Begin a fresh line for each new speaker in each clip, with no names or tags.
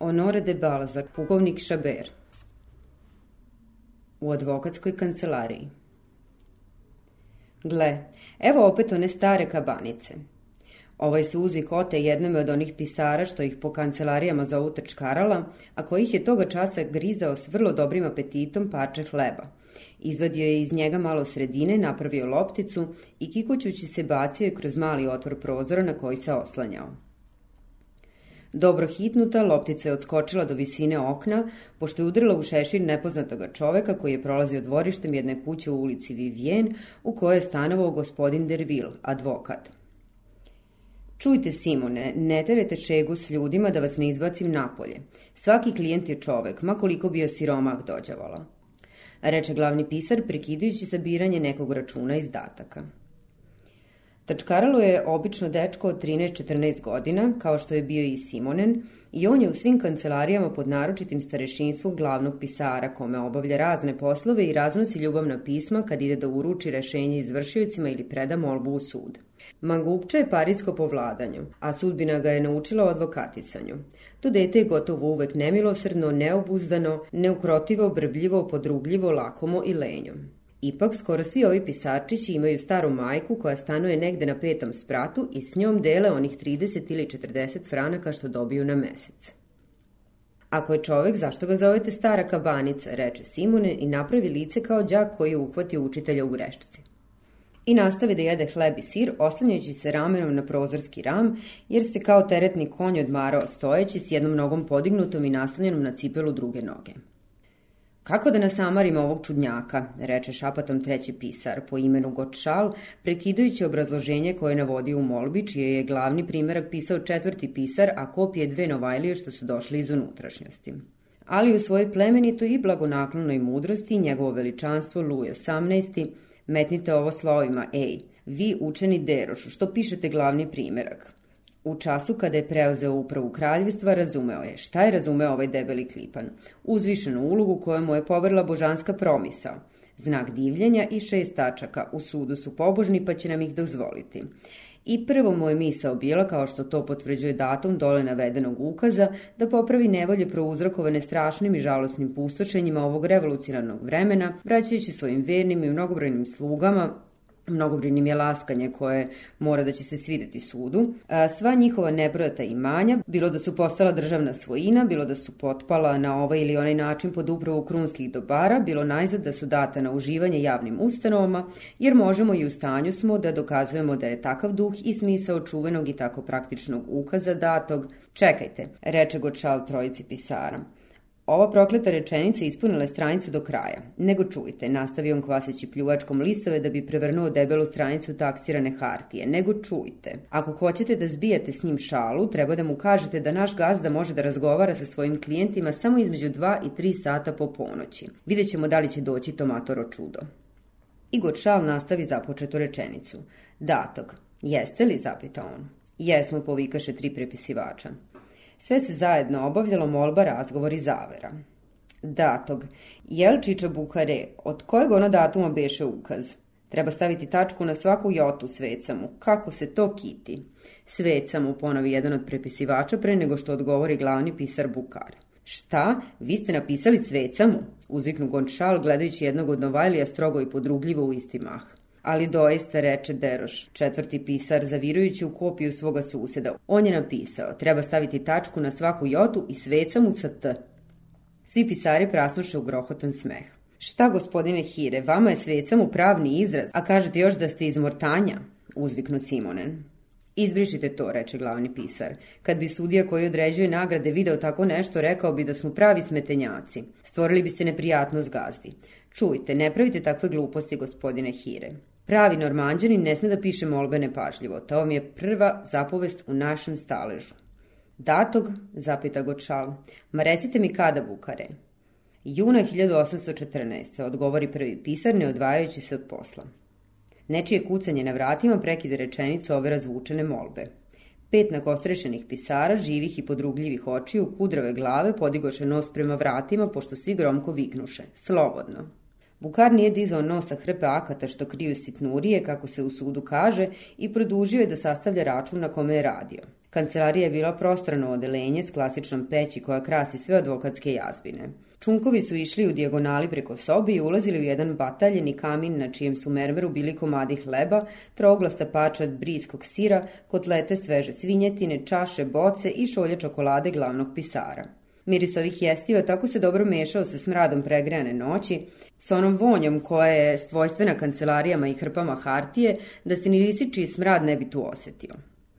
Honore de Balzac, pukovnik Šaber. U advokatskoj kancelariji. Gle, evo opet one stare kabanice. Ovaj se uzi kote jednom od onih pisara što ih po kancelarijama zovu trčkarala, a kojih je toga časa grizao s vrlo dobrim apetitom parče hleba. Izvadio je iz njega malo sredine, napravio lopticu i kikućući se bacio je kroz mali otvor prozora na koji se oslanjao. Dobro hitnuta, loptica je odskočila do visine okna, pošto je udarila u šešir nepoznatoga čoveka koji je prolazio dvorištem jedne kuće u ulici Vivien, u kojoj je stanovao gospodin Derville, advokat. Čujte, Simone, ne terete šegu s ljudima da vas ne izbacim napolje. Svaki klijent je čovek, ma koliko bio siromah dođavala. Reče glavni pisar, prekidajući sabiranje nekog računa izdataka. Tačkaralo je obično dečko od 13-14 godina, kao što je bio i Simonen, i on je u svim kancelarijama pod naročitim starešinstvom glavnog pisara, kome obavlja razne poslove i raznosi ljubavna pisma kad ide da uruči rešenje izvršiocima ili preda molbu u sud. Mangupča je parijsko po vladanju, a sudbina ga je naučila o advokatisanju. To dete je gotovo uvek nemilosrdno, neobuzdano, neukrotivo, brbljivo, podrugljivo, lakomo i lenjo. Ipak, skoro svi ovi pisarčići imaju staru majku koja stanuje negde na petom spratu i s njom dele onih 30 ili 40 franaka što dobiju na mesec. Ako je čovek, zašto ga zovete stara kabanica, reče Simone i napravi lice kao đak koji je uhvatio učitelja u grešci. I nastavi da jede hleb i sir, oslanjajući se ramenom na prozorski ram, jer se kao teretni konj odmarao stojeći s jednom nogom podignutom i naslanjenom na cipelu druge noge. Kako da nasamarimo ovog čudnjaka, reče šapatom treći pisar po imenu Gotšal, prekidajući obrazloženje koje navodi u molbi, čije je glavni primerak pisao četvrti pisar, a kopije dve novajlije što su došli iz unutrašnjosti. Ali u svojoj plemenitoj i blagonaklonoj mudrosti njegovo veličanstvo Luj 18. metnite ovo slovima, ej, vi učeni Derošu, što pišete glavni primerak. U času kada je preuzeo upravu kraljevstva, razumeo je šta je razumeo ovaj debeli klipan. Uzvišenu ulogu koju mu je poverila božanska promisao. Znak divljenja i šest tačaka. U sudu su pobožni pa će nam ih dozvoliti. I prvo mu je misao bila, kao što to potvrđuje datum dole navedenog ukaza, da popravi nevolje prouzrokovane strašnim i žalosnim pustošenjima ovog revolucionarnog vremena, vraćajući svojim vernim i mnogobrojnim slugama mnogobrinim je laskanje koje mora da će se svideti sudu. Sva njihova nebrojata imanja, bilo da su postala državna svojina, bilo da su potpala na ovaj ili onaj način pod upravu krunskih dobara, bilo najzad da su data na uživanje javnim ustanovama, jer možemo i u stanju smo da dokazujemo da je takav duh i smisao čuvenog i tako praktičnog ukaza datog. Čekajte, reče Gočal trojici pisara. Ova prokleta rečenica ispunila je stranicu do kraja. Nego čujte, nastavio on kvaseći pljuvačkom listove da bi prevrnuo debelu stranicu taksirane hartije. Nego čujte, ako hoćete da zbijate s njim šalu, treba da mu kažete da naš gazda može da razgovara sa svojim klijentima samo između 2 i 3 sata po ponoći. Vidjet ćemo da li će doći Tomatoro čudo. Igor Šal nastavi započetu rečenicu. Datog, jeste li, zapita on. Jesmo, povikaše tri prepisivača. Sve se zajedno obavljalo molba, razgovor i zavera. Datog. Jelčića Bukare, od kojeg ono datuma beše ukaz? Treba staviti tačku na svaku jotu svecamu. Kako se to kiti? Svecamu, ponovi jedan od prepisivača pre nego što odgovori glavni pisar Bukar. Šta? Vi ste napisali svecamu? Uzviknu Gončal gledajući jednog od Novajlija strogo i podrugljivo u isti mah. Ali doista, reče Deroš, četvrti pisar, zavirujući u kopiju svoga suseda. On je napisao, treba staviti tačku na svaku jotu i sveca mu sa t. Svi pisari prasnuše u grohotan smeh. Šta, gospodine Hire, vama je sveca mu pravni izraz, a kažete još da ste iz Mortanja? Uzviknu Simonen. Izbrišite to, reče glavni pisar. Kad bi sudija koji određuje nagrade video tako nešto, rekao bi da smo pravi smetenjaci. Stvorili biste neprijatnost gazdi. Čujte, ne pravite takve gluposti, gospodine Hire. Pravi normanđanin ne sme da piše molbe nepažljivo. To vam je prva zapovest u našem staležu. Datog, zapita Gočal, ma recite mi kada Bukare? Juna 1814. odgovori prvi pisar ne odvajajući se od posla. Nečije kucanje na vratima prekide rečenicu ove razvučene molbe. Pet nakostrešenih pisara, živih i podrugljivih očiju, kudrave glave, podigoše nos prema vratima, pošto svi gromko viknuše. Slobodno. Bukar nije dizao nosa hrpe akata što kriju sitnurije, kako se u sudu kaže, i produžio je da sastavlja račun na kome je radio. Kancelarija je bila prostrano odelenje s klasičnom peći koja krasi sve advokatske jazbine. Čunkovi su išli u dijagonali preko sobi i ulazili u jedan bataljeni kamin na čijem su mermeru bili komadi hleba, troglasta pača briskog sira, kotlete sveže svinjetine, čaše, boce i šolje čokolade glavnog pisara. Miris ovih jestiva tako se dobro mešao sa smradom pregrejane noći, sa onom vonjom koja je stvojstvena kancelarijama i hrpama hartije, da se ni lisičiji smrad ne bi tu osetio.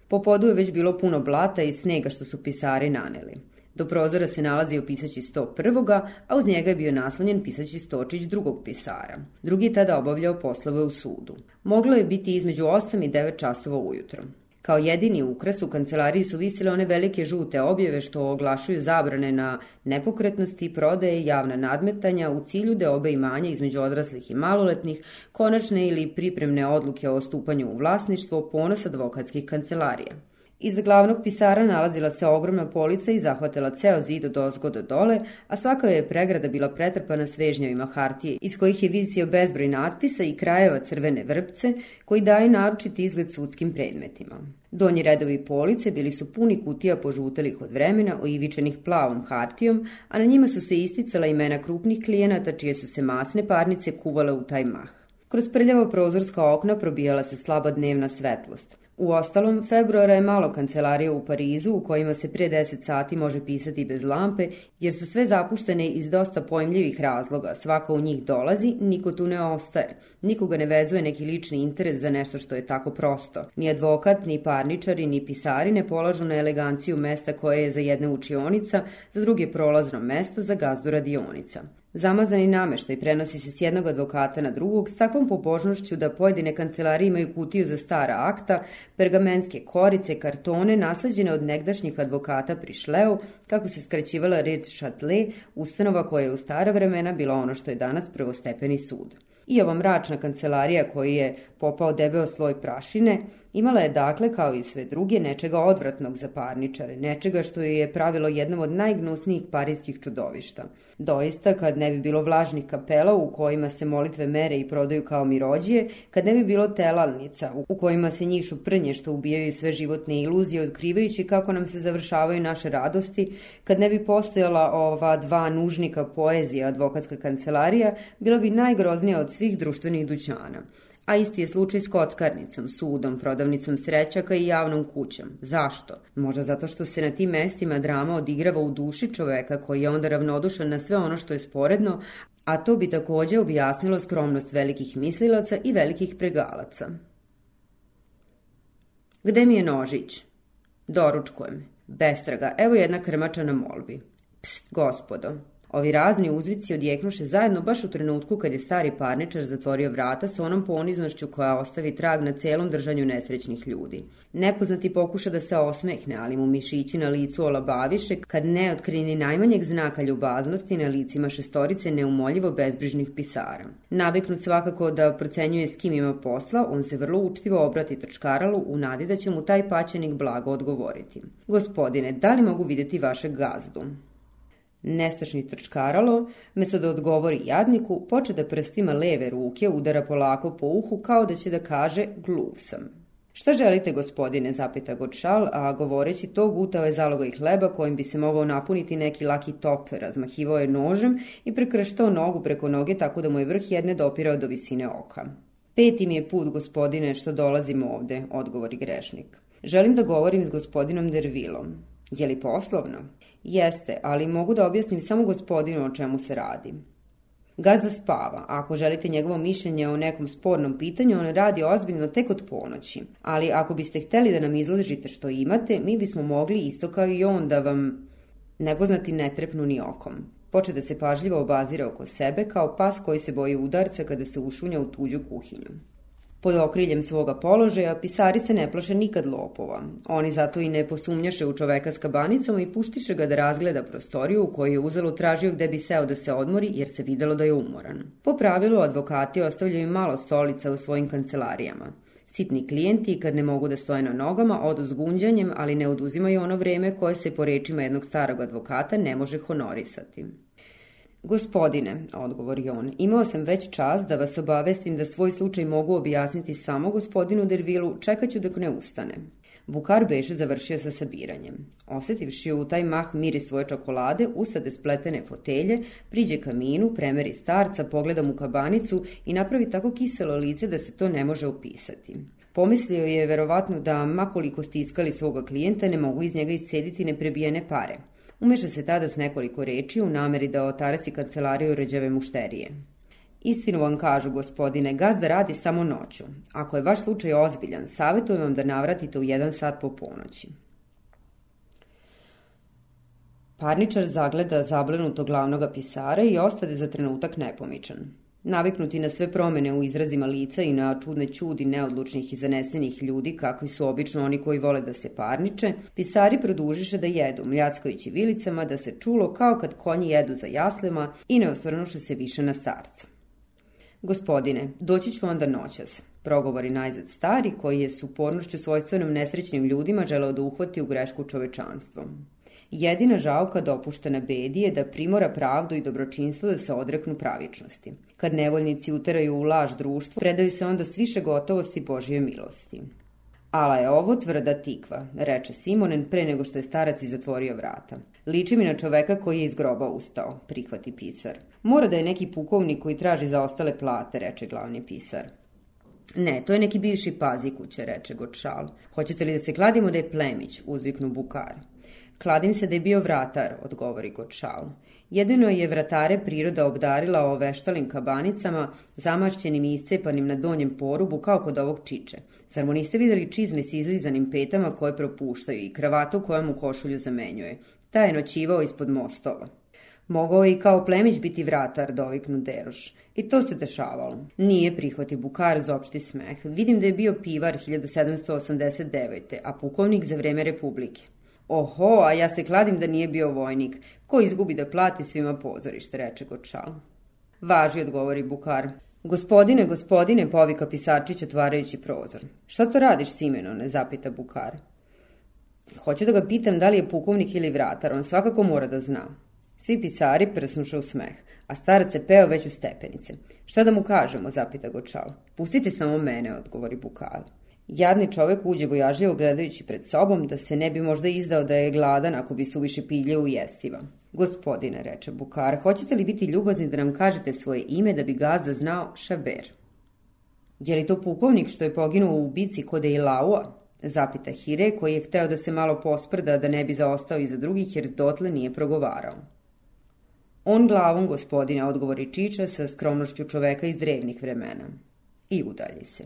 Po podu je već bilo puno blata i snega što su pisari naneli. Do prozora se nalazio pisaći sto prvoga, a uz njega je bio naslonjen pisaći stočić drugog pisara. Drugi je tada obavljao poslove u sudu. Moglo je biti između 8 i 9 časova ujutro. Kao jedini ukras u kancelariji su visile one velike žute objave što oglašuju zabrane na nepokretnosti, prodaje javna nadmetanja u cilju da obe imanja između odraslih i maloletnih, konačne ili pripremne odluke o stupanju u vlasništvo, ponos advokatskih kancelarija. Iza glavnog pisara nalazila se ogromna polica i zahvatila ceo zid od ozgo do dole, a svaka je pregrada bila pretrpana svežnjavima hartije, iz kojih je visio bezbroj natpisa i krajeva crvene vrpce, koji daju naročiti izgled sudskim predmetima. Donji redovi police bili su puni kutija požutelih od vremena, oivičenih plavom hartijom, a na njima su se isticala imena krupnih klijenata čije su se masne parnice kuvale u taj mah. Kroz prljava prozorska okna probijala se slaba dnevna svetlost. U ostalom, februara je malo kancelarija u Parizu u kojima se prije 10 sati može pisati bez lampe, jer su sve zapuštene iz dosta pojmljivih razloga. Svako u njih dolazi, niko tu ne ostaje. Nikoga ne vezuje neki lični interes za nešto što je tako prosto. Ni advokat, ni parničari, ni pisari ne polažu na eleganciju mesta koje je za jedne učionica, za druge prolazno mesto, za gazdu radionica. Zamazani nameštaj prenosi se s jednog advokata na drugog s takvom pobožnošću da pojedine kancelarije imaju kutiju za stara akta, pergamenske korice, kartone naslađene od negdašnjih advokata prišleo, kako se skraćivala reč šatle, ustanova koja je u stara vremena bila ono što je danas prvostepeni sud. I ova mračna kancelarija koji je popao debeo sloj prašine, imala je dakle, kao i sve druge, nečega odvratnog za parničare, nečega što je pravilo jednom od najgnusnijih parijskih čudovišta. Doista, kad ne bi bilo vlažnih kapela u kojima se molitve mere i prodaju kao mirođije, kad ne bi bilo telalnica u kojima se njišu prnje što ubijaju sve životne iluzije, otkrivajući kako nam se završavaju naše radosti, kad ne bi postojala ova dva nužnika poezija advokatska kancelarija, bila bi najgroznija od svih društvenih dućana. A isti je slučaj s kockarnicom, sudom, prodavnicom srećaka i javnom kućom. Zašto? Možda zato što se na tim mestima drama odigrava u duši čoveka koji je onda ravnodušan na sve ono što je sporedno, a to bi takođe objasnilo skromnost velikih mislilaca i velikih pregalaca. Gde mi je nožić? Doručkujem. Bestraga, evo jedna krmača na molbi. Pst, gospodo, Ovi razni uzvici odjeknuše zajedno baš u trenutku kad je stari parničar zatvorio vrata sa onom poniznošću koja ostavi trag na celom držanju nesrećnih ljudi. Nepoznati pokuša da se osmehne, ali mu mišići na licu olabaviše kad ne otkrini najmanjeg znaka ljubaznosti na licima šestorice neumoljivo bezbrižnih pisara. Naviknut svakako da procenjuje s kim ima posla, on se vrlo učtivo obrati trčkaralu u nadi da će mu taj paćenik blago odgovoriti. Gospodine, da li mogu videti vašeg gazdu? Nestašni trčkaralo, mesto da odgovori jadniku, poče da prstima leve ruke udara polako po uhu kao da će da kaže gluv sam. Šta želite, gospodine, zapita Godšal, a govoreći to gutao je zalogaj hleba kojim bi se mogao napuniti neki laki top, razmahivao je nožem i prekrštao nogu preko noge tako da mu je vrh jedne dopirao do visine oka. Peti mi je put, gospodine, što dolazim ovde, odgovori grešnik. Želim da govorim s gospodinom Dervilom. Je li poslovno? Jeste, ali mogu da objasnim samo gospodinu o čemu se radi. Gazda spava, a ako želite njegovo mišljenje o nekom spornom pitanju, on radi ozbiljno tek od ponoći. Ali ako biste hteli da nam izložite što imate, mi bismo mogli isto kao i on da vam nepoznati ne trepnu ni okom. Poče da se pažljivo obazira oko sebe kao pas koji se boji udarca kada se ušunja u tuđu kuhinju. Pod okriljem svoga položaja pisari se ne plaše nikad lopova. Oni zato i ne posumnjaše u čoveka s kabanicom i puštiše ga da razgleda prostoriju u kojoj je uzelo tražio gde bi seo da se odmori jer se videlo da je umoran. Po pravilu advokati ostavljaju malo stolica u svojim kancelarijama. Sitni klijenti, kad ne mogu da stoje na nogama, odu s gunđanjem, ali ne oduzimaju ono vreme koje se po rečima jednog starog advokata ne može honorisati. Gospodine, odgovori on, imao sam već čas da vas obavestim da svoj slučaj mogu objasniti samo gospodinu Dervilu, čekaću dok ne ustane. Bukar beše završio sa sabiranjem. Osetivši u taj mah miri svoje čokolade, usade spletene fotelje, priđe kaminu, premeri starca, pogleda mu kabanicu i napravi tako kiselo lice da se to ne može opisati. Pomislio je verovatno da, makoliko stiskali svoga klijenta, ne mogu iz njega iscediti neprebijene pare. Umeša se tada s nekoliko reči u nameri da otarasi kancelariju ređave mušterije. Istinu vam kažu, gospodine, gazda radi samo noću. Ako je vaš slučaj ozbiljan, savjetujem vam da navratite u jedan sat po ponoći. Parničar zagleda zablenutog glavnoga pisara i ostade za trenutak nepomičan. Naviknuti na sve promene u izrazima lica i na čudne čudi neodlučnih i zanesenih ljudi, kakvi su obično oni koji vole da se parniče, pisari produžiše da jedu, mljackojući vilicama, da se čulo kao kad konji jedu za jaslima i ne osvrnuše se više na starca. Gospodine, doći ću onda noćas, progovori najzad stari, koji je s upornošću svojstvenom nesrećnim ljudima želeo da uhvati u grešku čovečanstvom. Jedina žalka dopuštena bedi je da primora pravdu i dobročinstvo da se odreknu pravičnosti. Kad nevoljnici uteraju u laž društvo, predaju se onda s više gotovosti Božje milosti. Ala je ovo tvrda tikva, reče Simonen pre nego što je starac zatvorio vrata. Liči mi na čoveka koji je iz groba ustao, prihvati pisar. Mora da je neki pukovnik koji traži za ostale plate, reče glavni pisar. Ne, to je neki bivši pazi kuće, reče Gočal. Hoćete li da se kladimo da je plemić, uzviknu Bukar. Kladim se da je bio vratar, odgovori Gočal. Jedino je vratare priroda obdarila o veštalim kabanicama, zamašćenim i iscepanim na donjem porubu kao kod ovog čiče. Zar mu niste videli čizme s izlizanim petama koje propuštaju i kravatu koja mu košulju zamenjuje? Ta je noćivao ispod mostova. Mogao i kao plemić biti vratar, doviknu Deroš. I to se dešavalo. Nije prihvati Bukar za opšti smeh. Vidim da je bio pivar 1789. a pukovnik za vreme Republike. Oho, a ja se kladim da nije bio vojnik. Ko izgubi da plati svima pozorište, reče Gočal. Važi, odgovori Bukar. Gospodine, gospodine, povika Pisačić otvarajući prozor. Šta to radiš, Simeno, ne zapita Bukar. Hoću da ga pitam da li je pukovnik ili vratar, on svakako mora da zna. Svi pisari prsnuše u smeh, a starac se peo već u stepenice. Šta da mu kažemo, zapita Gočal. Pustite samo mene, odgovori Bukar. Jadni čovek uđe bojažljivo gledajući pred sobom da se ne bi možda izdao da je gladan ako bi suviše pilje ujestiva. Gospodine, reče Bukar, hoćete li biti ljubazni da nam kažete svoje ime da bi gazda znao Šaber? Je li to pukovnik što je poginuo u bici kod Eilaua? Zapita Hire, koji je hteo da se malo posprda da ne bi zaostao iza drugih jer dotle nije progovarao. On glavom, gospodine, odgovori Čiča sa skromnošću čoveka iz drevnih vremena. I udalji se.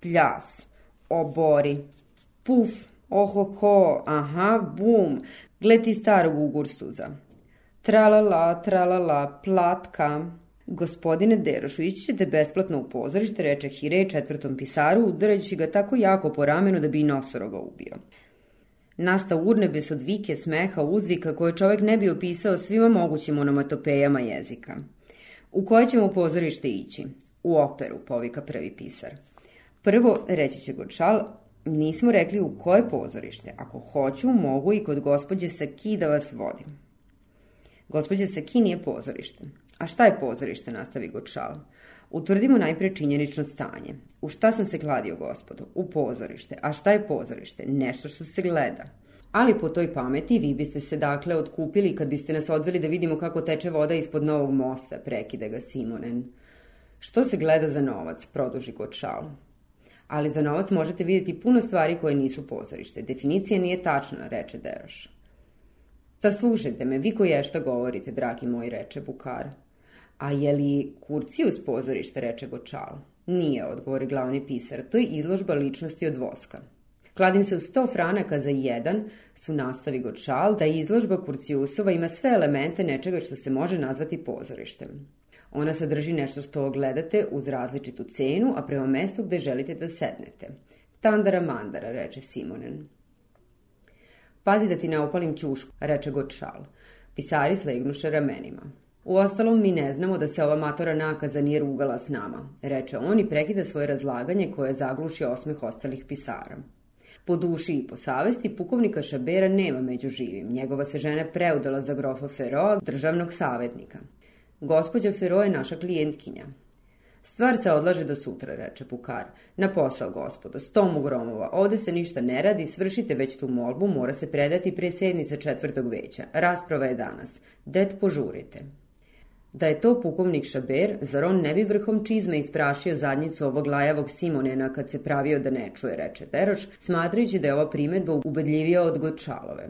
Pljas, obori. Puf, ohoho, aha, bum, gle ti starog ugursuza. Tralala, tralala, platka. Gospodine Derošu, ići ćete besplatno u pozorište, reče Hirej četvrtom pisaru, udarajući ga tako jako po ramenu da bi i nosoroga ubio. Nasta urnebes od vike, smeha, uzvika koje čovek ne bi opisao svima mogućim onomatopejama jezika. U koje ćemo pozorište ići? U operu, povika prvi pisar. Prvo, reći će Gočal, nismo rekli u koje pozorište. Ako hoću, mogu i kod gospođe Saki da vas vodim. Gospođe Saki nije pozorište. A šta je pozorište, nastavi Gočal? Utvrdimo najpre činjenično stanje. U šta sam se kladio, gospodo? U pozorište. A šta je pozorište? Nešto što se gleda. Ali po toj pameti vi biste se dakle otkupili kad biste nas odveli da vidimo kako teče voda ispod novog mosta, prekide ga Simonen. Što se gleda za novac, produži Gočal ali za novac možete vidjeti puno stvari koje nisu pozorište. Definicija nije tačna, reče Deroš. Ta slušajte me, vi koji je šta govorite, dragi moj, reče Bukar. A je li Kurcijus pozorište, reče Gočal? Nije, odgovori glavni pisar, to je izložba ličnosti od voska. Kladim se u sto franaka za jedan, su nastavi Gočal, da izložba Kurcijusova ima sve elemente nečega što se može nazvati pozorištem. Ona sadrži nešto što gledate uz različitu cenu, a prema mestu gde želite da sednete. Tandara mandara, reče Simonen. Pazi da ti ne opalim ćušku, reče Gočal. Pisari slegnuše ramenima. U ostalom mi ne znamo da se ova matora nakaza nije rugala s nama, reče on i prekida svoje razlaganje koje zagluši osmeh ostalih pisara. Po duši i po savesti pukovnika Šabera nema među živim. Njegova se žena preudala za grofa Feroa, državnog savetnika. Gospodja Fero je naša klijentkinja. Stvar se odlaže do sutra, reče Pukar. Na posao, gospodo, stomu gromova. Ovde se ništa ne radi, svršite već tu molbu, mora se predati pre sednice četvrtog veća. Rasprava je danas. Det požurite. Da je to pukovnik Šaber, zar on ne bi vrhom čizme isprašio zadnjicu ovog lajavog Simonena kad se pravio da ne čuje, reče Teroš, smatrajući da je ova primetba ubedljivija od Gočalove.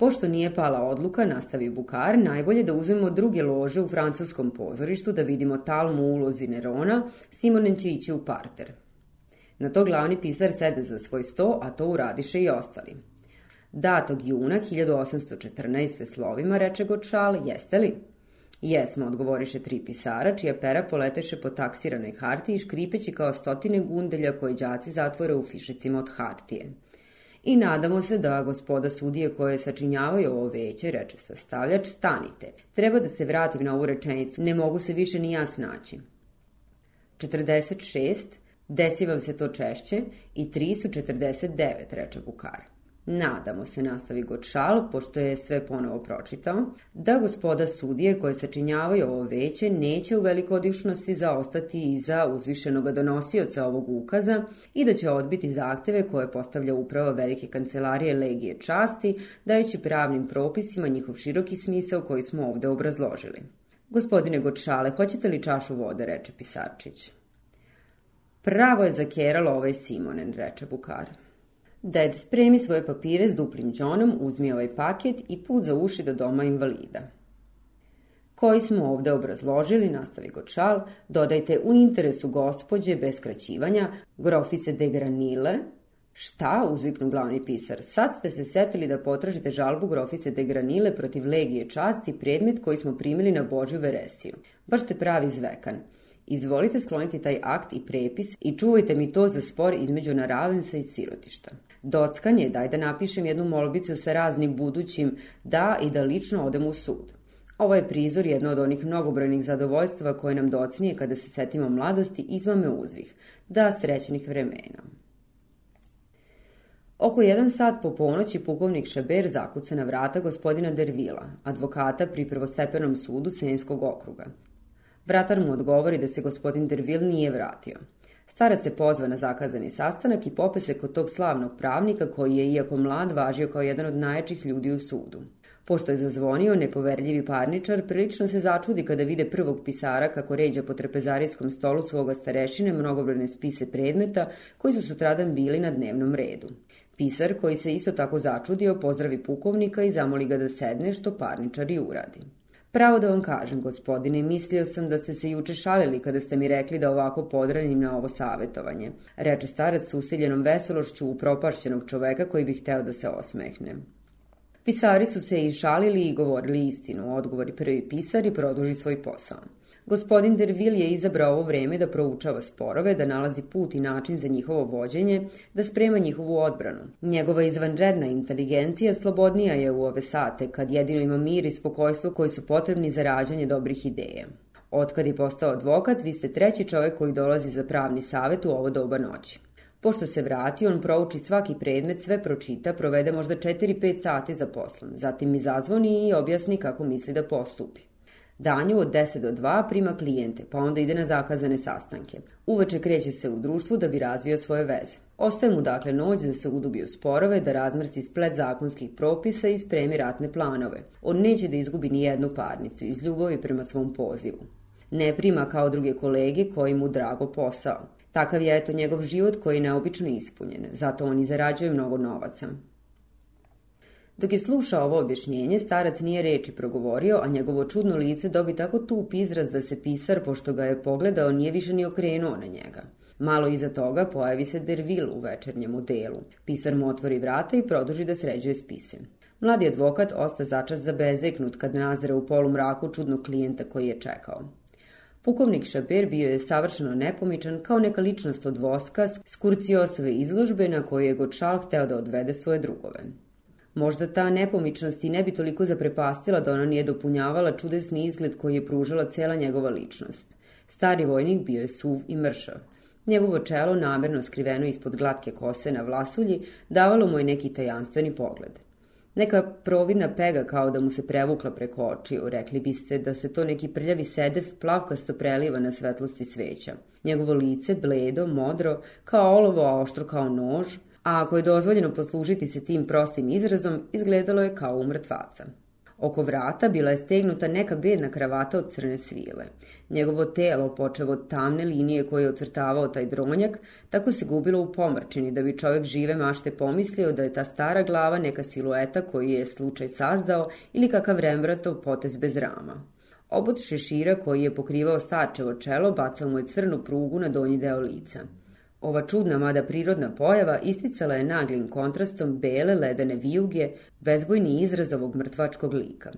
Pošto nije pala odluka, nastavi Bukar, najbolje da uzmemo druge lože u francuskom pozorištu da vidimo talmu u ulozi Nerona, Simonen će ići u parter. Na to glavni pisar sede za svoj sto, a to uradiše i ostali. Datog juna 1814. slovima, reče Gočal, jeste li? Jesmo, odgovoriše tri pisara, čija pera poleteše po taksiranoj hartiji, škripeći kao stotine gundelja koje đaci zatvore u fišecima od hartije. I nadamo se da gospoda sudije koje sačinjavaju ovo veće, reče sastavljač, stanite. Treba da se vratim na ovu rečenicu, ne mogu se više ni ja snaći. 46, desi vam se to češće, i 3 su 49, reče Bukar. Nadamo se, nastavi Gočal, pošto je sve ponovo pročitao, da gospoda sudije koje sačinjavaju ovo veće neće u velikodišnosti zaostati iza uzvišenog donosioca ovog ukaza i da će odbiti zahteve koje postavlja uprava Velike kancelarije Legije časti, dajući pravnim propisima njihov široki smisao koji smo ovde obrazložili. Gospodine Gočale, hoćete li čašu vode, reče Pisarčić. Pravo je zakeralo ovaj Simonen, reče Bukar. Ded spremi svoje papire s duplim džonom, uzmi ovaj paket i put za uši do doma invalida. Koji smo ovde obrazložili, nastavi Gočal, dodajte u interesu gospođe bez skraćivanja, grofice de Granile, Šta, uzviknu glavni pisar, sad ste se setili da potražite žalbu grofice de Granile protiv legije časti, predmet koji smo primili na Božju veresiju. Baš ste pravi zvekan. Izvolite skloniti taj akt i prepis i čuvajte mi to za spor između Naravensa i sirotišta. Dockanje, daj da napišem jednu molbicu sa raznim budućim da i da lično odem u sud. Ovo je prizor jedno od onih mnogobrojnih zadovoljstva koje nam docnije kada se setimo mladosti izmame uzvih, da srećnih vremena. Oko jedan sat po ponoći pukovnik Šaber zakuca na vrata gospodina Dervila, advokata pri prvostepenom sudu Senskog okruga. Vratar mu odgovori da se gospodin Dervil nije vratio. Starac se pozva na zakazani sastanak i pope se kod tog slavnog pravnika koji je, iako mlad, važio kao jedan od najjačih ljudi u sudu. Pošto je zazvonio, nepoverljivi parničar prilično se začudi kada vide prvog pisara kako ređa po trepezarijskom stolu svoga starešine mnogobrojne spise predmeta koji su sutradan bili na dnevnom redu. Pisar, koji se isto tako začudio, pozdravi pukovnika i zamoli ga da sedne, što parničar i uradi. Pravo da vam kažem, gospodine, mislio sam da ste se juče šalili kada ste mi rekli da ovako podranim na ovo savetovanje, reče starac s usiljenom veselošću upropašćenog čoveka koji bi hteo da se osmehne. Pisari su se i šalili i govorili istinu, odgovori prvi pisar i produži svoj posao. Gospodin Dervil je izabrao ovo vreme da proučava sporove, da nalazi put i način za njihovo vođenje, da sprema njihovu odbranu. Njegova izvanredna inteligencija slobodnija je u ove sate, kad jedino ima mir i spokojstvo koji su potrebni za rađanje dobrih ideja. Otkad je postao advokat, vi ste treći čovek koji dolazi za pravni savet u ovo doba noći. Pošto se vrati, on prouči svaki predmet, sve pročita, provede možda 4-5 sati za poslom. Zatim mi zazvoni i objasni kako misli da postupi. Danju od 10 do 2 prima klijente, pa onda ide na zakazane sastanke. Uveče kreće se u društvu da bi razvio svoje veze. Ostaje mu dakle noć da se udubi u sporove, da razmrsi splet zakonskih propisa i spremi ratne planove. On neće da izgubi ni jednu parnicu iz ljubavi prema svom pozivu. Ne prima kao druge kolege koji mu drago posao. Takav je eto njegov život koji je neobično ispunjen, zato on i zarađuje mnogo novaca. Dok je slušao ovo objašnjenje, starac nije reči progovorio, a njegovo čudno lice dobi tako tup izraz da se pisar, pošto ga je pogledao, nije više ni okrenuo na njega. Malo iza toga pojavi se Dervil u večernjem delu. Pisar mu otvori vrata i produži da sređuje spise. Mladi advokat osta začas zabezeknut kad nazira u polumraku čudnog klijenta koji je čekao. Pukovnik Šaber bio je savršeno nepomičan kao neka ličnost od voska s kurciosove izložbe na koju je Gočal hteo da odvede svoje drugove. Možda ta nepomičnost i ne bi toliko zaprepastila da ona nije dopunjavala čudesni izgled koji je pružala cela njegova ličnost. Stari vojnik bio je suv i mršav. Njegovo čelo, namerno skriveno ispod glatke kose na vlasulji, davalo mu je neki tajanstveni pogled. Neka providna pega kao da mu se prevukla preko očiju, rekli biste da se to neki prljavi sedev plavkasto preliva na svetlosti sveća. Njegovo lice, bledo, modro, kao olovo, a oštro kao nož, a ako je dozvoljeno poslužiti se tim prostim izrazom, izgledalo je kao u mrtvaca. Oko vrata bila je stegnuta neka bedna kravata od crne svile. Njegovo telo, počevo od tamne linije koje je ocrtavao taj dronjak, tako se gubilo u pomrčini da bi čovek žive mašte pomislio da je ta stara glava neka silueta koju je slučaj sazdao ili kakav Rembrandtov potez bez rama. Obod šešira koji je pokrivao starčevo čelo bacao mu je crnu prugu na donji deo lica. Ova čudna, mada prirodna pojava isticala je naglim kontrastom bele ledene vijuge, bezbojni izraz ovog mrtvačkog lika.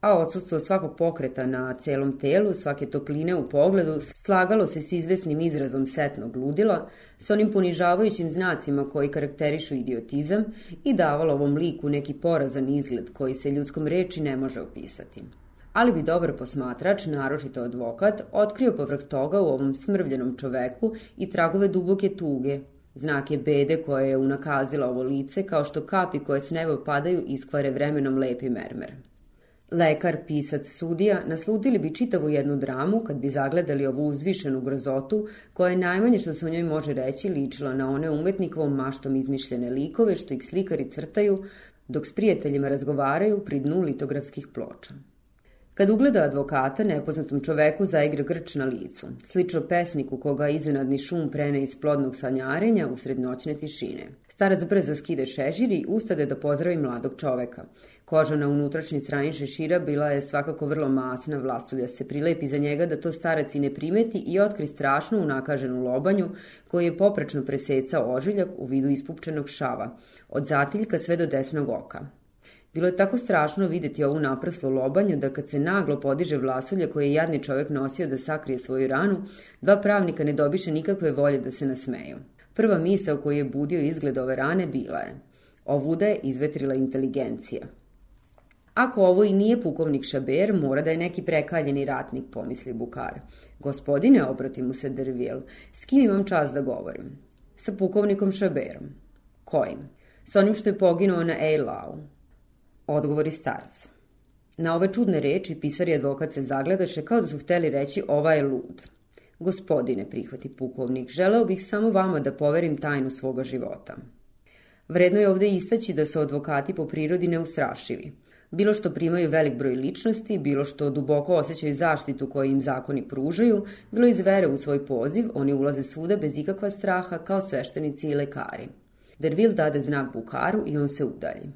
A odsustvo svakog pokreta na celom telu, svake topline u pogledu, slagalo se s izvesnim izrazom setnog ludila, sa onim ponižavajućim znacima koji karakterišu idiotizam i davalo ovom liku neki porazan izgled koji se ljudskom reči ne može opisati ali bi dobar posmatrač, naročito advokat, otkrio povrh toga u ovom smrvljenom čoveku i tragove duboke tuge, znake bede koje je unakazila ovo lice, kao što kapi koje s neba padaju iskvare vremenom lepi mermer. Lekar, pisac, sudija nasludili bi čitavu jednu dramu kad bi zagledali ovu uzvišenu grozotu koja je najmanje što se o njoj može reći ličila na one umetnikovom maštom izmišljene likove što ih slikari crtaju dok s prijateljima razgovaraju pri dnu litografskih ploča. Kad ugleda advokata, nepoznatom čoveku zaigra grč na licu, slično pesniku koga iznenadni šum prene iz plodnog sanjarenja u srednoćne tišine. Starac brzo skide šešir i ustade da pozdravi mladog čoveka. Koža na unutrašnji strani šešira bila je svakako vrlo masna, vlasulja se prilepi za njega da to starac i ne primeti i otkri strašnu unakaženu lobanju koji je poprečno presecao ožiljak u vidu ispupčenog šava, od zatiljka sve do desnog oka. Bilo je tako strašno videti ovu naprslu lobanju da kad se naglo podiže vlasulje koje je jadni čovek nosio da sakrije svoju ranu, dva pravnika ne dobiše nikakve volje da se nasmeju. Prva misa koju je budio izgled ove rane bila je ovuda je izvetrila inteligencija. Ako ovo i nije pukovnik Šaber, mora da je neki prekaljeni ratnik, pomisli Bukar. Gospodine, obrati mu se Dervijel, s kim imam čas da govorim? Sa pukovnikom Šaberom. Kojim? Sa onim što je poginuo na Eilau. Odgovori starca. Na ove čudne reči pisar i advokat se zagledaše kao da su hteli reći ova je lud. Gospodine, prihvati pukovnik, želeo bih samo vama da poverim tajnu svoga života. Vredno je ovde istaći da su advokati po prirodi neustrašivi. Bilo što primaju velik broj ličnosti, bilo što duboko osjećaju zaštitu koju im zakoni pružaju, bilo iz vere u svoj poziv, oni ulaze svuda bez ikakva straha kao sveštenici i lekari. Dervil dade znak Bukaru i on se udalji.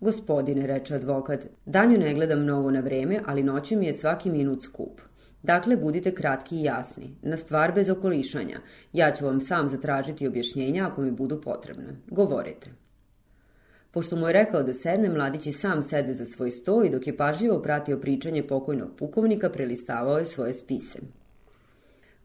Gospodine, reče advokat, danju ne gledam mnogo na vreme, ali noći mi je svaki minut skup. Dakle, budite kratki i jasni, na stvar bez okolišanja. Ja ću vam sam zatražiti objašnjenja ako mi budu potrebne. Govorite. Pošto mu je rekao da sedne, mladić i sam sede za svoj sto i dok je pažljivo pratio pričanje pokojnog pukovnika, prelistavao je svoje spise.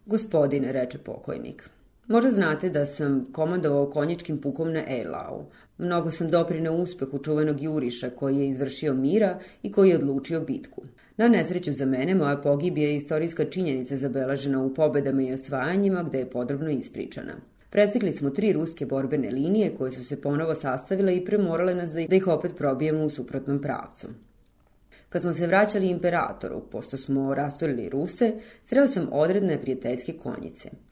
Gospodine, reče pokojnik, Možda znate da sam komandovao konjičkim pukom na Eilau. Mnogo sam doprineo uspehu čuvenog juriša koji je izvršio mira i koji je odlučio bitku. Na nesreću za mene, moja pogibija je istorijska činjenica zabelažena u pobedama i osvajanjima gde je podrobno ispričana. Prestigli smo tri ruske borbene linije koje su se ponovo sastavile i premorale nas da ih opet probijemo u suprotnom pravcu. Kad smo se vraćali imperatoru, pošto smo rastorili Ruse, sreo sam odredne prijateljske konjice –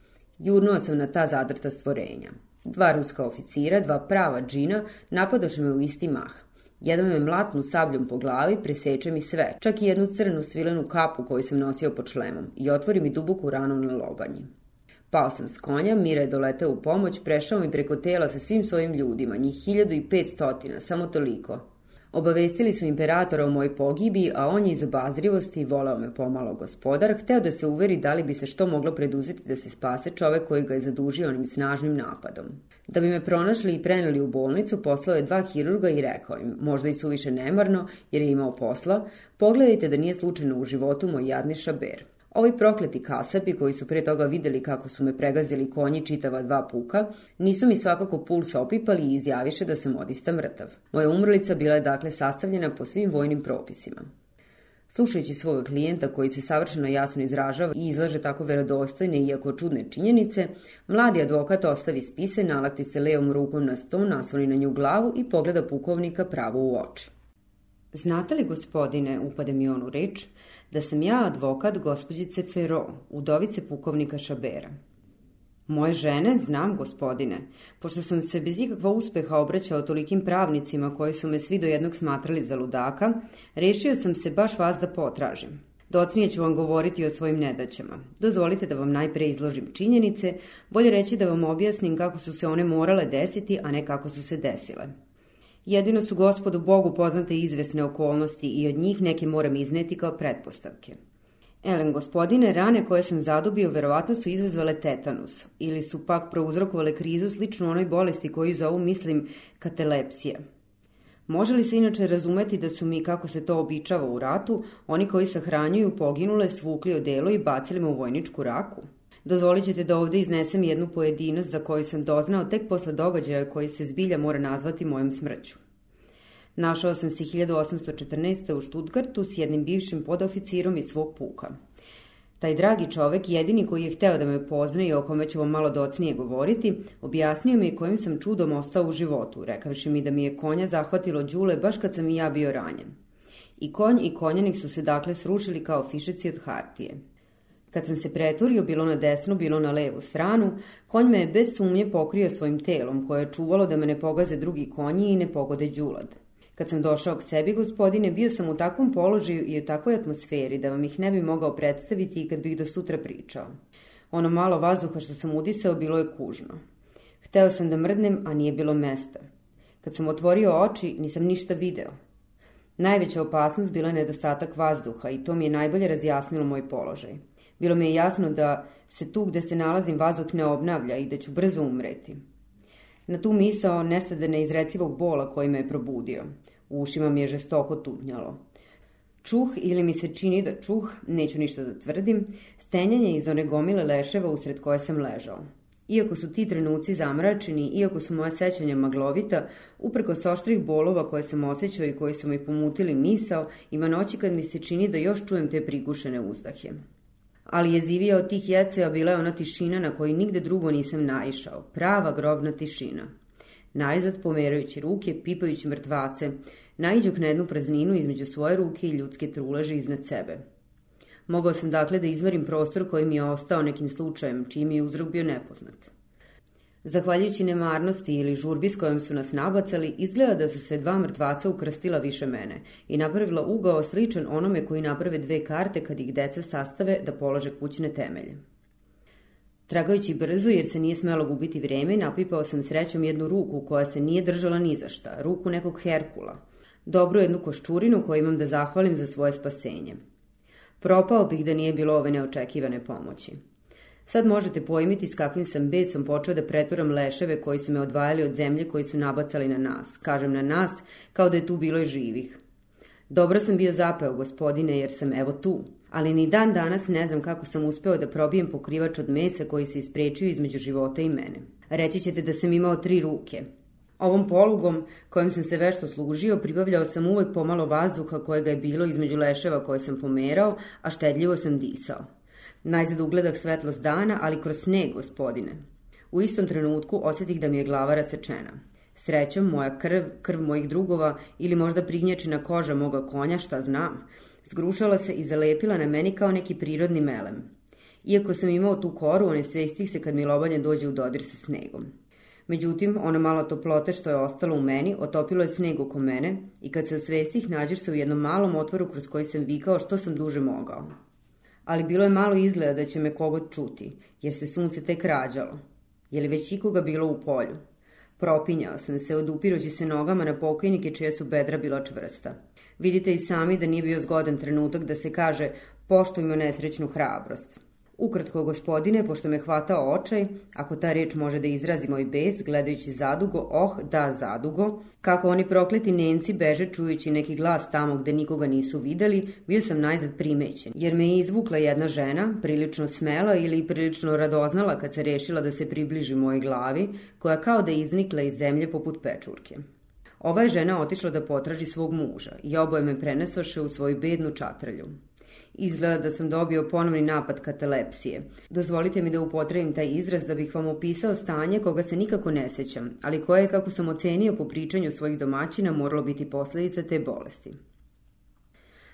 Jurnuo sam na ta zadrta stvorenja. Dva ruska oficira, dva prava džina, napadoše me u isti mah. Jedan me mlatnu sabljom po glavi, preseče mi sve, čak i jednu crnu svilenu kapu koju sam nosio pod šlemom i otvori mi duboku ranu na lobanji. Pao sam s konja, Mira je doletao u pomoć, prešao mi preko tela sa svim svojim ljudima, njih 1500, samo toliko. Obavestili su imperatora o moj pogibi, a on je iz obazrivosti, voleo me pomalo gospodar, hteo da se uveri da li bi se što moglo preduzeti da se spase čovek koji ga je zadužio onim snažnim napadom. Da bi me pronašli i preneli u bolnicu, poslao je dva hirurga i rekao im, možda i suviše nemarno, jer je imao posla, pogledajte da nije slučajno u životu moj jadni šaber. Ovi prokleti kasapi koji su pre toga videli kako su me pregazili konji čitava dva puka, nisu mi svakako puls opipali i izjaviše da sam odista mrtav. Moja umrlica bila je dakle sastavljena po svim vojnim propisima. Slušajući svog klijenta koji se savršeno jasno izražava i izlaže tako verodostojne iako čudne činjenice, mladi advokat ostavi spise, nalakti se levom rukom na sto, nasloni na nju glavu i pogleda pukovnika pravo u oči. Znate li, gospodine, upade mi on u reč, da sam ja advokat gospođice Fero, udovice pukovnika Šabera. Moje žene, znam, gospodine, pošto sam se bez ikakva uspeha obraćao tolikim pravnicima koji su me svi do jednog smatrali za ludaka, rešio sam se baš vas da potražim. Docnije ću vam govoriti o svojim nedaćama. Dozvolite da vam najpre izložim činjenice, bolje reći da vam objasnim kako su se one morale desiti, a ne kako su se desile. Jedino su gospodu Bogu poznate izvesne okolnosti i od njih neke moram izneti kao pretpostavke. Elen, gospodine, rane koje sam zadobio verovatno su izazvale tetanus ili su pak prouzrokovale krizu sličnu onoj bolesti koju zovu, mislim, katelepsija. Može li se inače razumeti da su mi, kako se to običava u ratu, oni koji sahranjuju poginule svukli odelo i bacili me u vojničku raku? Dozvolit ćete da ovde iznesem jednu pojedinost za koju sam doznao tek posle događaja koji se zbilja mora nazvati mojom smrću. Našao sam se 1814. u Štutgartu s jednim bivšim podoficirom iz svog puka. Taj dragi čovek, jedini koji je hteo da me pozna i o kome ću vam malo docnije govoriti, objasnio mi kojim sam čudom ostao u životu, rekavši mi da mi je konja zahvatilo đule baš kad sam i ja bio ranjen. I konj i konjanik su se dakle srušili kao fišeci od hartije. Kad sam se preturio bilo na desnu, bilo na levu stranu, konj me je bez sumnje pokrio svojim telom, koje je čuvalo da me ne pogaze drugi konji i ne pogode đulad. Kad sam došao k sebi, gospodine, bio sam u takvom položaju i u takvoj atmosferi da vam ih ne bi mogao predstaviti i kad bih do sutra pričao. Ono malo vazduha što sam udisao bilo je kužno. Hteo sam da mrdnem, a nije bilo mesta. Kad sam otvorio oči, nisam ništa video. Najveća opasnost bila je nedostatak vazduha i to mi je najbolje razjasnilo moj položaj. Bilo mi je jasno da se tu gde se nalazim vazduh ne obnavlja i da ću brzo umreti. Na tu misao nestade neizrecivog bola koji me je probudio. U ušima mi je žestoko tutnjalo. Čuh ili mi se čini da čuh, neću ništa da tvrdim, stenjanje iz one gomile leševa usred koje sam ležao. Iako su ti trenuci zamračeni, iako su moja sećanja maglovita, upreko oštrih bolova koje sam osjećao i koji su mi pomutili misao, ima noći kad mi se čini da još čujem te prigušene uzdahe ali jezivija od tih jeceja bila je ona tišina na koju nigde drugo nisam naišao, prava grobna tišina. Najzad pomerajući ruke, pipajući mrtvace, naiđu na jednu prazninu između svoje ruke i ljudske truleže iznad sebe. Mogao sam dakle da izmerim prostor koji mi je ostao nekim slučajem, čiji mi je uzrok bio nepoznat. Zahvaljujući nemarnosti ili žurbi s kojom su nas nabacali, izgleda da su se dva mrtvaca ukrstila više mene i napravila ugao sličan onome koji naprave dve karte kad ih deca sastave da polože kućne temelje. Tragajući brzo, jer se nije smelo gubiti vreme, napipao sam srećom jednu ruku koja se nije držala ni za šta, ruku nekog Herkula. Dobru jednu koščurinu koju imam da zahvalim za svoje spasenje. Propao bih da nije bilo ove neočekivane pomoći. Sad možete pojmiti s kakvim sam besom počeo da preturam leševe koji su me odvajali od zemlje koji su nabacali na nas. Kažem na nas, kao da je tu bilo živih. Dobro sam bio zapeo, gospodine, jer sam evo tu, ali ni dan danas ne znam kako sam uspeo da probijem pokrivač od mesa koji se isprečio između života i mene. Reći ćete da sam imao tri ruke. Ovom polugom, kojim sam se vešto služio, pribavljao sam uvek pomalo vazduha kojega je bilo između leševa koje sam pomerao, a štedljivo sam disao. Najzad ugledah svetlost dana, ali kroz sneg, gospodine. U istom trenutku osjetih da mi je glava rasečena. Srećom, moja krv, krv mojih drugova ili možda prignječena koža moga konja, šta znam, zgrušala se i zalepila na meni kao neki prirodni melem. Iako sam imao tu koru, one svestih se kad mi lobanje dođe u dodir sa snegom. Međutim, ono malo toplote što je ostalo u meni otopilo je sneg oko mene i kad se osvestih nađeš se u jednom malom otvoru kroz koji sam vikao što sam duže mogao ali bilo je malo izgleda da će me kogod čuti, jer se sunce tek rađalo. Je li već ikoga bilo u polju? Propinjao sam se, odupirući se nogama na pokojnike čija su bedra bila čvrsta. Vidite i sami da nije bio zgodan trenutak da se kaže poštujmo nesrećnu hrabrost. Ukratko, gospodine, pošto me hvatao očaj, ako ta reč može da izrazi moj bes, gledajući zadugo, oh, da, zadugo, kako oni prokleti Nemci beže čujući neki glas tamo gde nikoga nisu videli, bio sam najzad primećen, jer me je izvukla jedna žena, prilično smela ili prilično radoznala kad se rešila da se približi mojoj glavi, koja kao da je iznikla iz zemlje poput pečurke. Ova je žena otišla da potraži svog muža i oboje me prenesoše u svoju bednu čatrlju. Izgleda da sam dobio ponovni napad katalepsije. Dozvolite mi da upotrebim taj izraz da bih vam opisao stanje koga se nikako ne sećam, ali koje, kako sam ocenio po pričanju svojih domaćina, moralo biti posledica te bolesti.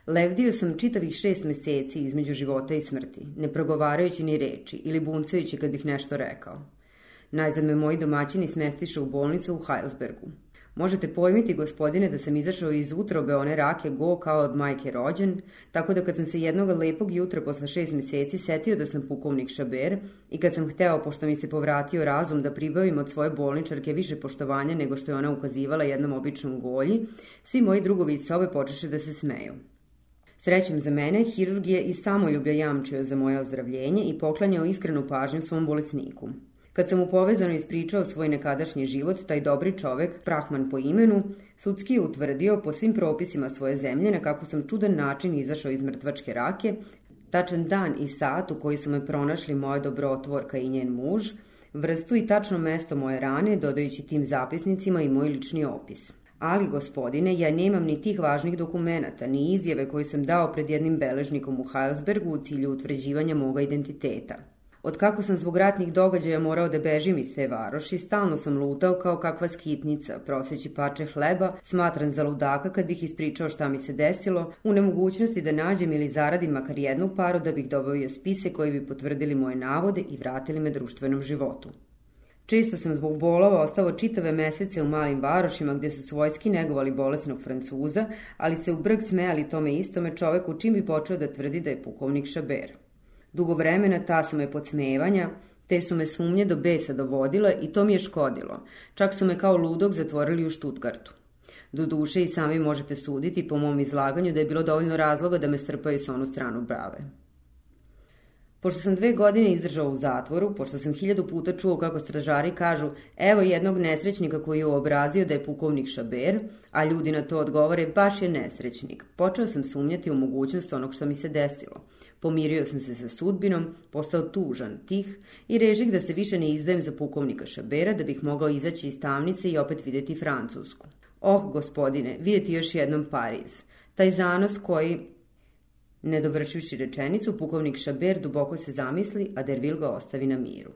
Levdio sam čitavih šest meseci između života i smrti, ne progovarajući ni reči ili buncajući kad bih nešto rekao. Najzad me moji domaćini smestiše u bolnicu u Heilsbergu. Možete pojmiti, gospodine, da sam izašao iz utrobe one rake go kao od majke rođen, tako da kad sam se jednog lepog jutra posle šest meseci setio da sam pukovnik Šaber i kad sam hteo, pošto mi se povratio razum, da pribavim od svoje bolničarke više poštovanja nego što je ona ukazivala jednom običnom golji, svi moji drugovi iz sobe počeše da se smeju. Srećem za mene, hirurg je i samoljublja jamčio za moje ozdravljenje i poklanjao iskrenu pažnju svom bolesniku. Kad sam mu povezano ispričao svoj nekadašnji život, taj dobri čovek, Prahman po imenu, sudski je utvrdio po svim propisima svoje zemlje na kako sam čudan način izašao iz mrtvačke rake, tačan dan i sat u koji su me pronašli moja dobrotvorka i njen muž, vrstu i tačno mesto moje rane, dodajući tim zapisnicima i moj lični opis. Ali, gospodine, ja nemam ni tih važnih dokumenata, ni izjave koje sam dao pred jednim beležnikom u Heilsbergu u cilju utvrđivanja moga identiteta. Od kako sam zbog ratnih događaja morao da bežim iz te varoši, stalno sam lutao kao kakva skitnica, proseći pače hleba, smatran za ludaka kad bih ispričao šta mi se desilo, u nemogućnosti da nađem ili zaradim makar jednu paru da bih dobavio spise koji bi potvrdili moje navode i vratili me društvenom životu. Često sam zbog bolova ostao čitave mesece u malim varošima gde su svojski negovali bolesnog Francuza, ali se u brg smejali tome istome čoveku čim bi počeo da tvrdi da je pukovnik Šaber. Dugo vremena ta su me podsmevanja, te su me sumnje do besa dovodile i to mi je škodilo. Čak su me kao ludog zatvorili u Štutgartu. Do duše i sami možete suditi po mom izlaganju da je bilo dovoljno razloga da me strpaju sa onu stranu brave. Pošto sam dve godine izdržao u zatvoru, pošto sam hiljadu puta čuo kako stražari kažu evo jednog nesrećnika koji je obrazio da je pukovnik Šaber, a ljudi na to odgovore baš je nesrećnik, počeo sam sumnjati u mogućnost onog što mi se desilo. Pomirio sam se sa sudbinom, postao tužan, tih i režih da se više ne izdajem za pukovnika Šabera da bih mogao izaći iz tamnice i opet videti Francusku. Oh, gospodine, vidjeti još jednom Pariz. Taj zanos koji, Ne dovršivši rečenicu, pukovnik Šaber duboko se zamisli, a Dervil ga ostavi na miru.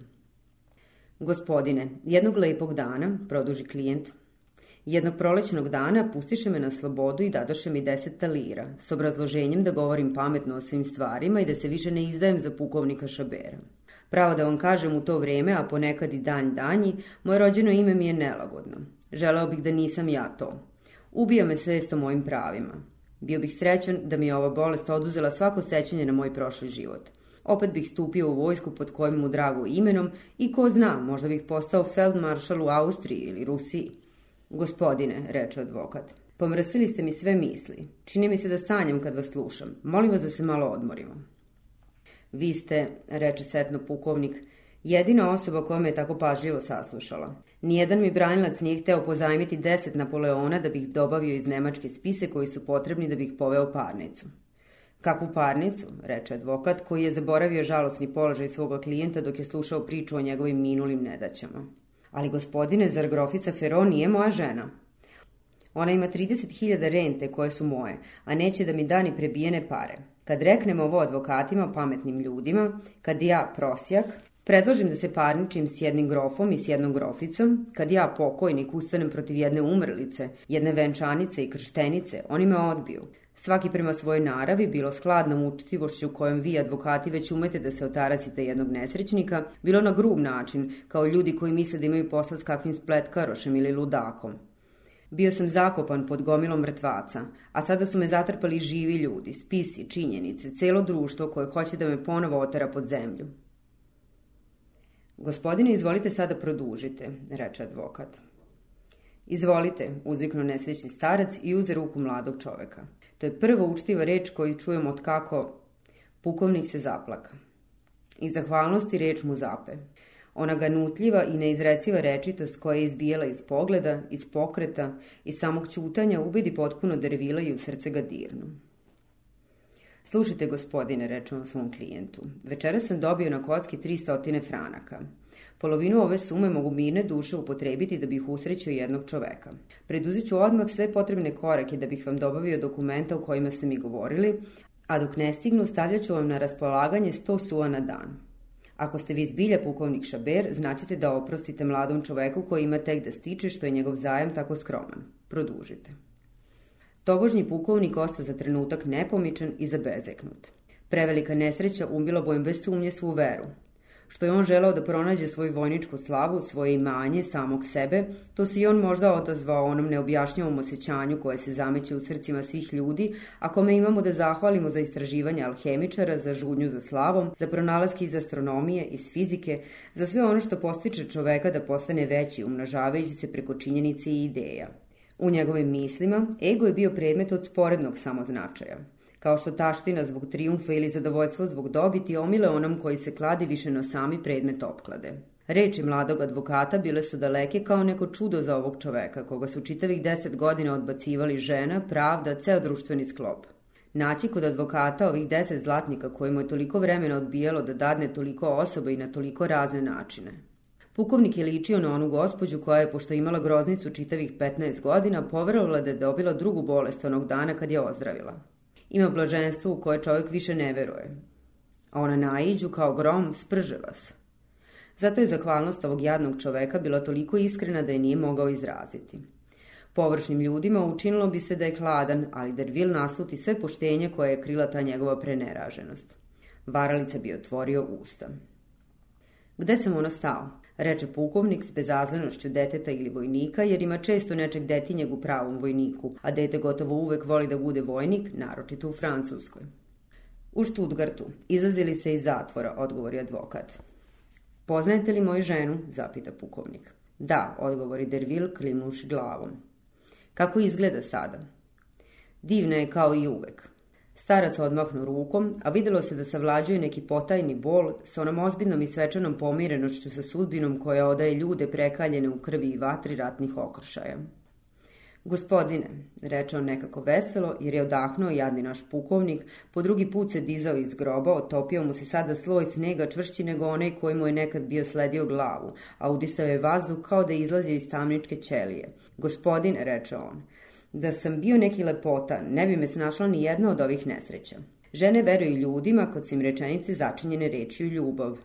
Gospodine, jednog lepog dana, produži klijent, jednog prolećnog dana pustiše me na slobodu i dadoše mi deset talira, s obrazloženjem da govorim pametno o svim stvarima i da se više ne izdajem za pukovnika Šabera. Pravo da vam kažem u to vreme, a ponekad i danj danji, moje rođeno ime mi je nelagodno. Želeo bih da nisam ja to. Ubija me svest o mojim pravima. Bio bih srećan da mi je ova bolest oduzela svako sećanje na moj prošli život. Opet bih stupio u vojsku pod kojim mu drago imenom i ko zna, možda bih postao feldmaršal u Austriji ili Rusiji. Gospodine, reče advokat, pomrsili ste mi sve misli. Čini mi se da sanjam kad vas slušam. Molim vas da se malo odmorimo. Vi ste, reče setno pukovnik, jedina osoba koja me je tako pažljivo saslušala. Nijedan mi branilac nije hteo pozajmiti deset Napoleona da bih dobavio iz nemačke spise koji su potrebni da bih poveo parnicu. Kakvu parnicu, reče advokat, koji je zaboravio žalosni položaj svoga klijenta dok je slušao priču o njegovim minulim nedaćama. Ali gospodine, zar grofica Ferro nije moja žena? Ona ima 30.000 rente koje su moje, a neće da mi da ni prebijene pare. Kad reknem ovo advokatima, pametnim ljudima, kad ja, prosjak, Predložim da se parničim s jednim grofom i s jednom groficom, kad ja pokojnik ustanem protiv jedne umrlice, jedne venčanice i krštenice, oni me odbiju. Svaki prema svojoj naravi, bilo skladnom učitivošću kojom vi, advokati, već umete da se otarasite jednog nesrećnika, bilo na grub način, kao ljudi koji misle da imaju posla s kakvim spletkarošem ili ludakom. Bio sam zakopan pod gomilom mrtvaca, a sada su me zatrpali živi ljudi, spisi, činjenice, celo društvo koje hoće da me ponovo otera pod zemlju. Gospodine, izvolite sada produžite, reče advokat. Izvolite, uzviknu nesrećni starac i uze ruku mladog čoveka. To je prva učtiva reč koju čujem od kako pukovnik se zaplaka. I zahvalnosti reč mu zape. Ona ganutljiva i neizreciva rečitost koja je izbijela iz pogleda, iz pokreta, i samog ćutanja ubedi potpuno dervila i u srce ga dirnu. Slušajte, gospodine, reče on svom klijentu. Večera sam dobio na kocki 300 franaka. Polovinu ove sume mogu mirne duše upotrebiti da bih usrećio jednog čoveka. Preduzit ću odmah sve potrebne korake da bih vam dobavio dokumenta o kojima ste mi govorili, a dok ne stignu stavljat ću vam na raspolaganje 100 sua na dan. Ako ste vi zbilja pukovnik Šaber, znaćete da oprostite mladom čoveku koji ima tek da stiče što je njegov zajem tako skroman. Produžite. Tobožnji pukovnik osta za trenutak nepomičan i zabezeknut. Prevelika nesreća ubila bojem bez sumnje svu veru. Što je on želeo da pronađe svoju vojničku slavu, svoje imanje, samog sebe, to se i on možda odazvao onom neobjašnjavom osjećanju koje se zameće u srcima svih ljudi, a kome imamo da zahvalimo za istraživanje alhemičara, za žudnju za slavom, za pronalaske iz astronomije, iz fizike, za sve ono što postiče čoveka da postane veći, umnažavajući se preko činjenice i ideja. U njegovim mislima, ego je bio predmet od sporednog samoznačaja kao što taština zbog trijumfa ili zadovoljstva zbog dobiti omile onom koji se kladi više na sami predmet opklade. Reči mladog advokata bile su daleke kao neko čudo za ovog čoveka, koga su čitavih deset godina odbacivali žena, pravda, ceo društveni sklop. Naći kod advokata ovih deset zlatnika koji mu je toliko vremena odbijalo da dadne toliko osoba i na toliko razne načine. Pukovnik je ličio na onu gospođu koja je, pošto imala groznicu čitavih 15 godina, poverovala da je dobila drugu bolest onog dana kad je ozdravila. Ima blaženstvo u koje čovjek više ne veruje. A ona naiđu kao grom sprže vas. Zato je zahvalnost ovog jadnog čoveka bila toliko iskrena da je nije mogao izraziti. Površnim ljudima učinilo bi se da je hladan, ali Dervil nasluti sve poštenje koje je krila ta njegova preneraženost. Varalica bi otvorio usta. Gde sam ono stao? Reče pukovnik s bezazlenošću deteta ili vojnika, jer ima često nečeg detinjeg u pravom vojniku, a dete gotovo uvek voli da bude vojnik, naročito u Francuskoj. U Štutgartu. Izlazili se iz zatvora, odgovori advokat. Poznajete li moju ženu? zapita pukovnik. Da, odgovori Dervil klimnuši glavom. Kako izgleda sada? Divna je kao i uvek. Starac odmahnu rukom, a videlo se da savlađuje neki potajni bol sa onom ozbiljnom i svečanom pomirenošću sa sudbinom koja odaje ljude prekaljene u krvi i vatri ratnih okršaja. Gospodine, reče on nekako veselo, jer je odahnuo jadni naš pukovnik, po drugi put se dizao iz groba, otopio mu se sada sloj snega čvršći nego onaj koji mu je nekad bio sledio glavu, a udisao je vazduh kao da izlazi iz tamničke ćelije. Gospodin, reče on, Da sam bio neki lepota, ne bi me snašla ni jedna od ovih nesreća. Žene veruju ljudima kod su im rečenice začinjene rečiju ljubav.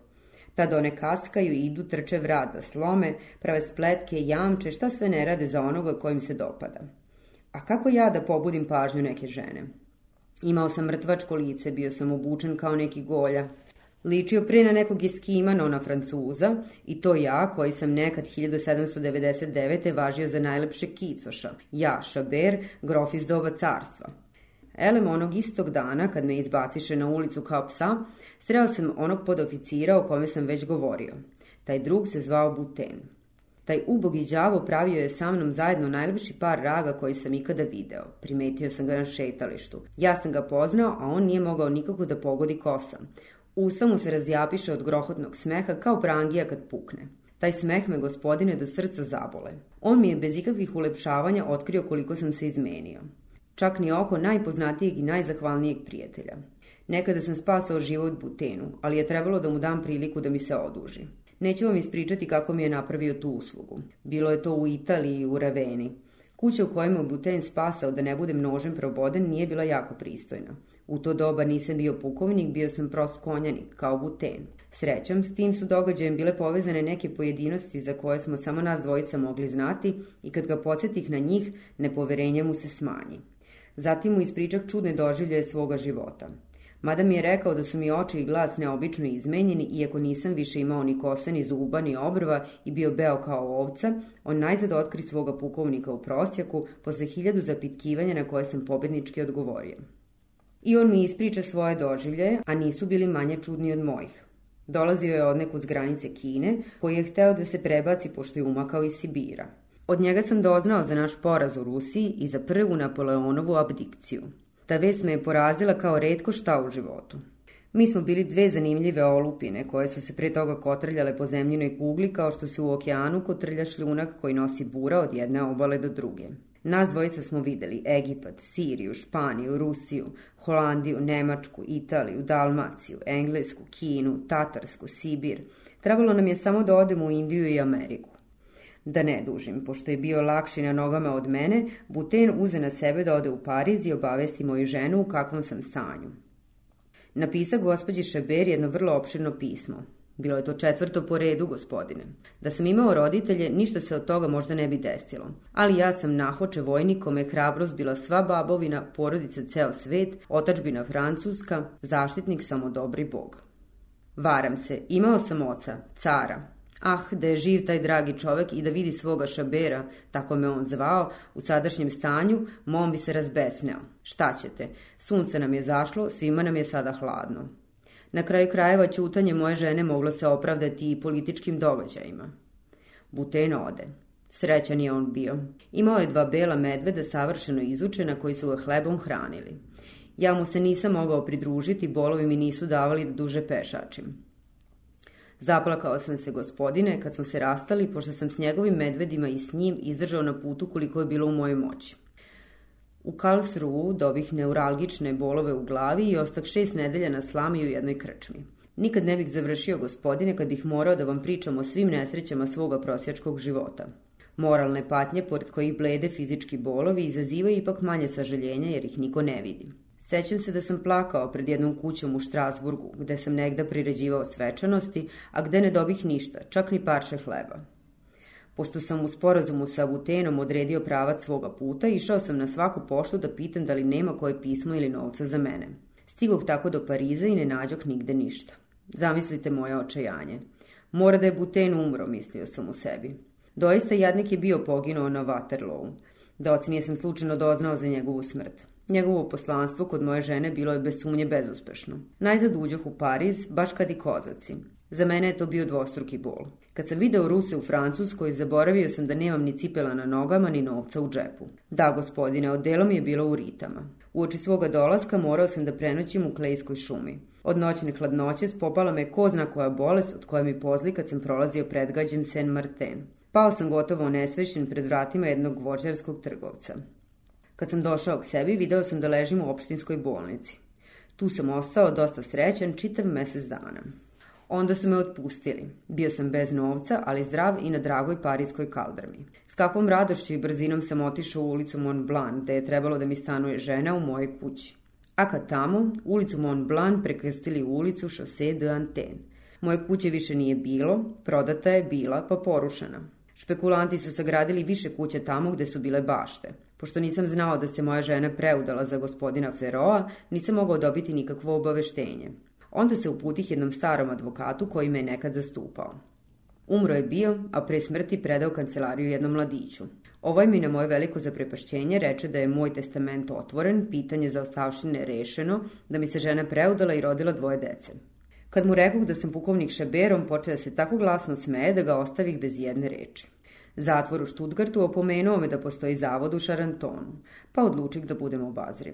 Tad one kaskaju, idu, trče vrata, slome, prave spletke, jamče, šta sve ne rade za onoga kojim se dopada. A kako ja da pobudim pažnju neke žene? Imao sam mrtvačko lice, bio sam obučen kao neki golja. Ličio pre na nekog eskimana na Francuza i to ja koji sam nekad 1799. važio za najlepše kicoša. Ja, Šaber, grof iz doba carstva. Elem onog istog dana, kad me izbaciše na ulicu kao psa, sreo sam onog podoficira o kome sam već govorio. Taj drug se zvao Buten. Taj ubogi đavo pravio je sa mnom zajedno najlepši par raga koji sam ikada video. Primetio sam ga na šetalištu. Ja sam ga poznao, a on nije mogao nikako da pogodi kosam. Usta mu se razjapiše od grohotnog smeha kao prangija kad pukne. Taj smeh me, gospodine, do srca zabole. On mi je bez ikakvih ulepšavanja otkrio koliko sam se izmenio. Čak ni oko najpoznatijeg i najzahvalnijeg prijatelja. Nekada sam spasao život Butenu, ali je trebalo da mu dam priliku da mi se oduži. Neću vam ispričati kako mi je napravio tu uslugu. Bilo je to u Italiji u Raveni. Kuća u kojoj mu Buten spasao da ne bude množen proboden nije bila jako pristojna. U to doba nisam bio pukovnik, bio sam prost konjanik, kao Buten. Srećom, s tim su događajem bile povezane neke pojedinosti za koje smo samo nas dvojica mogli znati i kad ga podsjetih na njih, nepoverenje mu se smanji. Zatim mu ispričak čudne doživljaje svoga života. Mada mi je rekao da su mi oči i glas neobično izmenjeni, iako nisam više imao ni kosa, ni zuba, ni obrva i bio beo kao ovca, on najzad otkri svoga pukovnika u prosjaku posle hiljadu zapitkivanja na koje sam pobednički odgovorio. I on mi ispriča svoje doživljaje, a nisu bili manje čudni od mojih. Dolazio je od nekud s granice Kine, koji je hteo da se prebaci pošto je umakao iz Sibira. Od njega sam doznao za naš poraz u Rusiji i za prvu Napoleonovu abdikciju. Ta vest me je porazila kao redko šta u životu. Mi smo bili dve zanimljive olupine koje su se pre toga kotrljale po zemljinoj kugli kao što se u okeanu kotrlja šljunak koji nosi bura od jedne obale do druge. Nas dvojica smo videli Egipat, Siriju, Španiju, Rusiju, Holandiju, Nemačku, Italiju, Dalmaciju, Englesku, Kinu, Tatarsku, Sibir, Trebalo nam je samo da odemo u Indiju i Ameriku. Da ne dužim, pošto je bio lakši na nogama od mene, Buten uze na sebe da ode u Pariz i obavesti moju ženu u kakvom sam stanju. Napisa gospođi Šeber jedno vrlo opširno pismo. Bilo je to četvrto po redu, gospodine. Da sam imao roditelje, ništa se od toga možda ne bi desilo. Ali ja sam nahoče vojnik kome hrabrost bila sva babovina, porodica ceo svet, otačbina Francuska, zaštitnik samo dobri bog. Varam se, imao sam oca, cara, Ah, da je živ taj dragi čovek i da vidi svoga šabera, tako me on zvao, u sadašnjem stanju, mom bi se razbesneo. Šta ćete? Sunce nam je zašlo, svima nam je sada hladno. Na kraju krajeva ćutanje moje žene moglo se opravdati i političkim događajima. Buten ode. Srećan je on bio. Imao je dva bela medveda savršeno izučena koji su ga hlebom hranili. Ja mu se nisam mogao pridružiti, bolovi mi nisu davali da duže pešačim. Zaplakao sam se gospodine kad smo se rastali, pošto sam s njegovim medvedima i s njim izdržao na putu koliko je bilo u mojoj moći. U Karlsruhu dobih neuralgične bolove u glavi i ostak šest nedelja na slami u jednoj krčmi. Nikad ne bih završio, gospodine, kad bih morao da vam pričam o svim nesrećama svoga prosjačkog života. Moralne patnje, pored kojih blede fizički bolovi, izazivaju ipak manje sažaljenja jer ih niko ne vidi. Sećam se da sam plakao pred jednom kućom u Štrasburgu, gde sam negda priređivao svečanosti, a gde ne dobih ništa, čak ni parče hleba. Pošto sam u sporazumu sa Butenom odredio pravac svoga puta, išao sam na svaku poštu da pitam da li nema koje pismo ili novca za mene. Stigog tako do Pariza i ne nađok nigde ništa. Zamislite moje očajanje. Mora da je Buten umro, mislio sam u sebi. Doista jadnik je bio poginuo na Waterloo. Docinije sam slučajno doznao za njegovu smrt. Njegovo poslanstvo kod moje žene bilo je bez sumnje bezuspešno. Najzad uđoh u Pariz, baš kad i kozaci. Za mene je to bio dvostruki bol. Kad sam video Ruse u Francuskoj, zaboravio sam da nemam ni cipela na nogama, ni novca u džepu. Da, gospodine, odelo mi je bilo u ritama. U oči svoga dolaska morao sam da prenoćim u Klejskoj šumi. Od noćne hladnoće spopala me ko zna koja bolest od koje mi pozli kad sam prolazio predgađem Saint Martin. Pao sam gotovo nesvešen pred vratima jednog vođarskog trgovca. Kad sam došao k sebi, video sam da ležim u opštinskoj bolnici. Tu sam ostao dosta srećan čitav mesec dana. Onda su me otpustili. Bio sam bez novca, ali zdrav i na dragoj parijskoj kaldrmi. S kakvom radošću i brzinom sam otišao u ulicu Mont Blanc, gde je trebalo da mi stanuje žena u mojoj kući. A kad tamo, ulicu Mont Blanc prekrstili u ulicu Chaussée de Antenne. Moje kuće više nije bilo, prodata je bila pa porušena. Špekulanti su sagradili više kuće tamo gde su bile bašte. Pošto nisam znao da se moja žena preudala za gospodina Feroa, nisam mogao dobiti nikakvo obaveštenje. Onda se uputih jednom starom advokatu koji me je nekad zastupao. Umro je bio, a pre smrti predao kancelariju jednom mladiću. Ovaj mi na moje veliko zaprepašćenje reče da je moj testament otvoren, pitanje za ostavštine rešeno, da mi se žena preudala i rodila dvoje dece. Kad mu rekao da sam pukovnik Šeberom, počeo da se tako glasno smeje da ga ostavih bez jedne reči. Zatvor u Štutgartu opomenuo me da postoji zavod u Šarantonu, pa odlučih da budem obazriv.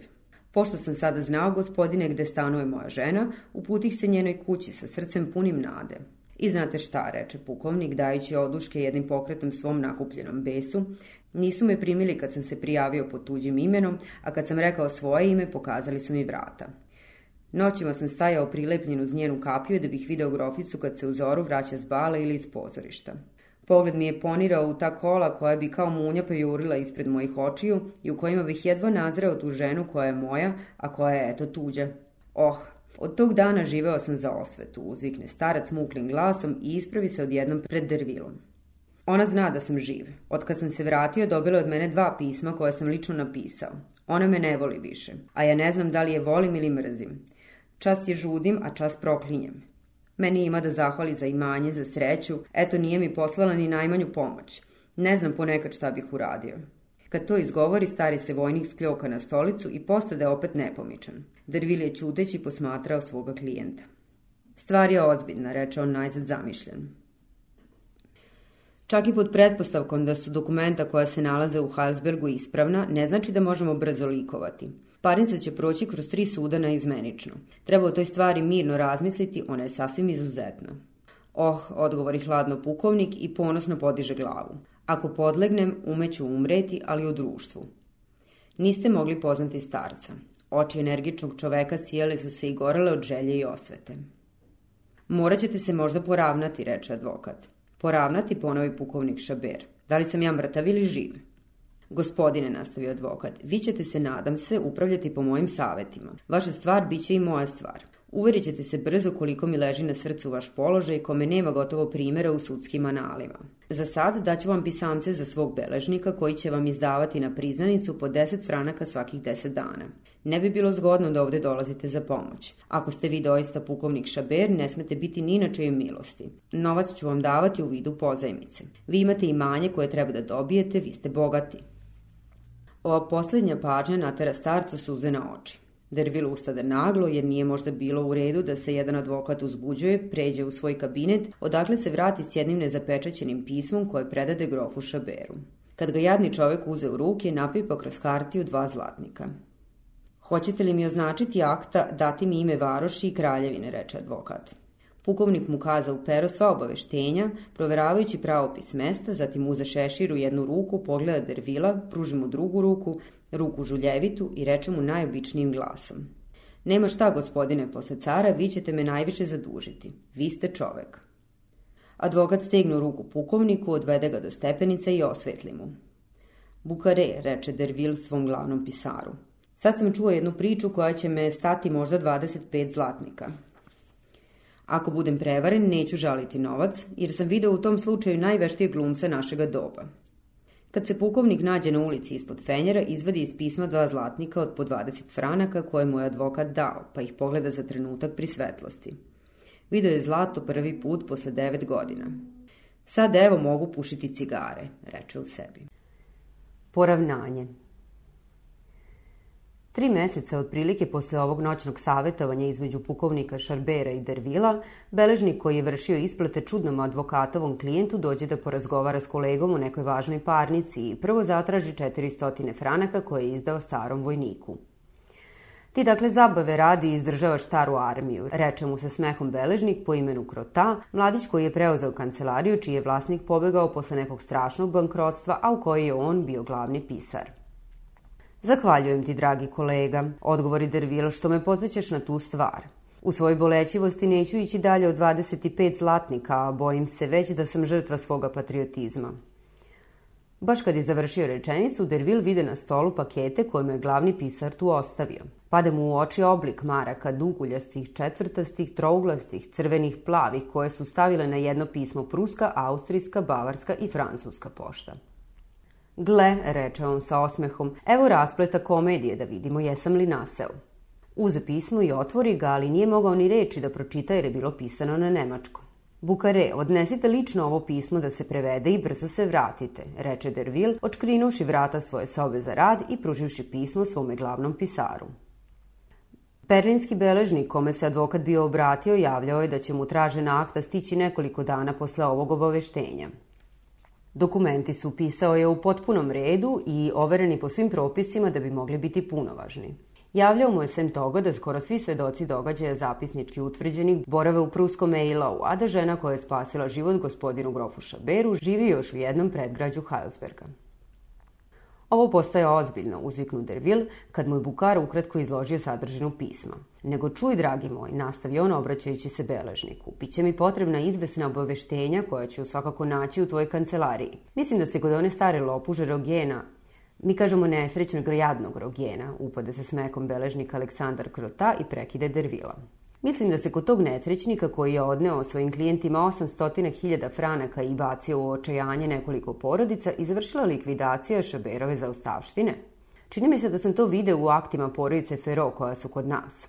Pošto sam sada znao, gospodine, gde stanuje moja žena, uputih se njenoj kući sa srcem punim nade. I znate šta, reče pukovnik, dajući oduške jednim pokretom svom nakupljenom besu, nisu me primili kad sam se prijavio pod tuđim imenom, a kad sam rekao svoje ime, pokazali su mi vrata. Noćima sam stajao prilepljen uz njenu kapiju da bih video groficu kad se u zoru vraća s bala ili iz pozorišta. Pogled mi je ponirao u ta kola koja bi kao munja pojurila ispred mojih očiju i u kojima bih jedva nazreo tu ženu koja je moja, a koja je eto tuđa. Oh, od tog dana živeo sam za osvetu, uzvikne starac muklim glasom i ispravi se odjednom pred dervilom. Ona zna da sam živ. Od kad sam se vratio, dobila od mene dva pisma koje sam lično napisao. Ona me ne voli više, a ja ne znam da li je volim ili mrzim. Čas je žudim, a čas proklinjem. Meni ima da zahvali za imanje, za sreću, eto nije mi poslala ni najmanju pomoć. Ne znam ponekad šta bih uradio. Kad to izgovori, stari se vojnik skljoka na stolicu i postade opet nepomičan. Dervil je čuteći posmatrao svoga klijenta. Stvar je ozbiljna, reče on najzad zamišljen. Čak i pod pretpostavkom da su dokumenta koja se nalaze u Halsbergu ispravna, ne znači da možemo brzo likovati. Parnica će proći kroz tri suda na izmenično. Treba o toj stvari mirno razmisliti, ona je sasvim izuzetna. Oh, odgovori hladno pukovnik i ponosno podiže glavu. Ako podlegnem, umeću umreti, ali u društvu. Niste mogli poznati starca. Oči energičnog čoveka sijale su se i gorele od želje i osvete. Morat ćete se možda poravnati, reče advokat. Poravnati, ponovi pukovnik Šaber. Da li sam ja mrtav ili živ? Gospodine, nastavio advokat, vi ćete se, nadam se, upravljati po mojim savetima. Vaša stvar bit će i moja stvar. Uverit ćete se brzo koliko mi leži na srcu vaš položaj kome nema gotovo primjera u sudskim analima. Za sad daću vam pisamce za svog beležnika koji će vam izdavati na priznanicu po 10 franaka svakih 10 dana. Ne bi bilo zgodno da ovde dolazite za pomoć. Ako ste vi doista pukovnik Šaber, ne smete biti ni na čejoj milosti. Novac ću vam davati u vidu pozajmice. Vi imate imanje koje treba da dobijete, vi ste bogati. Ova poslednja pažnja natera starcu suze na oči. Dervil ustade naglo jer nije možda bilo u redu da se jedan advokat uzbuđuje, pređe u svoj kabinet, odakle se vrati s jednim nezapečaćenim pismom koje predade grofu Šaberu. Kad ga jadni čovek uze u ruke, napipa kroz kartiju dva zlatnika. Hoćete li mi označiti akta, dati mi ime varoši i kraljevine, reče advokat. Pukovnik mu kaza u pero sva obaveštenja, proveravajući pravopis mesta, zatim uze šešir u jednu ruku, pogleda Dervila, pruži mu drugu ruku, ruku žuljevitu i reče mu najobičnijim glasom. Nema šta, gospodine, posle cara, vi ćete me najviše zadužiti. Vi ste čovek. Advokat stegnu ruku pukovniku, odvede ga do stepenice i osvetli mu. Bukare, reče Dervil svom glavnom pisaru. Sad sam čuo jednu priču koja će me stati možda 25 zlatnika. Ako budem prevaren, neću žaliti novac, jer sam video u tom slučaju najveštije glumca našega doba. Kad se pukovnik nađe na ulici ispod Fenjera, izvadi iz pisma dva zlatnika od po 20 franaka koje mu je advokat dao, pa ih pogleda za trenutak pri svetlosti. Video je zlato prvi put posle devet godina. Sad evo mogu pušiti cigare, reče u sebi. Poravnanje Tri meseca otprilike posle ovog noćnog savetovanja između pukovnika Šarbera i Dervila, beležnik koji je vršio isplate čudnom advokatovom klijentu dođe da porazgovara s kolegom u nekoj važnoj parnici i prvo zatraži 400 franaka koje je izdao starom vojniku. Ti dakle zabave radi i izdržavaš staru armiju, reče mu sa smehom beležnik po imenu Krota, mladić koji je preuzeo kancelariju čiji je vlasnik pobegao posle nekog strašnog bankrotstva, a u kojoj je on bio glavni pisar. Zahvaljujem ti, dragi kolega, odgovori Dervil, što me podsjećaš na tu stvar. U svojoj bolećivosti neću ići dalje od 25 zlatnika, a bojim se već da sam žrtva svoga patriotizma. Baš kad je završio rečenicu, Dervil vide na stolu pakete koje mu je glavni pisar tu ostavio. Pada mu u oči oblik maraka, duguljastih, četvrtastih, trouglastih, crvenih, plavih, koje su stavile na jedno pismo pruska, austrijska, bavarska i francuska pošta. Gle, reče on sa osmehom, evo raspleta komedije da vidimo jesam li naseo. Uze pismo i otvori ga, ali nije mogao ni reči da pročita jer je bilo pisano na nemačkom. Bukare, odnesite lično ovo pismo da se prevede i brzo se vratite, reče Dervil, očkrinuši vrata svoje sobe za rad i pruživši pismo svome glavnom pisaru. Berlinski beležnik kome se advokat bio obratio javljao je da će mu tražena akta stići nekoliko dana posle ovog obaveštenja. Dokumenti su upisao je u potpunom redu i overeni po svim propisima da bi mogli biti punovažni. Javljao mu je sem toga da skoro svi svedoci događaja zapisnički utvrđeni borave u pruskom Meilau, a da žena koja je spasila život gospodinu grofu Šaberu živi još u jednom predgrađu Heilsberga. Ovo postaje ozbiljno, uzviknu Dervil, kad mu je Bukar ukratko izložio sadržinu pisma. Nego čuj, dragi moj, nastavio on obraćajući se beležniku. Biće mi potrebna izvesna obaveštenja koja ću svakako naći u tvojoj kancelariji. Mislim da se kod one stare lopuže Rogena Mi kažemo nesrećnog jadnog rogena, upade se smekom beležnik Aleksandar Krota i prekide Dervila. Mislim da se kod tog nesrećnika koji je odneo svojim klijentima 800.000 franaka i bacio u očajanje nekoliko porodica izvršila likvidacija Šaberove za ostavštine. Čini mi se da sam to video u aktima porodice Fero koja su kod nas.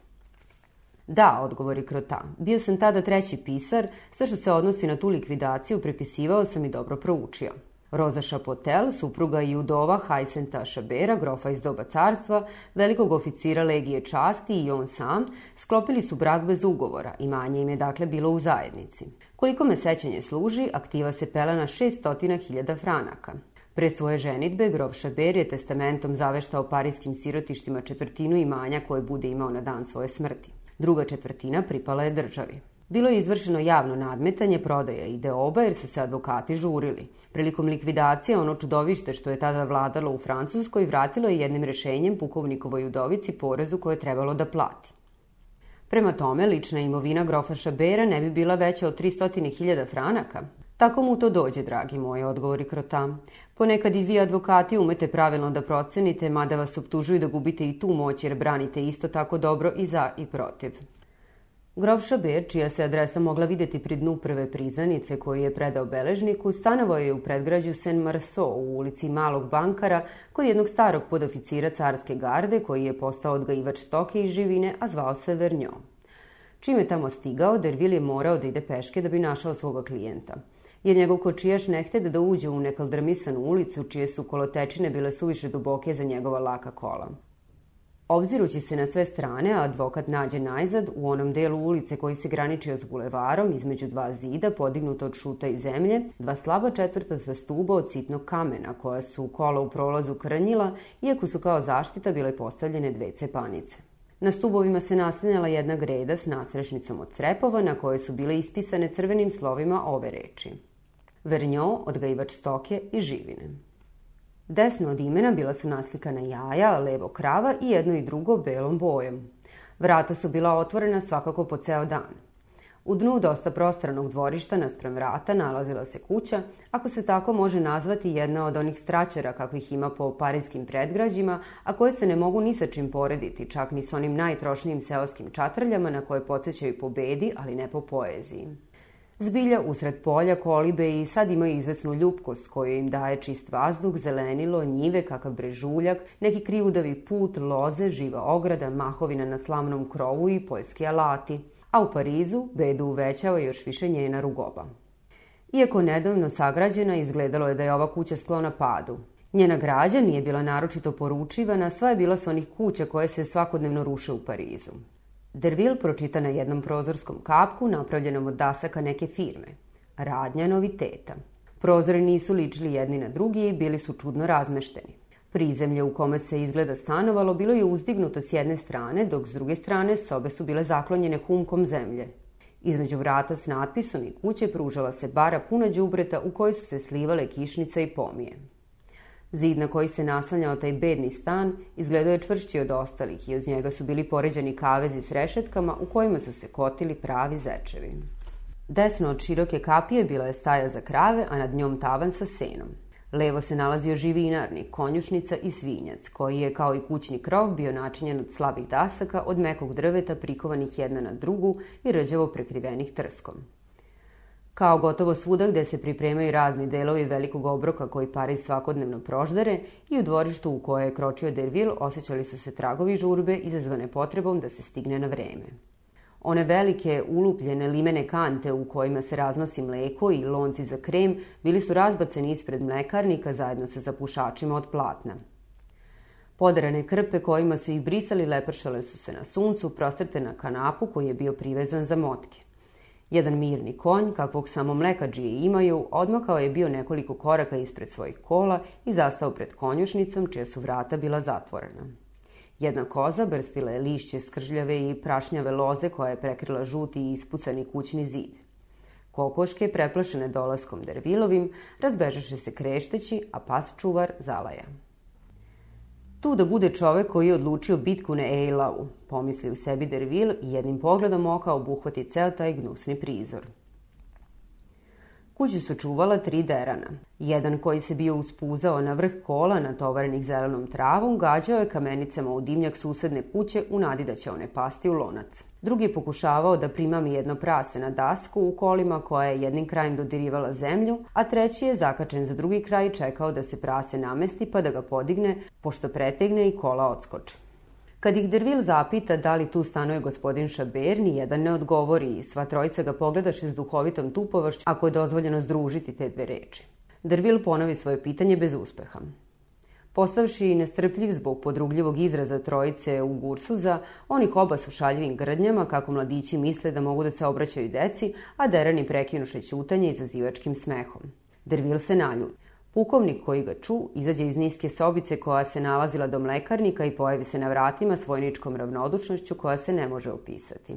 Da, odgovori Krota. Bio sam tada treći pisar, sve što se odnosi na tu likvidaciju prepisivao sam i dobro proučio. Roza Šapotel, supruga i udova Hajsenta Šabera, grofa iz doba carstva, velikog oficira Legije časti i on sam, sklopili su brak bez ugovora, imanje im je dakle bilo u zajednici. Koliko me sećanje služi, aktiva se pela na 600.000 franaka. Pre svoje ženitbe, grof Šaber je testamentom zaveštao parijskim sirotištima četvrtinu imanja koje bude imao na dan svoje smrti. Druga četvrtina pripala je državi. Bilo je izvršeno javno nadmetanje, prodaja i deoba jer su se advokati žurili. Prilikom likvidacije ono čudovište što je tada vladalo u Francuskoj vratilo je jednim rešenjem pukovnikovoj udovici porezu koje je trebalo da plati. Prema tome, lična imovina grofa Šabera ne bi bila veća od 300.000 franaka. Tako mu to dođe, dragi moji, odgovori Krota. Ponekad i vi advokati umete pravilno da procenite, mada vas optužuju da gubite i tu moć jer branite isto tako dobro i za i protiv. Grof Šaber, čija se adresa mogla videti pri dnu prve prizanice koju je predao beležniku, stanovo je u predgrađu Saint Marceau u ulici Malog bankara kod jednog starog podoficira carske garde koji je postao odgajivač stoke i živine, a zvao se Vernjo. Čim je tamo stigao, Derville je morao da ide peške da bi našao svoga klijenta – jer njegov kočijaš ne htede da uđe u nekaldrmisanu ulicu čije su kolotečine bile suviše duboke za njegova laka kola. Obzirući se na sve strane, advokat nađe najzad u onom delu ulice koji se graničio s bulevarom između dva zida podignuto od šuta i zemlje, dva slaba četvrta sa stuba od sitnog kamena koja su kola u prolazu krnjila, iako su kao zaštita bile postavljene dve cepanice. Na stubovima se naslanjala jedna greda s nasrešnicom od crepova na kojoj su bile ispisane crvenim slovima ove reči – Vernjo, odgajivač stoke i živine. Desno od imena bila su naslikana jaja, levo krava i jedno i drugo belom bojom. Vrata su bila otvorena svakako po ceo dan. U dnu dosta prostranog dvorišta nasprem vrata nalazila se kuća, ako se tako može nazvati jedna od onih straćara kakvih ima po parijskim predgrađima, a koje se ne mogu ni sa čim porediti, čak ni s onim najtrošnijim seoskim čatrljama na koje podsjećaju po bedi, ali ne po poeziji. Zbilja usred polja kolibe i sad imaju izvesnu ljubkost koju im daje čist vazduh, zelenilo, njive, kakav brežuljak, neki krivudavi put, loze, živa ograda, mahovina na slavnom krovu i poljski alati. A u Parizu bedu uvećava još više njena rugoba. Iako nedavno sagrađena, izgledalo je da je ova kuća sklona padu. Njena građa nije bila naročito poručivana, sva je bila s onih kuća koje se svakodnevno ruše u Parizu. Dervil pročita na jednom prozorskom kapku napravljenom od dasaka neke firme. Radnja noviteta. Prozori nisu ličili jedni na drugi i bili su čudno razmešteni. Prizemlje u kome se izgleda stanovalo bilo je uzdignuto s jedne strane, dok s druge strane sobe su bile zaklonjene humkom zemlje. Između vrata s natpisom i kuće pružala se bara puna đubreta u kojoj su se slivale kišnice i pomije. Zid na koji se naslanjao taj bedni stan izgledao je čvršći od ostalih i uz njega su bili poređani kavezi s rešetkama u kojima su se kotili pravi zečevi. Desno od široke kapije bila je staja za krave, a nad njom tavan sa senom. Levo se nalazio živinarnik, konjušnica i svinjac, koji je kao i kućni krov bio načinjen od slabih dasaka, od mekog drveta prikovanih jedna na drugu i rđavo prekrivenih trskom. Kao gotovo svuda gde se pripremaju razni delovi velikog obroka koji Pariz svakodnevno proždare i u dvorištu u koje je kročio Derville osjećali su se tragovi žurbe izazvane potrebom da se stigne na vreme. One velike, ulupljene limene kante u kojima se raznosi mleko i lonci za krem bili su razbaceni ispred mlekarnika zajedno sa zapušačima od platna. Podarane krpe kojima su ih brisali lepršale su se na suncu, prostrte na kanapu koji je bio privezan za motke. Jedan mirni konj, kakvog samo mlekađije imaju, odmakao je bio nekoliko koraka ispred svojih kola i zastao pred konjušnicom, čija su vrata bila zatvorena. Jedna koza brstila je lišće skržljave i prašnjave loze koja je prekrila žuti i ispucani kućni zid. Kokoške, preplašene dolaskom dervilovim, razbežaše se krešteći, a pas čuvar zalaja. Tu da bude čovek koji je odlučio bitku na Eilau, pomisli u sebi Dervil i jednim pogledom oka obuhvati ceo taj gnusni prizor. Kuću su čuvala tri derana. Jedan koji se bio uspuzao na vrh kola natovarenih zelenom travom gađao je kamenicama u dimnjak susedne kuće u nadi da će one pasti u lonac. Drugi je pokušavao da primami jedno prase na dasku u kolima koja je jednim krajem dodirivala zemlju, a treći je zakačen za drugi kraj i čekao da se prase namesti pa da ga podigne, pošto pretegne i kola odskoče. Kad ih Dervil zapita da li tu stanuje gospodin Šaber, ni jedan ne odgovori i sva trojica ga pogledaše s duhovitom tupovašću ako je dozvoljeno združiti te dve reči. Dervil ponovi svoje pitanje bez uspeha. Postavši nestrpljiv zbog podrugljivog izraza trojice u Gursuza, onih oba su šaljivim grdnjama kako mladići misle da mogu da se obraćaju deci, a derani prekinuše ćutanje izazivačkim smehom. Dervil se naljuti. Pukovnik koji ga ču izađe iz niske sobice koja se nalazila do mlekarnika i pojavi se na vratima s vojničkom ravnodušnošću koja se ne može opisati.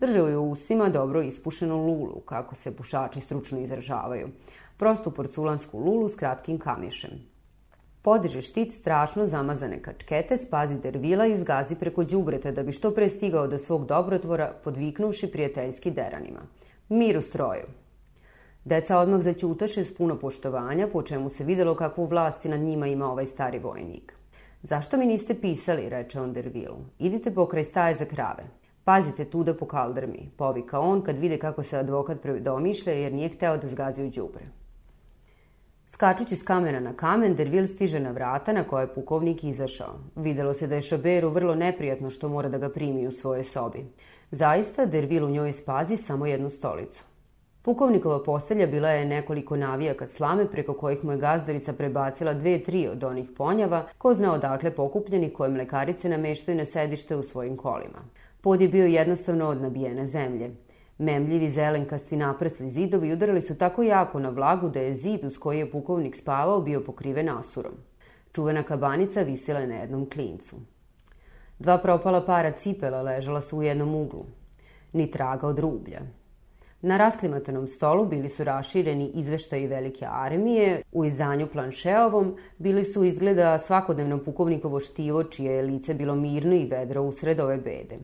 Drže u usima dobro ispušenu lulu, kako se pušači stručno izražavaju. Prostu porculansku lulu s kratkim kamišem. Podiže štit strašno zamazane kačkete, spazi dervila i zgazi preko đubreta da bi što pre stigao do svog dobrotvora, podviknuvši prijateljski deranima. Mir u stroju. Deca odmah zaćutaše s puno poštovanja, po čemu se videlo kakvu vlasti nad njima ima ovaj stari vojnik. Zašto mi niste pisali, reče on Dervilu. Idite pokraj staje za krave. Pazite tu da kaldrmi, povika on kad vide kako se advokat predomišlja jer nije hteo da zgazi u đubre. Skačući s kamena na kamen, Dervil stiže na vrata na koje je pukovnik izašao. Videlo se da je Šaberu vrlo neprijatno što mora da ga primi u svoje sobi. Zaista, Dervil u njoj spazi samo jednu stolicu. Pukovnikova postelja bila je nekoliko navijaka slame preko kojih mu je gazdarica prebacila dve, tri od onih ponjava, ko zna odakle pokupljenih koje mlekarice nameštaju na sedište u svojim kolima. Pod je bio jednostavno od nabijene zemlje. Memljivi zelenkasti naprsli zidovi udarali su tako jako na vlagu da je zid uz koji je pukovnik spavao bio pokriven asurom. Čuvena kabanica visila je na jednom klincu. Dva propala para cipela ležala su u jednom uglu. Ni traga od rublja. Na rasklimatanom stolu bili su rašireni izveštaji velike armije, u izdanju planšeovom bili su izgleda svakodnevno pukovnikovo štivo čije je lice bilo mirno i vedro usred ove bede.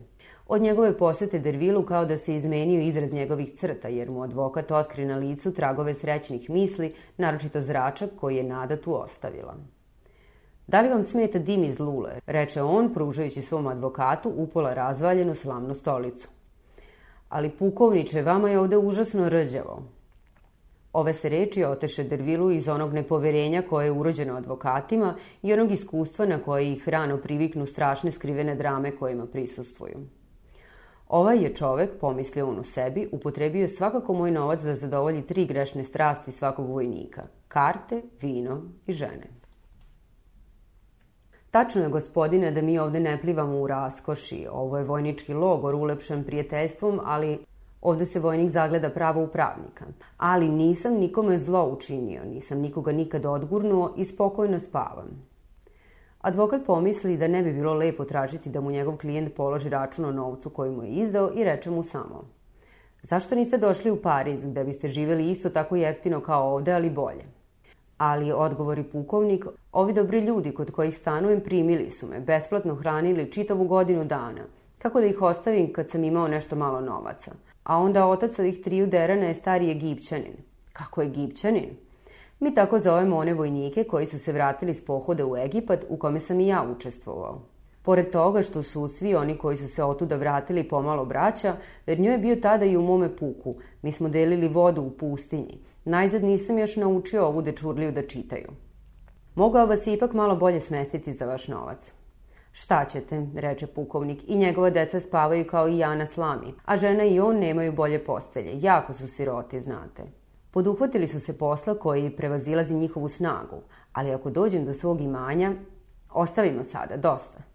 Od njegove posete Dervilu kao da se izmenio izraz njegovih crta, jer mu advokat otkri na licu tragove srećnih misli, naročito zračak koji je Nada tu ostavila. Da li vam smeta dim iz lule, reče on, pružajući svom advokatu upola razvaljenu slamnu stolicu. Ali pukovniče, vama je ovde užasno rđavo. Ove se reči oteše Dervilu iz onog nepoverenja koje je urođeno advokatima i onog iskustva na koje ih rano priviknu strašne skrivene drame kojima prisustvuju. Ovaj je čovek, pomislio on u sebi, upotrebio svakako moj novac da zadovolji tri grešne strasti svakog vojnika. Karte, vino i žene. Tačno je, gospodine, da mi ovde ne plivamo u raskoši. Ovo je vojnički logor ulepšen prijateljstvom, ali ovde se vojnik zagleda pravo upravnika. Ali nisam nikome zlo učinio, nisam nikoga nikad odgurnuo i spokojno spavam. Advokat pomisli da ne bi bilo lepo tražiti da mu njegov klijent položi račun o novcu koji mu je izdao i reče mu samo Zašto niste došli u Pariz gde biste živeli isto tako jeftino kao ovde, ali bolje? Ali, odgovori pukovnik, ovi dobri ljudi kod kojih stanujem primili su me, besplatno hranili čitavu godinu dana. Kako da ih ostavim kad sam imao nešto malo novaca? A onda otac ovih triju derana je stari Egipćanin. Kako Egipćanin? Mi tako zovemo one vojnike koji su se vratili s pohoda u Egipat u kome sam i ja učestvovao. Pored toga što su svi oni koji su se otuda vratili pomalo braća, jer njoj je bio tada i u mome puku. Mi smo delili vodu u pustinji. Najzad nisam još naučio ovu dečurliju da čitaju. Mogao vas ipak malo bolje smestiti za vaš novac. Šta ćete, reče pukovnik, i njegova deca spavaju kao i ja na slami, a žena i on nemaju bolje postelje, jako su siroti, znate. Poduhvatili su se posla koji prevazilazi njihovu snagu, ali ako dođem do svog imanja, ostavimo sada, dosta.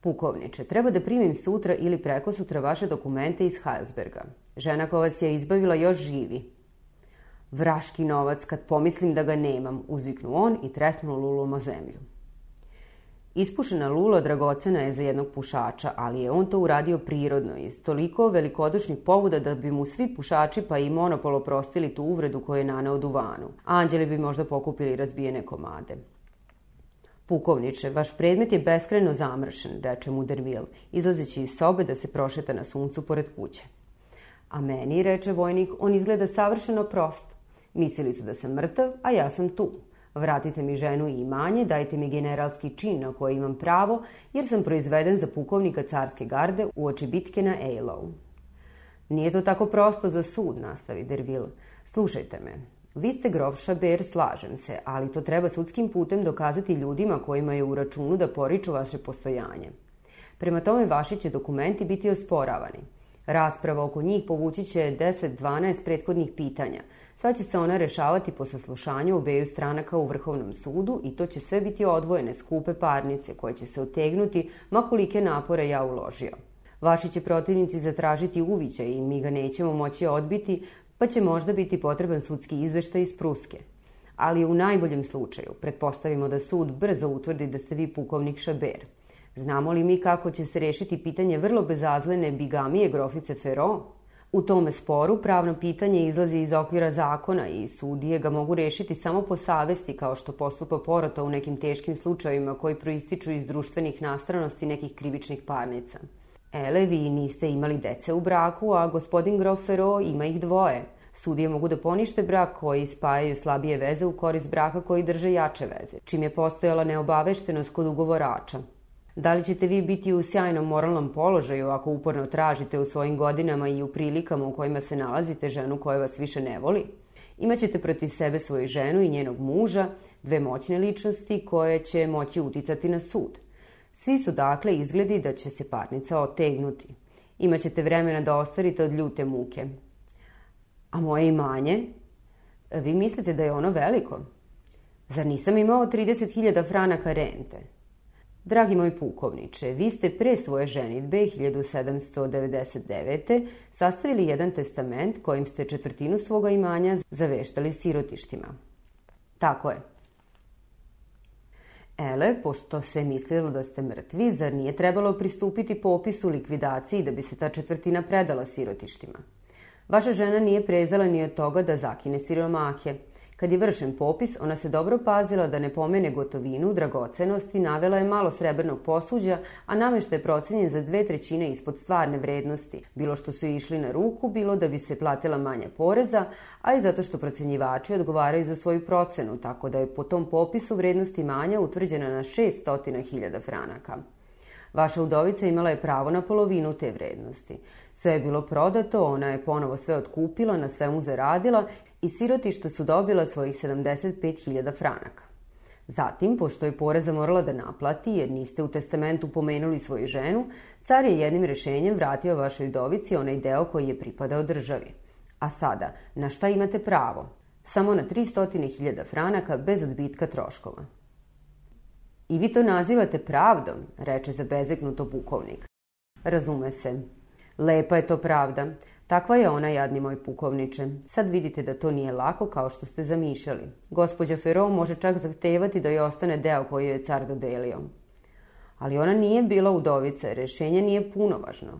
Pukovniče, treba da primim sutra ili preko sutra vaše dokumente iz Heilsberga. Žena koja vas je izbavila još živi. Vraški novac, kad pomislim da ga nemam, uzviknu on i tresnu lulom o zemlju. Ispušena lula dragocena je za jednog pušača, ali je on to uradio prirodno iz toliko velikodušnih povuda da bi mu svi pušači pa i monopol oprostili tu uvredu koju je naneo duvanu. Anđeli bi možda pokupili razbijene komade. Pukovniče, vaš predmet je beskreno zamršen, reče mu Dervil, izlazeći iz sobe da se prošeta na suncu pored kuće. A meni, reče vojnik, on izgleda savršeno prost. Mislili su da sam mrtav, a ja sam tu. Vratite mi ženu i imanje, dajte mi generalski čin na koji imam pravo, jer sam proizveden za pukovnika carske garde u oči bitke na Ejlovu. Nije to tako prosto za sud, nastavi Dervil. Slušajte me, vi ste grof Šaber, slažem se, ali to treba sudskim putem dokazati ljudima kojima je u računu da poriču vaše postojanje. Prema tome vaši će dokumenti biti osporavani. Rasprava oko njih povući će 10-12 prethodnih pitanja – Sad će se ona rešavati po saslušanju obeju stranaka u Vrhovnom sudu i to će sve biti odvojene skupe parnice koje će se otegnuti makolike napore ja uložio. Vaši će protivnici zatražiti uviđaj i mi ga nećemo moći odbiti, pa će možda biti potreban sudski izveštaj iz Pruske. Ali u najboljem slučaju, pretpostavimo da sud brzo utvrdi da ste vi pukovnik Šaber. Znamo li mi kako će se rešiti pitanje vrlo bezazlene bigamije grofice Ferro? U tome sporu pravno pitanje izlazi iz okvira zakona i sudije ga mogu rešiti samo po savesti kao što postupa porota u nekim teškim slučajevima koji proističu iz društvenih nastranosti nekih krivičnih parnica. Ele, vi niste imali dece u braku, a gospodin Grofero ima ih dvoje. Sudije mogu da ponište brak koji spajaju slabije veze u korist braka koji drže jače veze, čim je postojala neobaveštenost kod ugovorača. Da li ćete vi biti u sjajnom moralnom položaju ako uporno tražite u svojim godinama i u prilikama u kojima se nalazite ženu koja vas više ne voli? Imaćete protiv sebe svoju ženu i njenog muža, dve moćne ličnosti koje će moći uticati na sud. Svi su dakle izgledi da će se parnica otegnuti. Imaćete vremena da ostarite od ljute muke. A moje imanje? Vi mislite da je ono veliko? Zar nisam imao 30.000 franaka rente? Dragi moj pukovniče, vi ste pre svoje ženitbe 1799. sastavili jedan testament kojim ste četvrtinu svoga imanja zaveštali sirotištima. Tako je. Ele, pošto se mislilo da ste mrtvi, zar nije trebalo pristupiti popisu likvidaciji da bi se ta četvrtina predala sirotištima? Vaša žena nije prezala ni od toga da zakine siromahe – Kad je vršen popis, ona se dobro pazila da ne pomene gotovinu, dragocenosti, navela je malo srebrnog posuđa, a namešta je procenjen za dve trećine ispod stvarne vrednosti, bilo što su išli na ruku, bilo da bi se platila manja poreza, a i zato što procenjivači odgovaraju za svoju procenu, tako da je po tom popisu vrednosti manja utvrđena na 600.000 franaka. Vaša udovica imala je pravo na polovinu te vrednosti. Sve je bilo prodato, ona je ponovo sve otkupila, na svemu zaradila i sirotišta su dobila svojih 75.000 franaka. Zatim, pošto je poreza morala da naplati, jer niste u testamentu pomenuli svoju ženu, car je jednim rešenjem vratio vašoj udovici onaj deo koji je pripadao državi. A sada, na šta imate pravo? Samo na 300.000 franaka bez odbitka troškova. I vi to nazivate pravdom, reče zabezeknuto pukovnik. Razume se. Lepa je to pravda. Takva je ona, jadni moj pukovniče. Sad vidite da to nije lako kao što ste zamišljali. Gospodja Fero može čak zahtevati da joj ostane deo koji je car dodelio. Ali ona nije bila udovica, rešenje nije punovažno.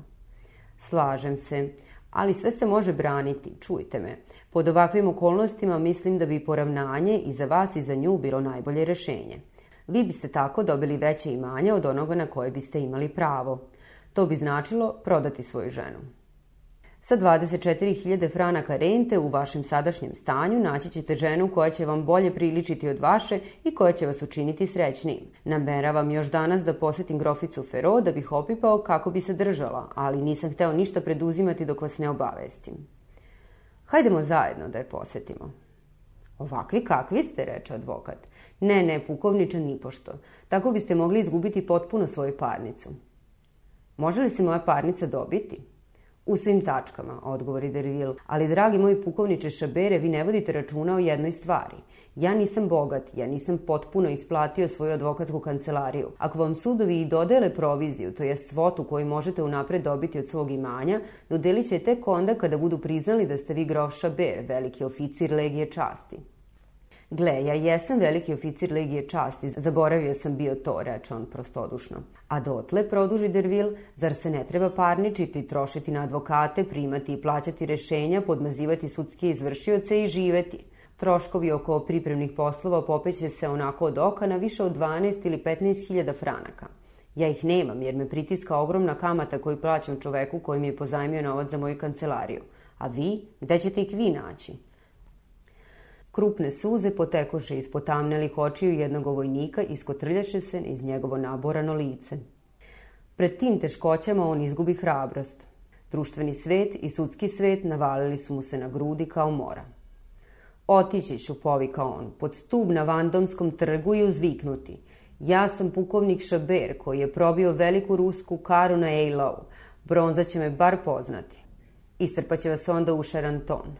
Slažem se, ali sve se može braniti, čujte me. Pod ovakvim okolnostima mislim da bi poravnanje i za vas i za nju bilo najbolje rešenje. Vi biste tako dobili veće imanje od onoga na koje biste imali pravo. To bi značilo prodati svoju ženu. Sa 24.000 franaka rente u vašem sadašnjem stanju naći ćete ženu koja će vam bolje priličiti od vaše i koja će vas učiniti srećnijim. Nameravam još danas da posetim groficu Fero da bih opipao kako bi se držala, ali nisam hteo ništa preduzimati dok vas ne obavestim. Hajdemo zajedno da je posetimo. Ovakvi kakvi ste, reče advokat. Ne, ne, pukovniče, nipošto. Tako biste mogli izgubiti potpuno svoju parnicu. Može li se moja parnica dobiti? U svim tačkama, odgovori Dervil, ali dragi moji pukovniče Šabere, vi ne vodite računa o jednoj stvari. Ja nisam bogat, ja nisam potpuno isplatio svoju advokatsku kancelariju. Ako vam sudovi i dodele proviziju, to je svotu koju možete unapred dobiti od svog imanja, dodelit će tek onda kada budu priznali da ste vi grof Šaber, veliki oficir legije časti. Gle, ja jesam veliki oficir Legije časti, zaboravio sam bio to, reče on prostodušno. A dotle, produži Dervil, zar se ne treba parničiti, trošiti na advokate, primati i plaćati rešenja, podmazivati sudske izvršioce i živeti? Troškovi oko pripremnih poslova popeće se onako od oka na više od 12 ili 15 hiljada franaka. Ja ih nemam jer me pritiska ogromna kamata koju plaćam čoveku koji mi je pozajmio novac za moju kancelariju. A vi, gde ćete ih vi naći? Krupne suze potekoše iz potamnelih očiju jednog vojnika i skotrljaše se iz njegovo naborano lice. Pred tim teškoćama on izgubi hrabrost. Društveni svet i sudski svet navalili su mu se na grudi kao mora. Otići ću, povika on, pod stub na Vandomskom trgu i uzviknuti. Ja sam pukovnik Šaber koji je probio veliku rusku karu na Ejlau. Bronza će me bar poznati. Istrpaće vas onda u Šaranton.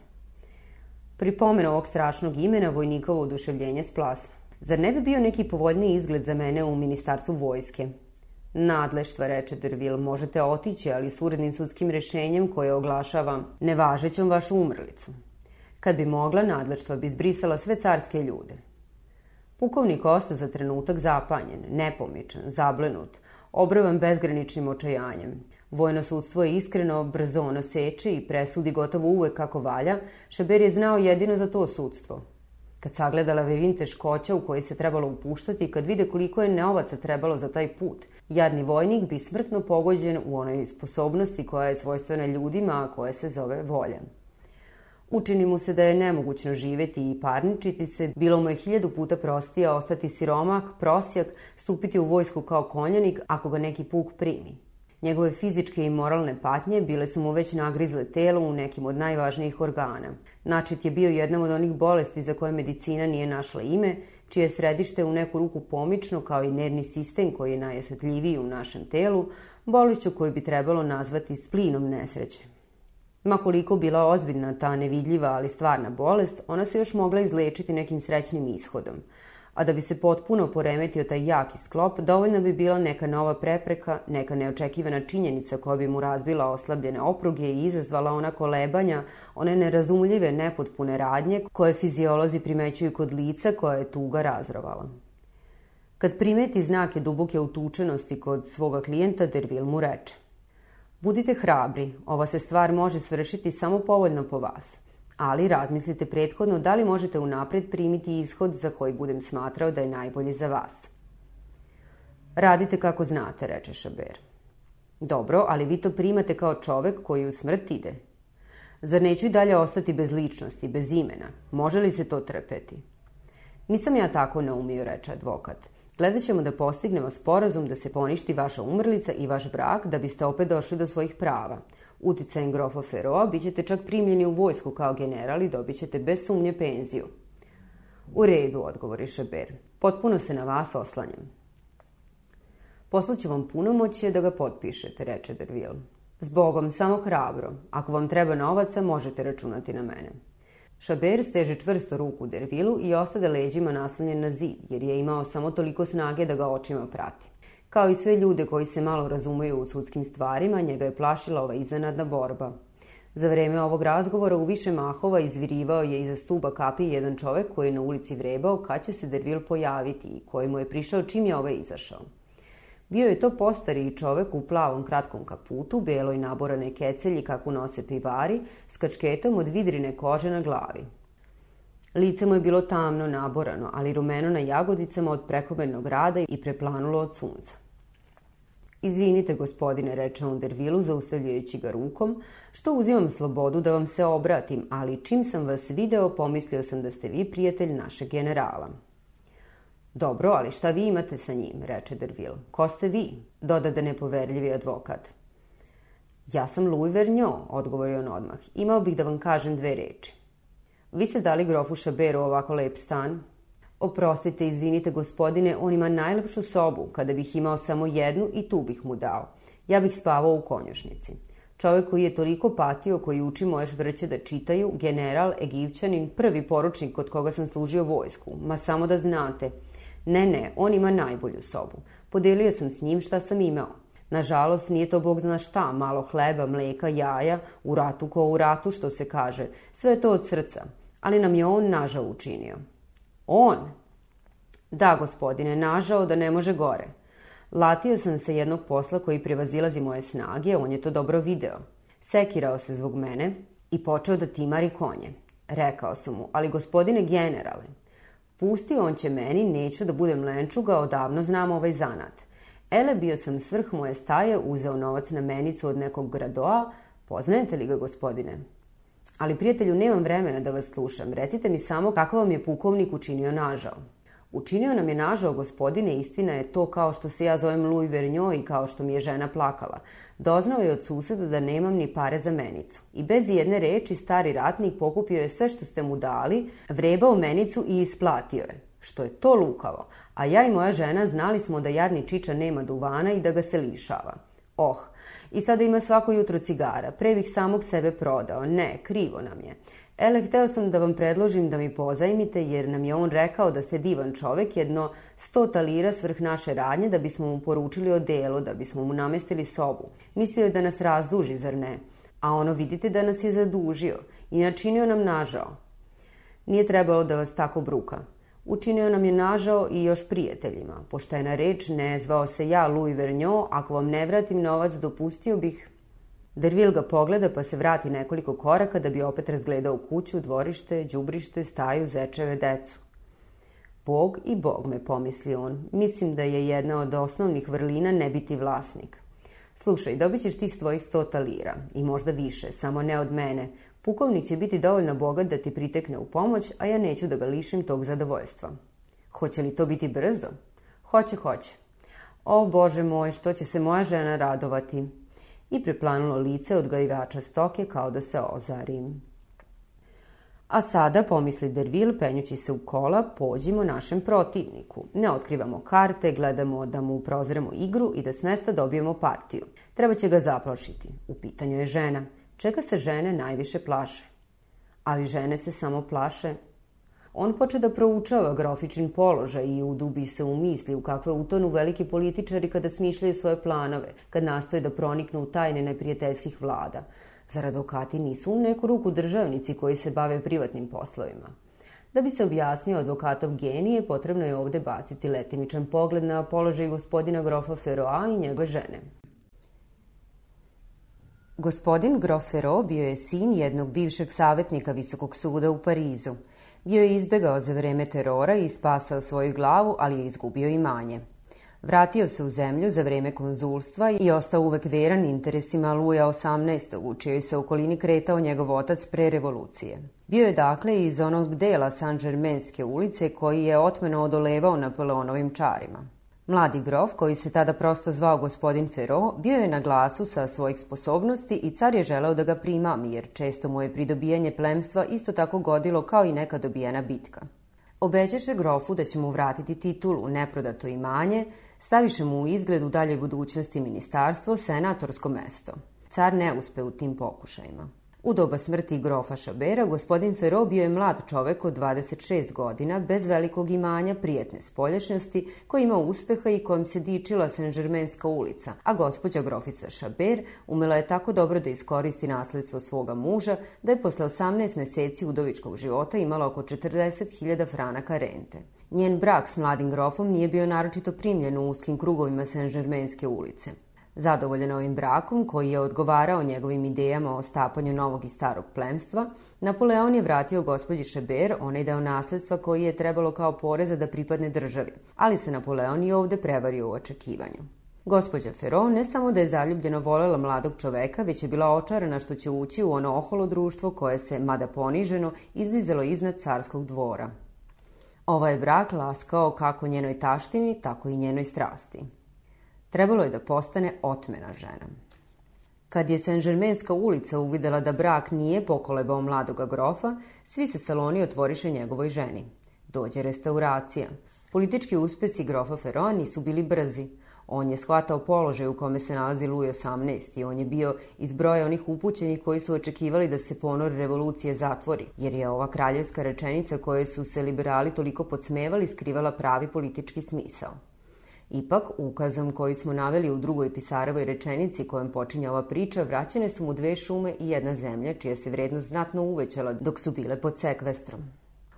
Pri pomenu ovog strašnog imena vojnikovo oduševljenje splasno. Zar ne bi bio neki povoljniji izgled za mene u ministarstvu vojske? Nadleštva, reče Dervil, možete otići, ali s urednim sudskim rešenjem koje oglašava nevažećom vašu umrlicu. Kad bi mogla, nadleštva bi zbrisala sve carske ljude. Pukovnik osta za trenutak zapanjen, nepomičan, zablenut, obrvan bezgraničnim očajanjem. Vojno sudstvo je iskreno, brzo ono seče i presudi gotovo uvek kako valja, Šaber je znao jedino za to sudstvo. Kad sagleda lavirin teškoća u koji se trebalo upuštati i kad vide koliko je neovaca trebalo za taj put, jadni vojnik bi smrtno pogođen u onoj sposobnosti koja je svojstvena ljudima, a koja se zove volja. Učini mu se da je nemogućno živeti i parničiti se, bilo mu je hiljadu puta prostija ostati siromah, prosjak, stupiti u vojsku kao konjanik ako ga neki puk primi. Njegove fizičke i moralne patnje bile su mu već nagrizle telo u nekim od najvažnijih organa. Načet je bio jedna od onih bolesti za koje medicina nije našla ime, čije središte u neku ruku pomično kao i nervni sistem koji je najosjetljiviji u našem telu, boliću koju bi trebalo nazvati splinom nesreće. Makoliko bila ozbiljna ta nevidljiva, ali stvarna bolest, ona se još mogla izlečiti nekim srećnim ishodom. A da bi se potpuno poremetio taj jaki sklop, dovoljna bi bila neka nova prepreka, neka neočekivana činjenica koja bi mu razbila oslabljene opruge i izazvala ona kolebanja, one nerazumljive, nepotpune radnje koje fiziolozi primećuju kod lica koja je tuga razrovala. Kad primeti znake duboke utučenosti kod svoga klijenta, Dervil mu reče Budite hrabri, ova se stvar može svršiti samo povoljno po vas, ali razmislite prethodno da li možete unapred primiti ishod za koji budem smatrao da je najbolji za vas. Radite kako znate, reče Šaber. Dobro, ali vi to primate kao čovek koji u smrt ide. Zar neću i dalje ostati bez ličnosti, bez imena? Može li se to trpeti? Nisam ja tako naumio, reče advokat. Gledat ćemo da postignemo sporazum da se poništi vaša umrlica i vaš brak da biste opet došli do svojih prava. Uticajem grofa Feroa bit ćete čak primljeni u vojsku kao general i dobit ćete bez sumnje penziju. U redu, odgovori Šeber. Potpuno se na vas oslanjam. Poslaću vam punomoćje da ga potpišete, reče Dervil. Zbogom, samo hrabro. Ako vam treba novaca, možete računati na mene. Šaber steže čvrsto ruku Dervilu i ostade leđima naslonjen na zid, jer je imao samo toliko snage da ga očima prati. Kao i sve ljude koji se malo razumeju u sudskim stvarima, njega je plašila ova iznenadna borba. Za vreme ovog razgovora u više mahova izvirivao je iza stuba kapi jedan čovek koji je na ulici vrebao kad će se Dervil pojaviti i koji mu je prišao čim je ovaj izašao. Bio je to postariji čovek u plavom kratkom kaputu, beloj naborane kecelji kako nose pivari, s kačketom od vidrine kože na glavi. Lice mu je bilo tamno naborano, ali rumeno na jagodicama od prekomernog rada i preplanulo od sunca. Izvinite, gospodine, reče on Dervilu, zaustavljajući ga rukom, što uzimam slobodu da vam se obratim, ali čim sam vas video, pomislio sam da ste vi prijatelj našeg generala. Dobro, ali šta vi imate sa njim, reče Derville. Ko ste vi? Doda da nepoverljivi advokat. Ja sam Louis Vergniaud, odgovorio on odmah. Imao bih da vam kažem dve reči. Vi ste dali grofu Šaberu ovako lep stan? Oprostite, izvinite gospodine, on ima najlepšu sobu. Kada bih imao samo jednu i tu bih mu dao. Ja bih spavao u konjušnici. Čovek koji je toliko patio, koji uči moje švrće da čitaju, general, egipćanin, prvi poručnik kod koga sam služio vojsku. Ma samo da znate – Ne, ne, on ima najbolju sobu. Podelio sam s njim šta sam imao. Nažalost, nije to bog zna šta, malo hleba, mleka, jaja, u ratu ko u ratu, što se kaže. Sve to od srca. Ali nam je on nažao učinio. On? Da, gospodine, nažao da ne može gore. Latio sam se jednog posla koji prevazilazi moje snage, on je to dobro video. Sekirao se zbog mene i počeo da timari konje. Rekao sam mu, ali gospodine generale, Pusti, on će meni, neću da budem lenčuga, odavno znam ovaj zanat. Ele, bio sam svrh moje staje, uzeo novac na menicu od nekog gradoa. Poznajete li ga, gospodine? Ali, prijatelju, nemam vremena da vas slušam. Recite mi samo kako vam je pukovnik učinio nažao. Učinio nam je nažao, gospodine, istina je to kao što se ja zovem Louis Vergniaud i kao što mi je žena plakala. Doznao je od suseda da nemam ni pare za menicu. I bez jedne reči stari ratnik pokupio je sve što ste mu dali, vrebao menicu i isplatio je. Što je to lukavo. A ja i moja žena znali smo da jadni čiča nema duvana i da ga se lišava. Oh, i sada ima svako jutro cigara. Pre bih samog sebe prodao. Ne, krivo nam je. Ele, hteo sam da vam predložim da mi pozajmite, jer nam je on rekao da ste divan čovek, jedno sto talira svrh naše radnje, da bismo mu poručili o delu, da bismo mu namestili sobu. Mislio je da nas razduži, zar ne? A ono vidite da nas je zadužio i načinio nam nažao. Nije trebalo da vas tako bruka. Učinio nam je nažao i još prijateljima. Poštena reč, ne zvao se ja Louis Vergniaud, ako vam ne vratim novac, dopustio bih... Dervil ga pogleda pa se vrati nekoliko koraka da bi opet razgledao kuću, dvorište, đubrište, staju, zečeve, decu. Bog i Bog me pomisli on. Mislim da je jedna od osnovnih vrlina ne biti vlasnik. Slušaj, dobit ćeš ti svojih sto talira i možda više, samo ne od mene. Pukovnik će biti dovoljno bogat da ti pritekne u pomoć, a ja neću da ga lišim tog zadovoljstva. Hoće li to biti brzo? Hoće, hoće. O Bože moj, što će se moja žena radovati? I preplanulo lice od gajivača stoke kao da se ozarim. A sada, pomisli Dervil, penjući se u kola, pođimo našem protivniku. Ne otkrivamo karte, gledamo da mu prozremo igru i da s mesta dobijemo partiju. Treba će ga zaplašiti. U pitanju je žena. Čega se žene najviše plaše? Ali žene se samo plaše. On poče da proučava grofičin položaj i udubi se u misli u kakve utonu veliki političari kada smišljaju svoje planove, kad nastoje da proniknu u tajne neprijateljskih vlada. Zar advokati nisu u neku ruku državnici koji se bave privatnim poslovima? Da bi se objasnio advokatov genije, potrebno je ovde baciti letimičan pogled na položaj gospodina grofa Feroa i njegove žene. Gospodin grof Fero bio je sin jednog bivšeg savjetnika Visokog suda u Parizu. Bio je izbegao za vreme terora i spasao svoju glavu, ali je izgubio imanje. Vratio se u zemlju za vreme konzulstva i ostao uvek veran interesima Luja XVIII. u čijoj se okolini kretao njegov otac pre revolucije. Bio je dakle iz onog dela Saint-Germainske ulice koji je otmeno odolevao Napoleonovim čarima. Mladi grof, koji se tada prosto zvao gospodin Fero, bio je na glasu sa svojih sposobnosti i car je želeo da ga prima, jer često mu je pridobijanje plemstva isto tako godilo kao i neka dobijena bitka. Obećaše grofu da će mu vratiti titulu, neprodato imanje, staviše mu u izgled u daljoj budućnosti ministarstvo, senatorsko mesto. Car ne uspe u tim pokušajima. U doba smrti grofa Šabera, gospodin Fero bio je mlad čovek od 26 godina, bez velikog imanja, prijetne spoljašnjosti, koji ima uspeha i kojim se dičila Saint-Germainska ulica, a gospođa grofica Šaber umela je tako dobro da iskoristi nasledstvo svoga muža, da je posle 18 meseci udovičkog života imala oko 40.000 franaka rente. Njen brak s mladim grofom nije bio naročito primljen u uskim krugovima Saint-Germainske ulice. Zadovoljan ovim brakom, koji je odgovarao njegovim idejama o stapanju novog i starog plemstva, Napoleon je vratio gospođi Šeber onaj deo nasledstva koji je trebalo kao poreza da pripadne državi, ali se Napoleon i ovde prevario u očekivanju. Gospođa Ferron ne samo da je zaljubljeno volela mladog čoveka, već je bila očarana što će ući u ono oholo društvo koje se, mada poniženo, izdizalo iznad carskog dvora. Ovaj brak laskao kako njenoj taštini, tako i njenoj strasti. Trebalo je da postane otmena žena. Kad je Saint-Germainska ulica uvidela da brak nije pokolebao mladoga grofa, svi se saloni otvoriše njegovoj ženi. Dođe restauracija. Politički uspesi grofa Ferroa nisu bili brzi. On je shvatao položaj u kome se nalazi Louis XVIII i on je bio iz broja onih upućenih koji su očekivali da se ponor revolucije zatvori, jer je ova kraljevska rečenica koje su se liberali toliko podsmevali skrivala pravi politički smisao. Ipak, ukazom koji smo naveli u drugoj pisarovoj rečenici kojom počinje ova priča, vraćene su mu dve šume i jedna zemlja, čija se vrednost znatno uvećala dok su bile pod sekvestrom.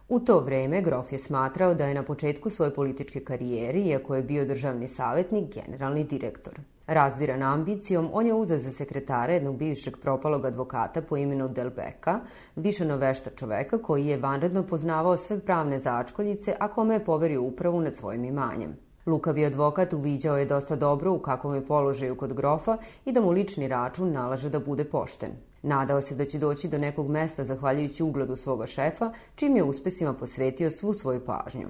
U to vreme Grof je smatrao da je na početku svoje političke karijere, iako je bio državni savjetnik, generalni direktor. Razdiran ambicijom, on je uzeo za sekretara jednog bivšeg propalog advokata po imenu Delbeka, višano vešta čoveka koji je vanredno poznavao sve pravne začkoljice, a kome je poverio upravu nad svojim imanjem. Lukavi advokat uviđao je dosta dobro u kakvom je položaju kod grofa i da mu lični račun nalaže da bude pošten. Nadao se da će doći do nekog mesta zahvaljujući ugledu svoga šefa, čim je uspesima posvetio svu svoju pažnju.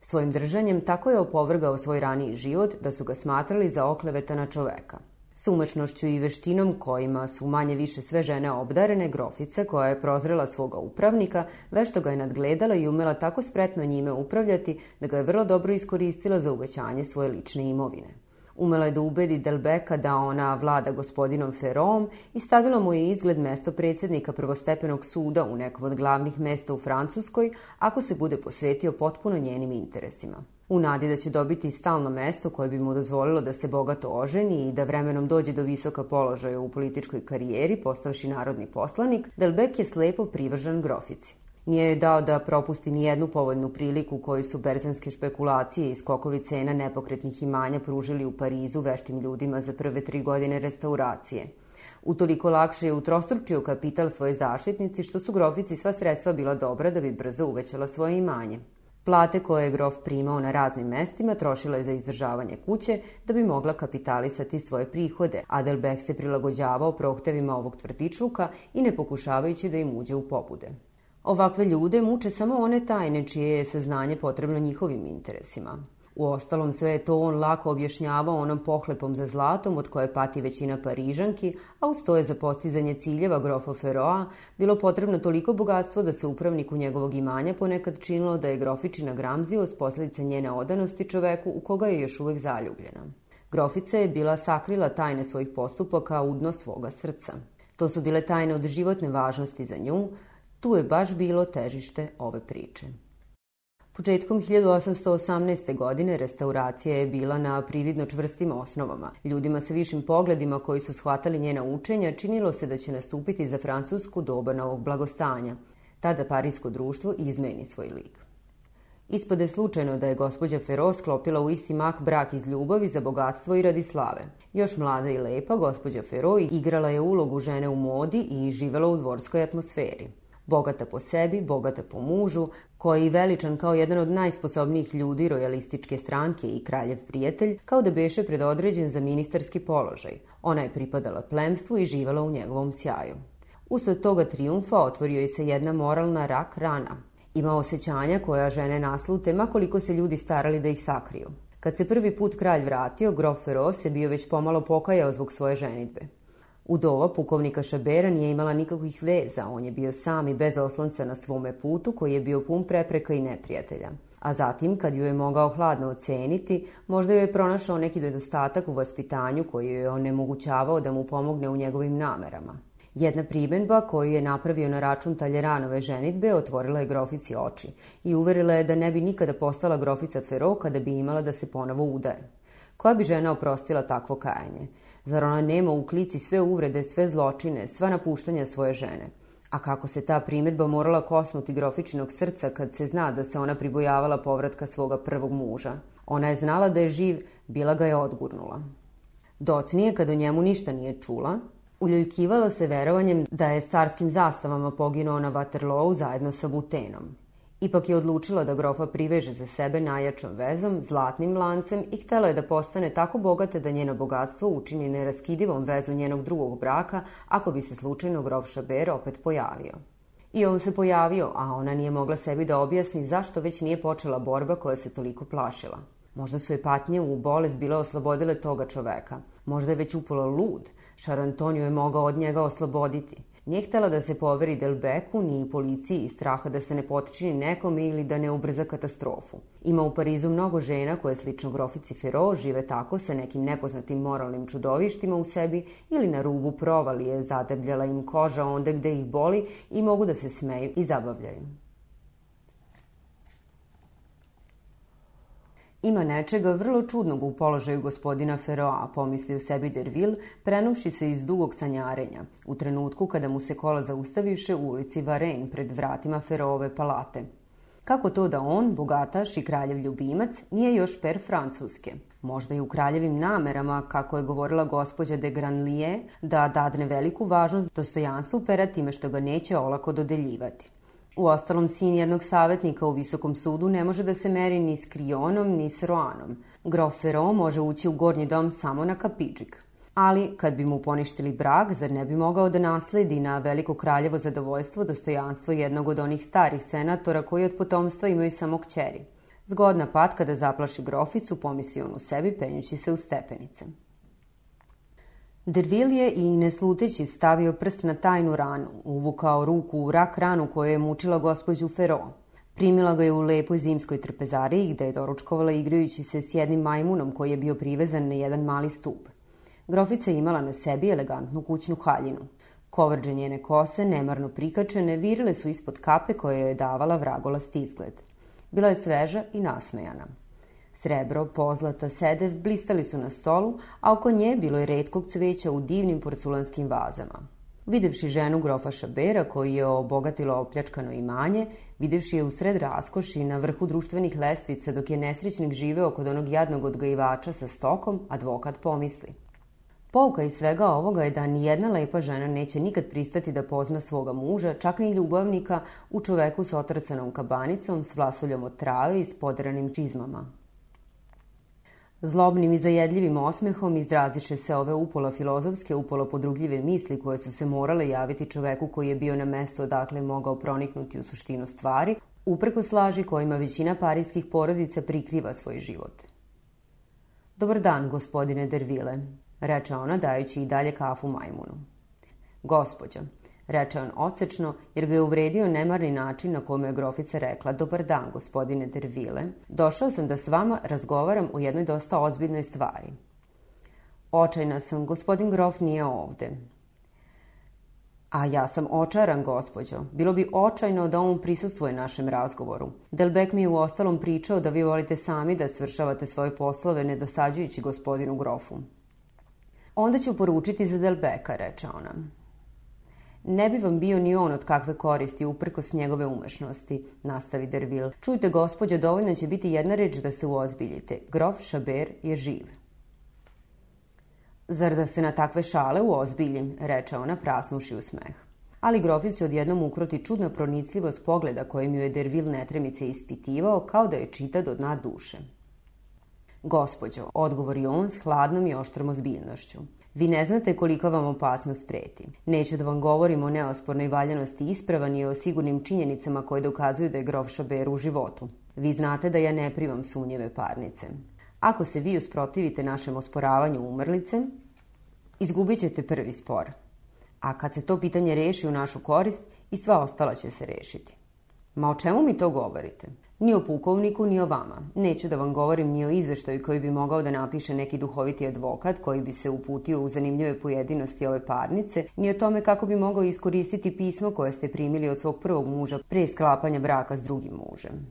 Svojim držanjem tako je opovrgao svoj raniji život da su ga smatrali za oklevetana čoveka. Sumačnošću i veštinom kojima su manje više sve žene obdarene, grofica koja je prozrela svoga upravnika, vešto ga je nadgledala i umela tako spretno njime upravljati da ga je vrlo dobro iskoristila za uvećanje svoje lične imovine. Umela je da ubedi Delbeka da ona vlada gospodinom Ferom i stavila mu je izgled mesto predsednika prvostepenog suda u nekom od glavnih mesta u Francuskoj ako se bude posvetio potpuno njenim interesima u nadi da će dobiti stalno mesto koje bi mu dozvolilo da se bogato oženi i da vremenom dođe do visoka položaja u političkoj karijeri, postavši narodni poslanik, Delbek je slepo privržan grofici. Nije je dao da propusti ni jednu povoljnu priliku koju su berzanske špekulacije i skokovi cena nepokretnih imanja pružili u Parizu veštim ljudima za prve tri godine restauracije. Utoliko lakše je utrostručio kapital svoje zaštitnici što su grofici sva sredstva bila dobra da bi brzo uvećala svoje imanje. Plate koje je grof primao na raznim mestima trošila je za izdržavanje kuće da bi mogla kapitalisati svoje prihode. Adelbech se prilagođavao prohtevima ovog tvrdičluka i ne pokušavajući da im uđe u pobude. Ovakve ljude muče samo one tajne čije je saznanje potrebno njihovim interesima. U ostalom sve je to on lako objašnjavao onom pohlepom za zlatom od koje pati većina Parižanki, a uz to je za postizanje ciljeva grofa Feroa bilo potrebno toliko bogatstvo da se upravniku njegovog imanja ponekad činilo da je grofičina gramzivost posljedica njene odanosti čoveku u koga je još uvek zaljubljena. Grofica je bila sakrila tajne svojih postupaka u dno svoga srca. To su bile tajne od životne važnosti za nju, tu je baš bilo težište ove priče. Početkom 1818. godine restauracija je bila na prividno čvrstim osnovama. Ljudima sa višim pogledima koji su shvatali njena učenja činilo se da će nastupiti za Francusku doba novog blagostanja. Tada parijsko društvo izmeni svoj lik. Ispade slučajno da je gospođa Ferro sklopila u isti mak brak iz ljubavi za bogatstvo i radi slave. Još mlada i lepa, gospođa Ferro igrala je ulogu žene u modi i živela u dvorskoj atmosferi bogata po sebi, bogata po mužu, koji je veličan kao jedan od najsposobnijih ljudi rojalističke stranke i kraljev prijatelj, kao da beše predodređen za ministarski položaj. Ona je pripadala plemstvu i živala u njegovom sjaju. Usled toga triumfa otvorio je se jedna moralna rak rana. Ima osjećanja koja žene naslute, makoliko se ljudi starali da ih sakriju. Kad se prvi put kralj vratio, grof Feroz je bio već pomalo pokajao zbog svoje ženitbe. Udova pukovnika Šabera nije imala nikakvih veza, on je bio sam i bez oslonca na svome putu koji je bio pun prepreka i neprijatelja. A zatim, kad ju je mogao hladno oceniti, možda joj je pronašao neki nedostatak u vaspitanju koji joj je onemogućavao da mu pomogne u njegovim namerama. Jedna primenba koju je napravio na račun Taljeranove ženitbe otvorila je grofici oči i uverila je da ne bi nikada postala grofica Fero kada bi imala da se ponovo udaje. Koja bi žena oprostila takvo kajanje? Zar ona nema u klici sve uvrede, sve zločine, sva napuštanja svoje žene? A kako se ta primetba morala kosnuti grofičinog srca kad se zna da se ona pribojavala povratka svoga prvog muža? Ona je znala da je živ, bila ga je odgurnula. Docnije, kad o njemu ništa nije čula, uljuljkivala se verovanjem da je s carskim zastavama poginuo na Waterloo zajedno sa Butenom. Ipak je odlučila da grofa priveže za sebe najjačom vezom, zlatnim lancem i htela je da postane tako bogata da njeno bogatstvo učini neraskidivom vezu njenog drugog braka ako bi se slučajno grof Šaber opet pojavio. I on se pojavio, a ona nije mogla sebi da objasni zašto već nije počela borba koja se toliko plašila. Možda su je patnje u bolest bile oslobodile toga čoveka. Možda je već upala lud. Šar Antonio je mogao od njega osloboditi. Nije htela da se poveri Delbeku ni policiji iz straha da se ne potičini nekom ili da ne ubrza katastrofu. Ima u Parizu mnogo žena koje slično grofici Fero žive tako sa nekim nepoznatim moralnim čudovištima u sebi ili na rubu provalije zadebljala im koža onde gde ih boli i mogu da se smeju i zabavljaju. Ima nečega vrlo čudnog u položaju gospodina Feroa, pomisli u sebi Dervil, prenuši se iz dugog sanjarenja, u trenutku kada mu se kola zaustaviše u ulici Varen pred vratima Feroove palate. Kako to da on, bogataš i kraljev ljubimac, nije još per francuske? Možda i u kraljevim namerama, kako je govorila gospođa de Granlije, da dadne veliku važnost dostojanstvu pera time što ga neće olako dodeljivati. U ostalom, sin jednog savjetnika u Visokom sudu ne može da se meri ni s Krionom, ni s Roanom. Grof Ferro može ući u gornji dom samo na kapiđik. Ali, kad bi mu poništili brak, zar ne bi mogao da nasledi na veliko kraljevo zadovoljstvo dostojanstvo jednog od onih starih senatora koji od potomstva imaju samo kćeri? Zgodna patka da zaplaši groficu, pomisli on u sebi, penjući se u stepenice. Dervil je i nesluteći stavio prst na tajnu ranu, uvukao ruku u rak ranu koja je mučila gospođu Fero. Primila ga je u lepoj zimskoj trpezariji gde je doručkovala igrajući se s jednim majmunom koji je bio privezan na jedan mali stup. Grofica je imala na sebi elegantnu kućnu haljinu. Kovrđe njene kose, nemarno prikačene, virile su ispod kape koje je davala vragolast izgled. Bila je sveža i nasmejana. Srebro, pozlata, sedev blistali su na stolu, a oko nje bilo je redkog cveća u divnim porculanskim vazama. Videvši ženu grofa Šabera koji je obogatilo opljačkano imanje, videvši je u sred raskoši na vrhu društvenih lestvica dok je nesrećnik živeo kod onog jadnog odgajivača sa stokom, advokat pomisli. Pouka iz svega ovoga je da ni jedna lepa žena neće nikad pristati da pozna svoga muža, čak ni ljubavnika, u čoveku s otrcanom kabanicom, s vlasuljom od trave i s poderanim čizmama. Zlobnim i zajedljivim osmehom izraziše se ove upola filozofske, upola podrugljive misli koje su se morale javiti čoveku koji je bio na mesto odakle mogao proniknuti u suštinu stvari, upreko slaži kojima većina parijskih porodica prikriva svoj život. Dobar dan, gospodine Dervile, reče ona dajući i dalje kafu majmunu. Gospodja, reče on ocečno, jer ga je uvredio nemarni način na kome je grofica rekla Dobar dan, gospodine Dervile. Došao sam da s vama razgovaram o jednoj dosta ozbiljnoj stvari. Očajna sam, gospodin grof nije ovde. A ja sam očaran, gospođo. Bilo bi očajno da on prisustvuje našem razgovoru. Delbek mi je u ostalom pričao da vi volite sami da svršavate svoje poslove ne dosađujući gospodinu grofu. Onda ću poručiti za Delbeka, reče ona. Ne bi vam bio ni on od kakve koristi uprkos njegove umešnosti, nastavi Dervil. Čujte, gospođo, dovoljno će biti jedna reč da se uozbiljite. Grof Šaber je živ. Zar da se na takve šale uozbiljim, reče ona prasnuši u smeh. Ali grofici odjednom ukroti čudna pronicljivost pogleda kojim ju je Dervil netremice ispitivao, kao da je čita do dna duše. Gospođo, odgovori on s hladnom i oštrom ozbiljnošću. Vi ne znate koliko vam opasnost preti. Neću da vam govorim o neospornoj valjanosti isprava ni o sigurnim činjenicama koje dokazuju da je grof Šaber u životu. Vi znate da ja ne primam sunjeve parnice. Ako se vi usprotivite našem osporavanju umrlice, izgubit ćete prvi spor. A kad se to pitanje reši u našu korist, i sva ostala će se rešiti. Ma o čemu mi to govorite? Ni o pukovniku, ni o vama. Neću da vam govorim ni o izveštaju koji bi mogao da napiše neki duhoviti advokat koji bi se uputio u zanimljive pojedinosti ove parnice, ni o tome kako bi mogao iskoristiti pismo koje ste primili od svog prvog muža pre sklapanja braka s drugim mužem.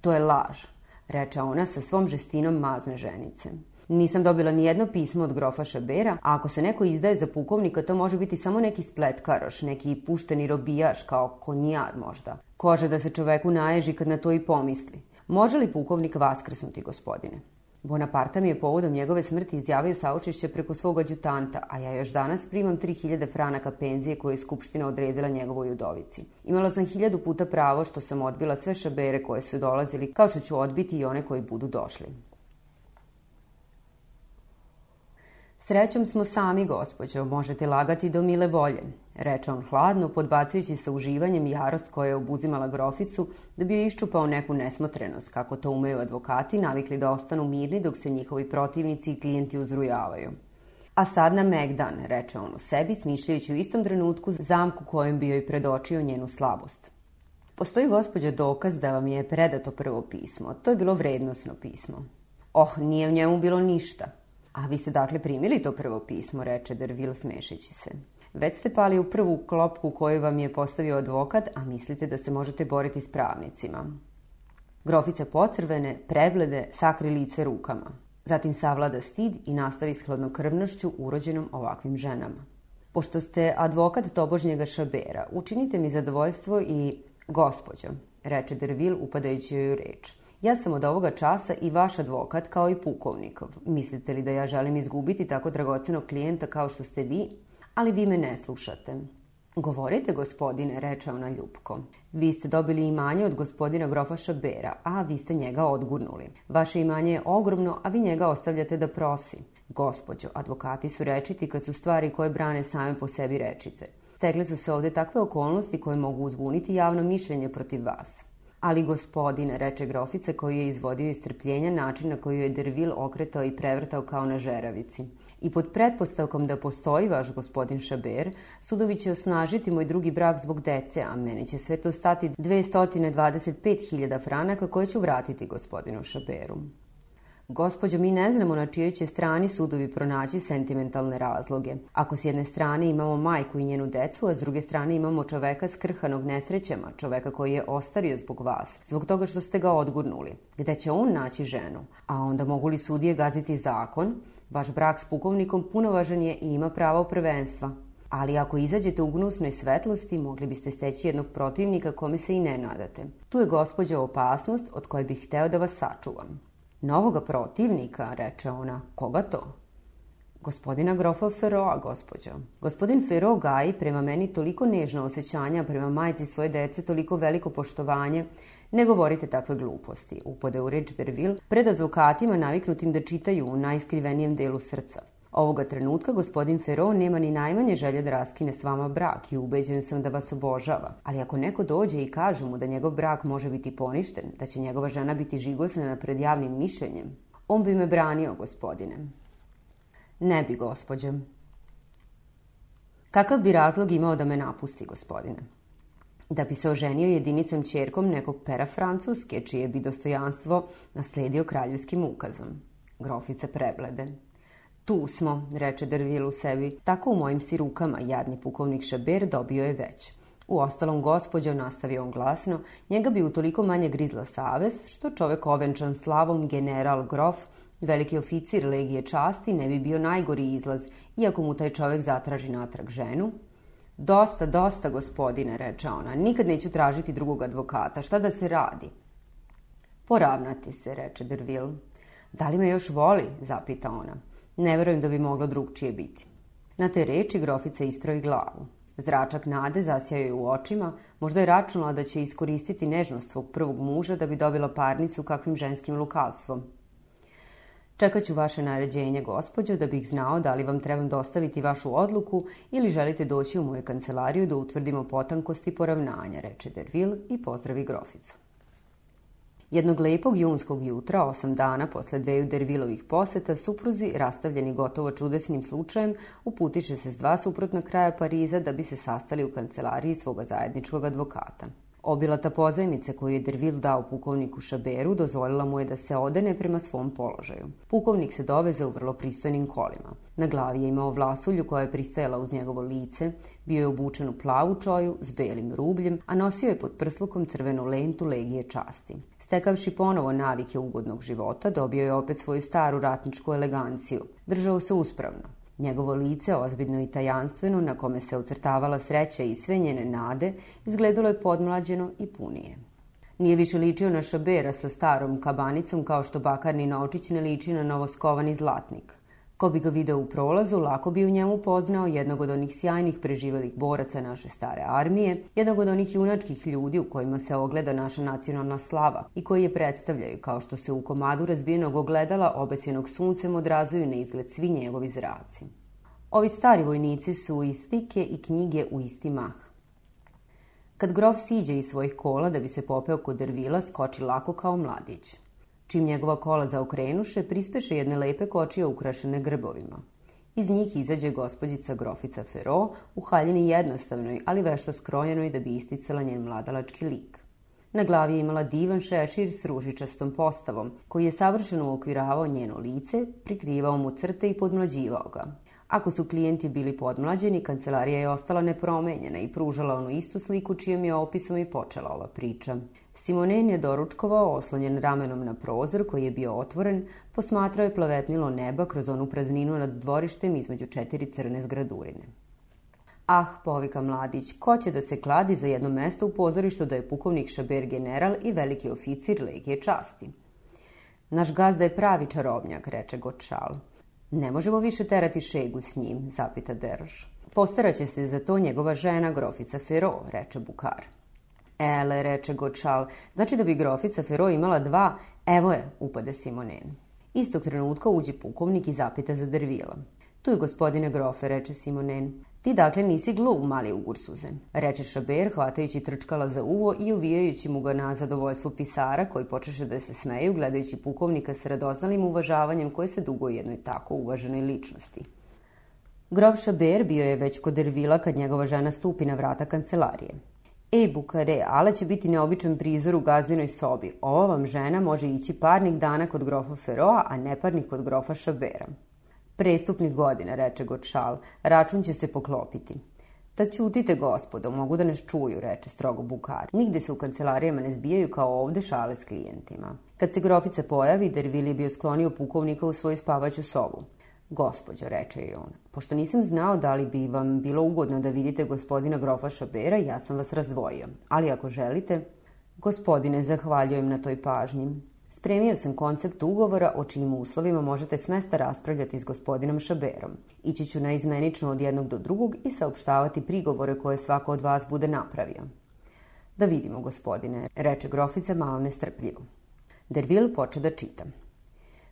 To je laž, reče ona sa svom žestinom mazne ženice. Nisam dobila ni jedno pismo od grofa Šabera, a ako se neko izdaje za pukovnika, to može biti samo neki spletkaroš, neki pušteni robijaš, kao konjijar možda. Kože da se čoveku naježi kad na to i pomisli. Može li pukovnik vaskrsnuti, gospodine? Bonaparta mi je povodom njegove smrti izjavio saučešće preko svog adjutanta, a ja još danas primam 3000 franaka penzije koje je Skupština odredila njegovoj udovici. Imala sam hiljadu puta pravo što sam odbila sve šabere koje su dolazili, kao što ću odbiti i one koji budu došli. Srećom smo sami, gospođo, možete lagati do mile volje, reče on hladno, podbacujući sa uživanjem jarost koja je obuzimala groficu, da bi joj iščupao neku nesmotrenost, kako to umeju advokati, navikli da ostanu mirni dok se njihovi protivnici i klijenti uzrujavaju. A sad na Megdan, reče on u sebi, smišljajući u istom trenutku zamku kojem bi joj predočio njenu slabost. Postoji, gospođo, dokaz da vam je predato prvo pismo. To je bilo vrednosno pismo. Oh, nije u njemu bilo ništa. A vi ste dakle primili to prvo pismo, reče Dervil smešeći se. Već ste pali u prvu klopku koju vam je postavio advokat, a mislite da se možete boriti s pravnicima. Grofica pocrvene, preblede, sakri lice rukama. Zatim savlada stid i nastavi s hladnokrvnošću urođenom ovakvim ženama. Pošto ste advokat tobožnjega šabera, učinite mi zadovoljstvo i gospođo, reče Dervil upadajući joj reč. Ja sam od ovoga časa i vaš advokat kao i pukovnikov. Mislite li da ja želim izgubiti tako dragocenog klijenta kao što ste vi? Ali vi me ne slušate. Govorite, gospodine, reče ona ljubko. Vi ste dobili imanje od gospodina grofa Šabera, a vi ste njega odgurnuli. Vaše imanje je ogromno, a vi njega ostavljate da prosi. Gospodjo, advokati su rečiti kad su stvari koje brane same po sebi rečite. Stegle su se ovde takve okolnosti koje mogu uzbuniti javno mišljenje protiv vas. Ali gospodine, reče grofica koji je izvodio iz trpljenja način na koji je Dervil okretao i prevrtao kao na žeravici. I pod pretpostavkom da postoji vaš gospodin Šaber, sudovi će osnažiti moj drugi brak zbog dece, a meni će sve to stati 225.000 franaka koje ću vratiti gospodinu Šaberu. Gospodjo, mi ne znamo na čijoj će strani sudovi pronaći sentimentalne razloge. Ako s jedne strane imamo majku i njenu decu, a s druge strane imamo čoveka skrhanog nesrećama, čoveka koji je ostario zbog vas, zbog toga što ste ga odgurnuli. Gde će on naći ženu? A onda mogu li sudije gaziti zakon? Vaš brak s pukovnikom punovažan je i ima pravo prvenstva. Ali ako izađete u gnusnoj svetlosti, mogli biste steći jednog protivnika kome se i ne nadate. Tu je gospođa opasnost od koje bih hteo da vas sačuvam. Novoga protivnika, reče ona. Koga to? Gospodina grofa Feroa, gospođo. Gospodin Fero gaji prema meni toliko nežno osjećanja, prema majci svoje dece toliko veliko poštovanje. Ne govorite takve gluposti, upode u reč Dervil, pred advokatima naviknutim da čitaju u najskrivenijem delu srca. Ovoga trenutka gospodin Fero nema ni najmanje želje da raskine s vama brak i ubeđen sam da vas obožava. Ali ako neko dođe i kaže mu da njegov brak može biti poništen, da će njegova žena biti žigosljena pred javnim mišljenjem, on bi me branio, gospodine. Ne bi, gospođe. Kakav bi razlog imao da me napusti, gospodine? Da bi se oženio jedinicom čerkom nekog pera Francuske, čije bi dostojanstvo nasledio kraljevskim ukazom. Grofica preblede. Tu smo, reče Dervil u sebi. Tako u mojim si rukama, jadni pukovnik Šaber dobio je već. U ostalom, gospođo, nastavio on glasno, njega bi utoliko manje grizla savest, što čovek ovenčan slavom general grof Veliki oficir legije časti ne bi bio najgori izlaz, iako mu taj čovek zatraži natrag ženu. Dosta, dosta, gospodine, reče ona. Nikad neću tražiti drugog advokata. Šta da se radi? Poravnati se, reče Dervil. Da li me još voli? zapita ona. Ne verujem da bi moglo drugčije biti. Na te reči grofica ispravi glavu. Zračak nade zasjao je u očima, možda je računala da će iskoristiti nežnost svog prvog muža da bi dobila parnicu kakvim ženskim lukavstvom. Čekat ću vaše naređenje, gospođo, da bih znao da li vam trebam dostaviti vašu odluku ili želite doći u moju kancelariju da utvrdimo potankosti poravnanja, reče Dervil i pozdravi groficu. Jednog lepog junskog jutra, osam dana posle dveju Dervilovih poseta, supruzi, rastavljeni gotovo čudesnim slučajem, uputiše se s dva suprotna kraja Pariza da bi se sastali u kancelariji svoga zajedničkog advokata. Obilata pozajmice koju je Dervil dao pukovniku Šaberu dozvolila mu je da se odene prema svom položaju. Pukovnik se doveze u vrlo pristojnim kolima. Na glavi je imao vlasulju koja je pristajala uz njegovo lice, bio je obučen u plavu čoju s belim rubljem, a nosio je pod prslukom crvenu lentu legije časti. Stekavši ponovo navike ugodnog života, dobio je opet svoju staru ratničku eleganciju. Držao se uspravno. Njegovo lice, ozbiljno i tajanstveno, na kome se ocrtavala sreća i sve njene nade, izgledalo je podmlađeno i punije. Nije više ličio na šabera sa starom kabanicom kao što bakarni novčić ne liči na novoskovani zlatnik. Ko bi ga video u prolazu, lako bi u njemu poznao jednog od onih sjajnih preživelih boraca naše stare armije, jednog od onih junačkih ljudi u kojima se ogleda naša nacionalna slava i koji je predstavljaju kao što se u komadu razbijenog ogledala obesjenog suncem odrazuju na izgled svi njegovi zraci. Ovi stari vojnici su i stike i knjige u isti mah. Kad grof siđe iz svojih kola da bi se popeo kod drvila, skoči lako kao mladić. Čim njegova kola zaokrenuše, prispeše jedne lepe kočije ukrašene grbovima. Iz njih izađe gospođica grofica Fero u haljini jednostavnoj, ali vešto skrojenoj da bi isticala njen mladalački lik. Na glavi je imala divan šešir s ružičastom postavom, koji je savršeno uokviravao njeno lice, prikrivao mu crte i podmlađivao ga. Ako su klijenti bili podmlađeni, kancelarija je ostala nepromenjena i pružala onu istu sliku čijem je opisom i počela ova priča. Simonen je doručkovao, oslonjen ramenom na prozor koji je bio otvoren, posmatrao je plavetnilo neba kroz onu prazninu nad dvorištem između četiri crne zgradurine. Ah, povika mladić, ko će da se kladi za jedno mesto u pozorištu da je pukovnik Šaber general i veliki oficir legije časti? Naš gazda je pravi čarobnjak, reče Gočal. Ne možemo više terati šegu s njim, zapita Deroš. Postaraće se za to njegova žena, grofica Fero, reče Bukar. Ele, reče Gočal, znači da bi grofica Fero imala dva, evo je, upade Simonen. Istog trenutka uđe pukovnik i zapita za drvila. Tu je gospodine grofe, reče Simonen. Ti dakle nisi gluv, mali ugursuze, reče Šaber, hvatajući trčkala za uvo i uvijajući mu ga na zadovoljstvo pisara, koji počeše da se smeju, gledajući pukovnika sa radoznalim uvažavanjem koje se dugo jednoj tako uvaženoj ličnosti. Grof Šaber bio je već kod Ervila kad njegova žena stupi na vrata kancelarije. Ej, Bukare, ale će biti neobičan prizor u gazdinoj sobi. Ova vam žena može ići parnik dana kod grofa Feroa, a neparnik kod grofa Šabera. Prestupnih godina, reče Gočal, račun će se poklopiti. Da ćutite, gospodo, mogu da nas čuju, reče strogo Bukar. Nigde se u kancelarijama ne zbijaju kao ovde šale s klijentima. Kad se grofica pojavi, Dervili je bio sklonio pukovnika u svoju spavaću sobu. Gospodjo, reče je on, Pošto nisam znao da li bi vam bilo ugodno da vidite gospodina grofa Šabera, ja sam vas razdvojio. Ali ako želite... Gospodine, zahvaljujem na toj pažnji. Spremio sam koncept ugovora o čijim uslovima možete s mesta raspravljati s gospodinom Šaberom. Ići ću na izmenično od jednog do drugog i saopštavati prigovore koje svako od vas bude napravio. Da vidimo, gospodine, reče grofica malo nestrpljivo. Derville poče da čita.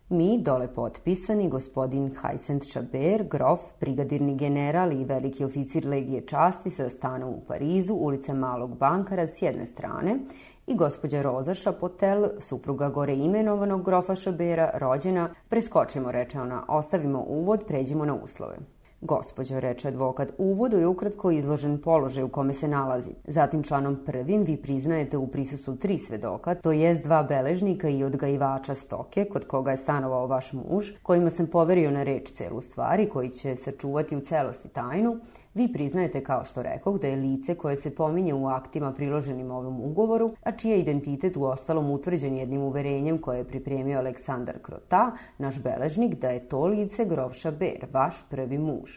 Mi, dole potpisani, gospodin Hajsent Šaber, grof, brigadirni general i veliki oficir legije časti sa stanom u Parizu, ulica Malog bankara s jedne strane i gospođa Roza Šapotel, supruga gore imenovanog grofa Šabera, rođena, preskočimo, reče ona, ostavimo uvod, pređimo na uslove. Gospođo, reče advokat, uvodu je ukratko izložen položaj u kome se nalazi. Zatim članom prvim vi priznajete u prisustvu tri svedoka, to jest dva beležnika i odgajivača stoke, kod koga je stanovao vaš muž, kojima sam poverio na reč celu stvari, koji će sačuvati u celosti tajnu, Vi priznajete, kao što rekog, da je lice koje se pominje u aktima priloženim ovom ugovoru, a čiji je identitet u ostalom utvrđen jednim uverenjem koje je pripremio Aleksandar Krota, naš beležnik, da je to lice Grovša Ber, vaš prvi muž.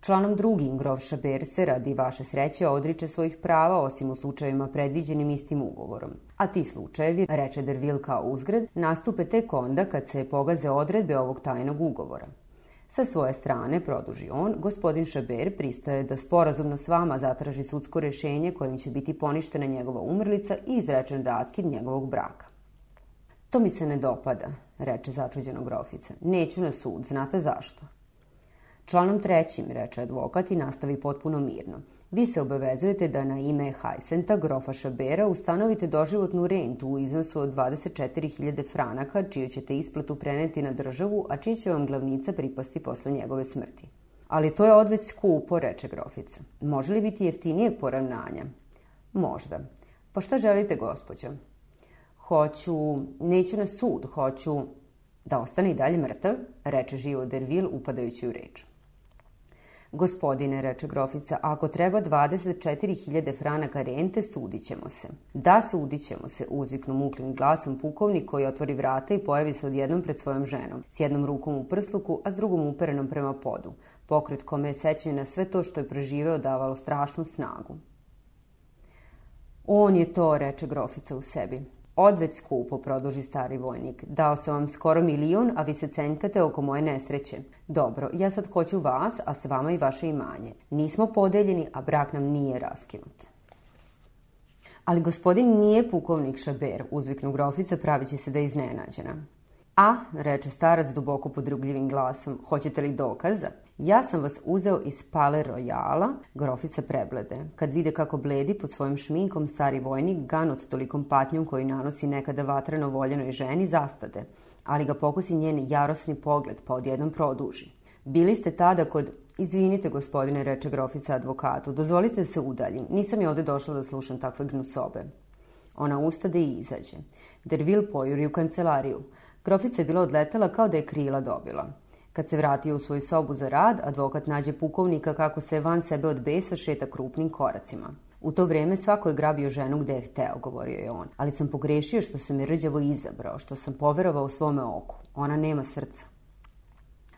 Članom drugim Grovša Ber se radi vaše sreće odriče svojih prava osim u slučajevima predviđenim istim ugovorom. A ti slučajevi, reče Dervil kao uzgred, nastupe tek onda kad se pogaze odredbe ovog tajnog ugovora. Sa svoje strane, produži on, gospodin Šaber pristaje da sporazumno s vama zatraži sudsko rešenje kojim će biti poništena njegova umrlica i izrečen raskid njegovog braka. To mi se ne dopada, reče začuđena grofica. Neću na sud, znate zašto? Članom trećim, reče advokat i nastavi potpuno mirno. Vi se obavezujete da na ime Hajsenta, grofa Šabera, ustanovite doživotnu rentu u iznosu od 24.000 franaka, čiju ćete isplatu preneti na državu, a čiji će vam glavnica pripasti posle njegove smrti. Ali to je odveć skupo, reče grofica. Može li biti jeftinije poravnanja? Možda. Pa šta želite, gospođo? Hoću, neću na sud, hoću da ostane i dalje mrtav, reče živo Dervil upadajući u reč. Gospodine, reče grofica, ako treba 24.000 franaka rente, sudit ćemo se. Da, sudit ćemo se, uzviknu muklim glasom pukovnik koji otvori vrata i pojavi se odjednom pred svojom ženom, s jednom rukom u prsluku, a s drugom uperenom prema podu. Pokret kome je sećanje na sve to što je preživeo davalo strašnu snagu. On je to, reče grofica u sebi. Odveć skupo, produži stari vojnik. Dao sam vam skoro milion, a vi se cenjkate oko moje nesreće. Dobro, ja sad hoću vas, a s vama i vaše imanje. Nismo podeljeni, a brak nam nije raskinut. Ali gospodin nije pukovnik Šaber, uzviknu grofica pravići se da je iznenađena. A, reče starac duboko podrugljivim glasom, hoćete li dokaza? Ja sam vas uzeo iz Pale Royala, grofica preblede. Kad vide kako bledi pod svojim šminkom stari vojnik, ganut tolikom patnjom koju nanosi nekada vatreno voljenoj ženi, zastade. Ali ga pokusi njen jarosni pogled, pa odjednom produži. Bili ste tada kod... Izvinite, gospodine, reče grofica advokatu, dozvolite da se udaljim. Nisam je ovde došla da slušam takve gnusobe. Ona ustade i izađe. Dervil pojuri u kancelariju. Grofica je bila odletela kao da je krila dobila. Kad se vratio u svoju sobu za rad, advokat nađe pukovnika kako se van sebe od besa šeta krupnim koracima. U to vreme svako je grabio ženu gde je hteo, govorio je on. Ali sam pogrešio što sam je rđavo izabrao, što sam poverovao svome oku. Ona nema srca.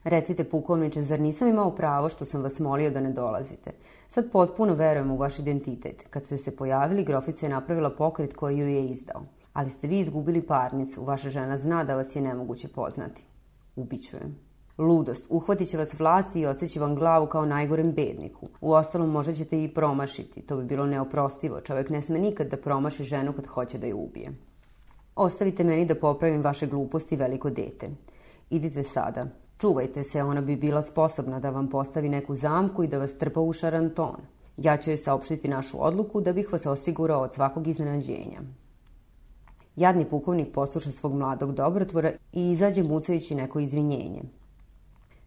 Recite, pukovniče, zar nisam imao pravo što sam vas molio da ne dolazite? Sad potpuno verujem u vaš identitet. Kad ste se pojavili, grofica je napravila pokret koji ju je izdao. Ali ste vi izgubili parnicu, vaša žena zna da vas je nemoguće poznati. Ubićujem. Ludost. Uhvatit će vas vlasti i osjeći vam glavu kao najgorem bedniku. U ostalom možda ćete i promašiti. To bi bilo neoprostivo. Čovek ne sme nikad da promaši ženu kad hoće da je ubije. Ostavite meni da popravim vaše gluposti veliko dete. Idite sada. Čuvajte se, ona bi bila sposobna da vam postavi neku zamku i da vas trpa u šaranton. Ja ću joj saopštiti našu odluku da bih vas osigurao od svakog iznenađenja. Jadni pukovnik posluša svog mladog dobrotvora i izađe mucajući neko izvinjenje.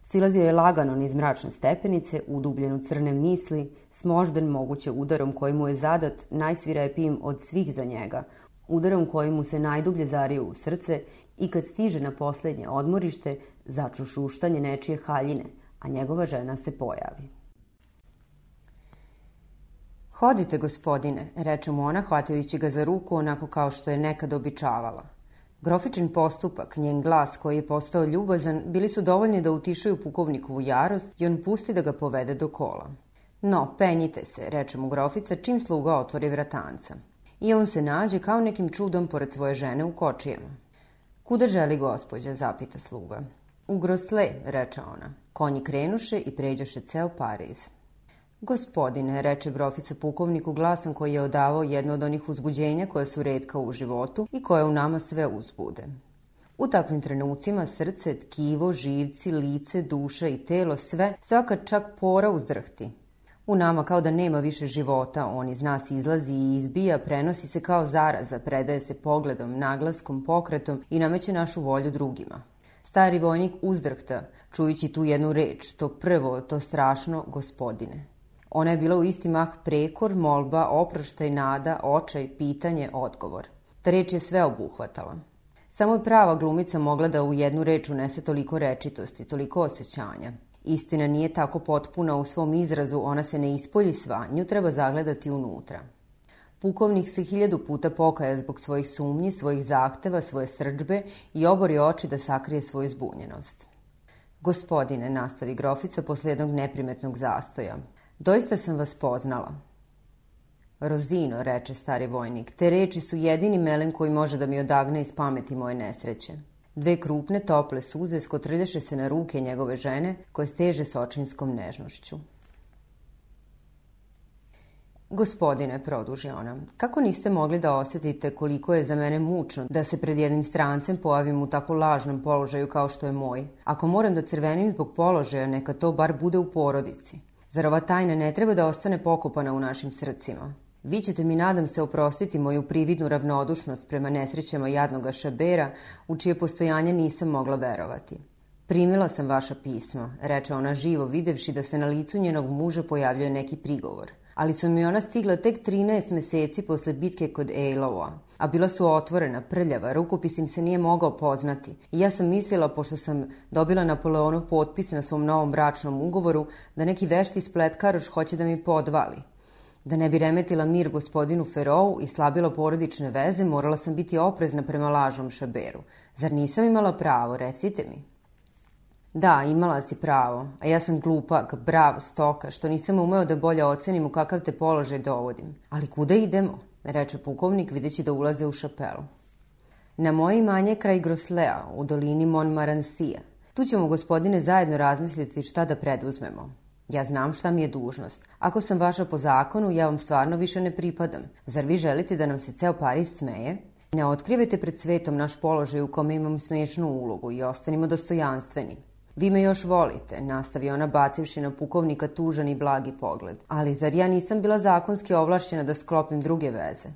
Silazio je lagano niz mračne stepenice, udubljen u crne misli, s moždan moguće udarom koji mu je zadat najsvirepijim od svih za njega, udarom koji mu se najdublje zario u srce i kad stiže na poslednje odmorište, začu šuštanje nečije haljine, a njegova žena se pojavi. Hodite, gospodine, reče mu ona, hvatajući ga za ruku onako kao što je nekad običavala. Grofičin postupak, njen glas koji je postao ljubazan, bili su dovoljni da utišaju pukovnikovu jarost i on pusti da ga povede do kola. No, penjite se, reče mu grofica čim sluga otvori vratanca. I on se nađe kao nekim čudom pored svoje žene u kočijama. Kuda želi gospođa, zapita sluga. U Grosle, reče ona. Konji krenuše i pređoše ceo Pariz. Gospodine, reče grofica pukovniku glasom koji je odavao jedno od onih uzbuđenja koje su redka u životu i koje u nama sve uzbude. U takvim trenucima srce, tkivo, živci, lice, duša i telo, sve, svaka čak pora uzdrhti. U nama kao da nema više života, on iz nas izlazi i izbija, prenosi se kao zaraza, predaje se pogledom, naglaskom, pokretom i nameće našu volju drugima. Stari vojnik uzdrhta, čujući tu jednu reč, to prvo, to strašno, gospodine. Ona je bila u isti mah prekor, molba, oproštaj, nada, očaj, pitanje, odgovor. Ta reč je sve obuhvatala. Samo je prava glumica mogla da u jednu reč unese toliko rečitosti, toliko osjećanja. Istina nije tako potpuna u svom izrazu, ona se ne ispolji sva, nju treba zagledati unutra. Pukovnik se hiljadu puta pokaja zbog svojih sumnji, svojih zahteva, svoje srđbe i obori oči da sakrije svoju zbunjenost. Gospodine, nastavi grofica posle jednog neprimetnog zastoja, doista sam vas poznala. Rozino, reče stari vojnik, te reči su jedini melen koji može da mi odagne iz pameti moje nesreće. Dve krupne, tople suze skotrljaše se na ruke njegove žene, koje steže s očinskom nežnošću. Gospodine, produži ona, kako niste mogli da osetite koliko je za mene mučno da se pred jednim strancem pojavim u tako lažnom položaju kao što je moj? Ako moram da crvenim zbog položaja, neka to bar bude u porodici. Zar ova tajna ne treba da ostane pokopana u našim srcima? Vi ćete mi, nadam se, oprostiti moju prividnu ravnodušnost prema nesrećama jadnoga šabera, u čije postojanje nisam mogla verovati. Primila sam vaša pisma, reče ona živo, videvši da se na licu njenog muža pojavljuje neki prigovor. Ali su mi ona stigla tek 13 meseci posle bitke kod Ejlova, a bila su otvorena, prljava, rukopis im se nije mogao poznati. I ja sam mislila, pošto sam dobila Napoleonov potpis na svom novom bračnom ugovoru, da neki vešti spletkaroš hoće da mi podvali. Da ne bi remetila mir gospodinu Ferou i slabila porodične veze, morala sam biti oprezna prema lažom šaberu. Zar nisam imala pravo, recite mi? Da, imala si pravo, a ja sam glupak, brav, stoka, što nisam umeo da bolje ocenim u kakav te položaj dovodim. Ali kuda idemo? reče pukovnik videći da ulaze u šapelu. Na moje imanje kraj Groslea, u dolini Montmaransija. Tu ćemo, gospodine, zajedno razmisliti šta da preduzmemo. Ja znam šta mi je dužnost. Ako sam vaša po zakonu, ja vam stvarno više ne pripadam. Zar vi želite da nam se ceo Paris smeje? Ne otkrivajte pred svetom naš položaj u kome imam smešnu ulogu i ostanimo dostojanstveni. Vi me još volite, nastavi ona bacivši na pukovnika tužan i blagi pogled. Ali zar ja nisam bila zakonski ovlašćena da sklopim druge veze?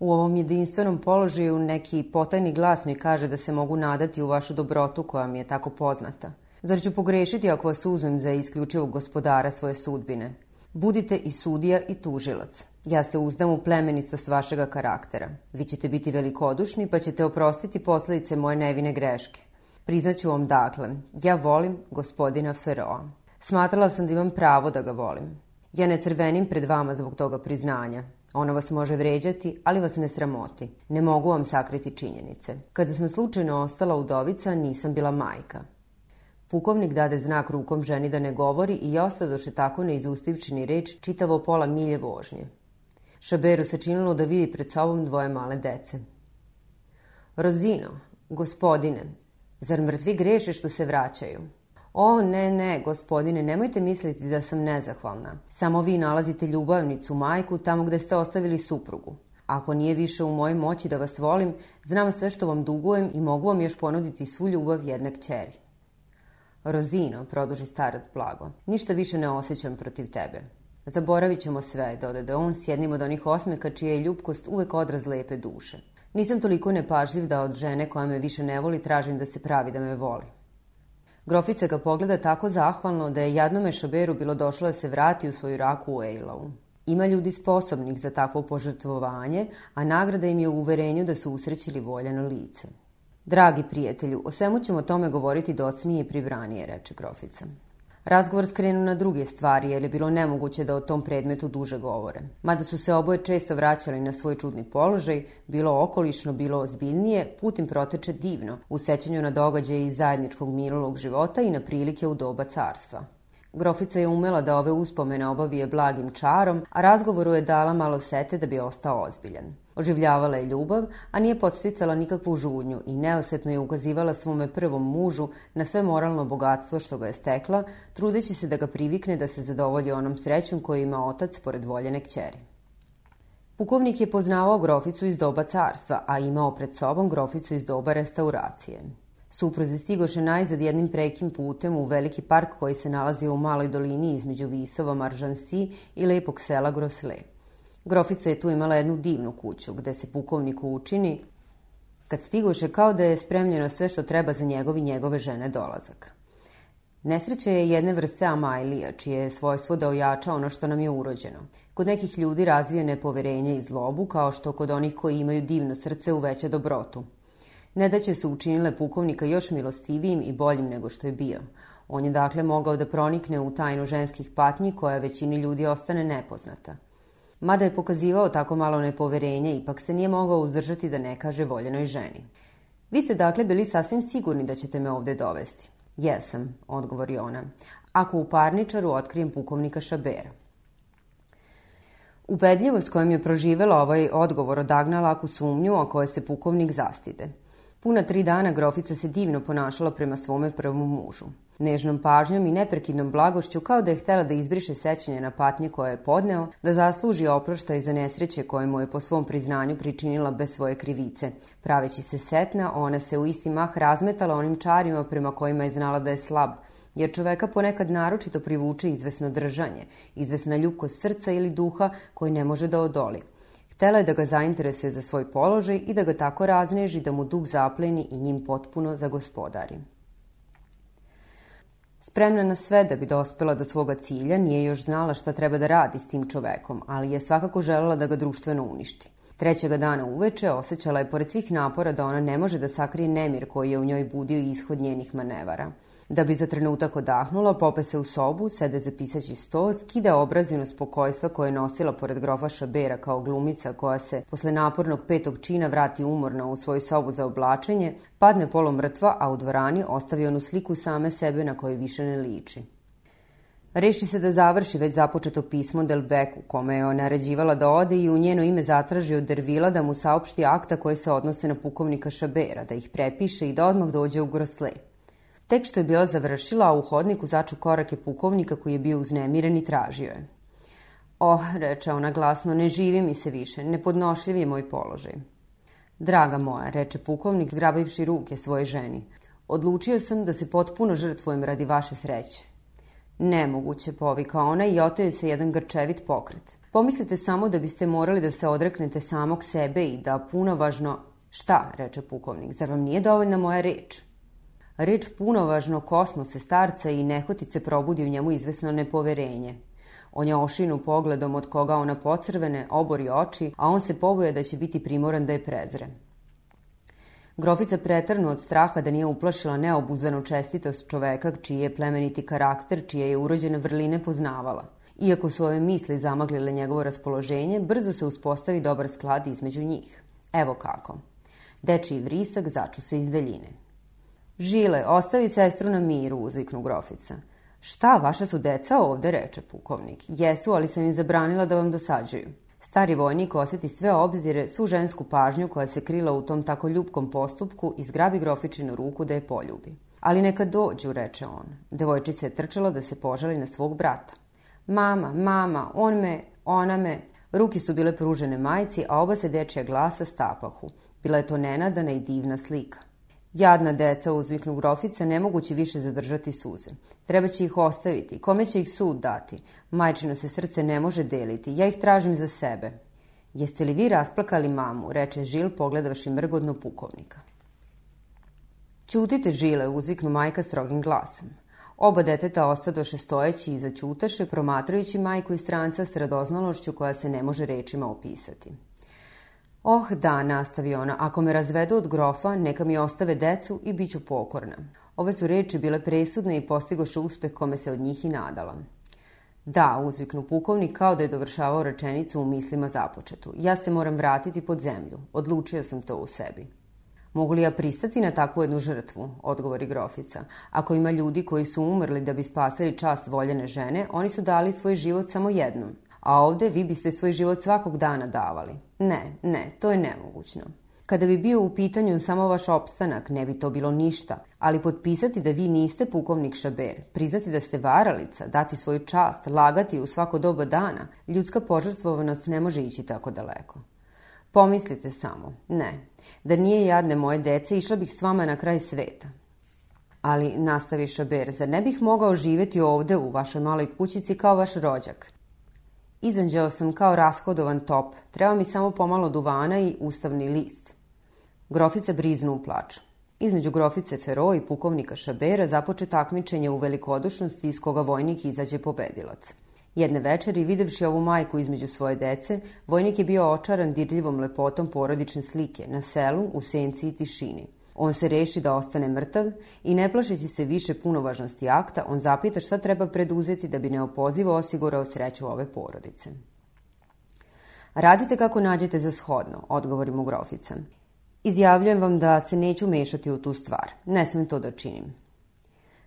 U ovom jedinstvenom položaju neki potajni glas mi kaže da se mogu nadati u vašu dobrotu koja mi je tako poznata. Zar ću pogrešiti ako vas uzmem za isključivog gospodara svoje sudbine? Budite i sudija i tužilac. Ja se uzdam u plemenicost vašega karaktera. Vi ćete biti velikodušni pa ćete oprostiti posledice moje nevine greške. Priznaću vam dakle, ja volim gospodina Feroa. Smatrala sam da imam pravo da ga volim. Ja ne crvenim pred vama zbog toga priznanja. Ono vas može vređati, ali vas ne sramoti. Ne mogu vam sakriti činjenice. Kada sam slučajno ostala udovica, nisam bila majka. Pukovnik dade znak rukom ženi da ne govori i ostadoše tako neizustivči ni reč čitavo pola milje vožnje. Šaberu se činilo da vidi pred sobom dvoje male dece. Rozino, gospodine, zar mrtvi greše što se vraćaju? O, ne, ne, gospodine, nemojte misliti da sam nezahvalna. Samo vi nalazite ljubavnicu, majku, tamo gde ste ostavili suprugu. Ako nije više u mojoj moći da vas volim, znam sve što vam dugujem i mogu vam još ponuditi svu ljubav jedne kćeri. Rozino, produži starac blago, ništa više ne osjećam protiv tebe. Zaboravit ćemo sve, dodade on s jednim od onih osmeka čija je ljubkost uvek odraz lepe duše. Nisam toliko nepažljiv da od žene koja me više ne voli tražim da se pravi da me voli. Grofica ga pogleda tako zahvalno da je jadnome šaberu bilo došlo da se vrati u svoju raku u Ejlavu. Ima ljudi sposobnih za takvo požrtvovanje, a nagrada im je u uverenju da su usrećili voljeno lice. Dragi prijatelju, o svemu ćemo tome govoriti docnije i pribranije, reče grofica. Razgovor skrenu na druge stvari, jer je bilo nemoguće da o tom predmetu duže govore. Mada su se oboje često vraćali na svoj čudni položaj, bilo okolišno, bilo ozbiljnije, putim proteče divno, u sećanju na događaje iz zajedničkog minulog života i na prilike u doba carstva. Grofica je umela da ove uspomene obavije blagim čarom, a razgovoru je dala malo sete da bi ostao ozbiljan. Oživljavala je ljubav, a nije podsticala nikakvu žudnju i neosetno je ukazivala svome prvom mužu na sve moralno bogatstvo što ga je stekla, trudeći se da ga privikne da se zadovolji onom srećom koju ima otac pored voljene kćeri. Pukovnik je poznavao groficu iz doba carstva, a imao pred sobom groficu iz doba restauracije. Supruzi stigoše najzad jednim prekim putem u veliki park koji se nalazio u maloj dolini između Visova, Maržansi i lepog sela Grosle. Grofica je tu imala jednu divnu kuću gde se pukovniku učini kad stigoše kao da je spremljeno sve što treba za njegov i njegove žene dolazak. Nesreća je jedne vrste amajlija, čije je svojstvo da ojača ono što nam je urođeno. Kod nekih ljudi razvije nepoverenje i zlobu, kao što kod onih koji imaju divno srce uveća dobrotu. Ne da će se učinile pukovnika još milostivijim i boljim nego što je bio. On je dakle mogao da pronikne u tajnu ženskih patnji koja većini ljudi ostane nepoznata. Mada je pokazivao tako malo nepoverenje, ipak se nije mogao uzdržati da ne kaže voljenoj ženi. Vi ste dakle bili sasvim sigurni da ćete me ovde dovesti. Jesam, odgovori ona, ako u parničaru otkrijem pukovnika Šabera. Ubedljivo s je proživela ovaj odgovor odagna laku sumnju, a koje se pukovnik zastide. Puna tri dana grofica se divno ponašala prema svome prvom mužu. Nežnom pažnjom i neprekidnom blagošću kao da je htela da izbriše sećanje na patnje koje je podneo, da zasluži oproštaj za nesreće koje mu je po svom priznanju pričinila bez svoje krivice. Praveći se setna, ona se u isti mah razmetala onim čarima prema kojima je znala da je slab, jer čoveka ponekad naročito privuče izvesno držanje, izvesna ljubkost srca ili duha koji ne može da odoli – Htela je da ga zainteresuje za svoj položaj i da ga tako razneži da mu duh zapleni i njim potpuno zagospodari. Spremna na sve da bi dospela do svoga cilja, nije još znala šta treba da radi s tim čovekom, ali je svakako želela da ga društveno uništi. Trećega dana uveče osjećala je pored svih napora da ona ne može da sakrije nemir koji je u njoj budio ishod njenih manevara. Da bi za trenutak odahnula, pope se u sobu, sede za pisaći sto, skida obrazinu spokojstva koje je nosila pored grofa Šabera kao glumica koja se posle napornog petog čina vrati umorna u svoju sobu za oblačenje, padne polomrtva, a u dvorani ostavi onu sliku same sebe na kojoj više ne liči. Reši se da završi već započeto pismo Delbeku, kome je naređivala da ode i u njeno ime zatraži od Dervila da mu saopšti akta koje se odnose na pukovnika Šabera, da ih prepiše i da odmah dođe u Grosle. Tek što je bila završila, a u hodniku začu korake pukovnika koji je bio uznemiren i tražio je. Oh, reče ona glasno, ne živi mi se više, nepodnošljiv je moj položaj. Draga moja, reče pukovnik zgrabavši ruke svoje ženi, odlučio sam da se potpuno žrtvujem radi vaše sreće. Nemoguće, povika ona i otaje se jedan grčevit pokret. Pomislite samo da biste morali da se odreknete samog sebe i da puno važno... Šta, reče pukovnik, zar vam nije dovoljna moja reč? Reč punovažno kosmo se starca i nehotice probudi u njemu izvesno nepoverenje. On je ošinu pogledom od koga ona pocrvene, obori oči, a on se poboja da će biti primoran da je prezre. Grofica pretrnu od straha da nije uplašila neobuzdanu čestitost čoveka čiji je plemeniti karakter, čije je urođene vrline poznavala. Iako su ove misli zamaglile njegovo raspoloženje, brzo se uspostavi dobar sklad između njih. Evo kako. Dečiji vrisak začu se iz daljine. Žile, ostavi sestru na miru, uzviknu grofica. Šta, vaša su deca ovde, reče pukovnik. Jesu, ali sam im zabranila da vam dosađuju. Stari vojnik oseti sve obzire, svu žensku pažnju koja se krila u tom tako ljubkom postupku i zgrabi grofičinu ruku da je poljubi. Ali neka dođu, reče on. Devojčica je trčala da se požali na svog brata. Mama, mama, on me, ona me. Ruki su bile pružene majci, a oba se dečija glasa stapahu. Bila je to nenadana i divna slika. Jadna deca, uzviknu grofica, nemoguće više zadržati suze. Treba će ih ostaviti. Kome će ih sud dati? Majčino se srce ne može deliti. Ja ih tražim za sebe. Jeste li vi rasplakali mamu? reče Žil pogledavši mrgodno pukovnika. Ćutite, Žile, uzviknu majka strogim glasom. Oba deteta ostadoše stojeći i zaćutaše, promatrajući majku i stranca s radoznalošću koja se ne može rečima opisati. Oh da, nastavi ona, ako me razvedu od grofa, neka mi ostave decu i bit ću pokorna. Ove su reči bile presudne i postigoše uspeh kome se od njih i nadala. Da, uzviknu pukovnik kao da je dovršavao rečenicu u mislima započetu. Ja se moram vratiti pod zemlju. Odlučio sam to u sebi. Mogu li ja pristati na takvu jednu žrtvu, odgovori grofica. Ako ima ljudi koji su umrli da bi spasili čast voljene žene, oni su dali svoj život samo jednom. A ovde vi biste svoj život svakog dana davali. Ne, ne, to je nemogućno. Kada bi bio u pitanju samo vaš opstanak, ne bi to bilo ništa, ali potpisati da vi niste pukovnik Šaber, priznati da ste varalica, dati svoju čast, lagati u svako doba dana, ljudska požrtvovanost ne može ići tako daleko. Pomislite samo, ne, da nije jadne moje dece, išla bih s vama na kraj sveta. Ali, nastavi Šaber, zar ne bih mogao živeti ovde u vašoj maloj kućici kao vaš rođak? Izanđeo sam kao raskodovan top, treba mi samo pomalo duvana i ustavni list. Grofica briznu u plač. Između grofice Fero i pukovnika Šabera započe takmičenje u velikodušnosti iz koga vojnik izađe pobedilac. Jedne večeri, videvši ovu majku između svoje dece, vojnik je bio očaran dirljivom lepotom porodične slike na selu, u senci i tišini. On se reši da ostane mrtav i ne plašeći se više punovažnosti akta, on zapita šta treba preduzeti da bi neopozivo osigurao sreću ove porodice. Radite kako nađete za shodno, odgovori mu grofica. Izjavljujem vam da se neću mešati u tu stvar. Ne smem to da činim.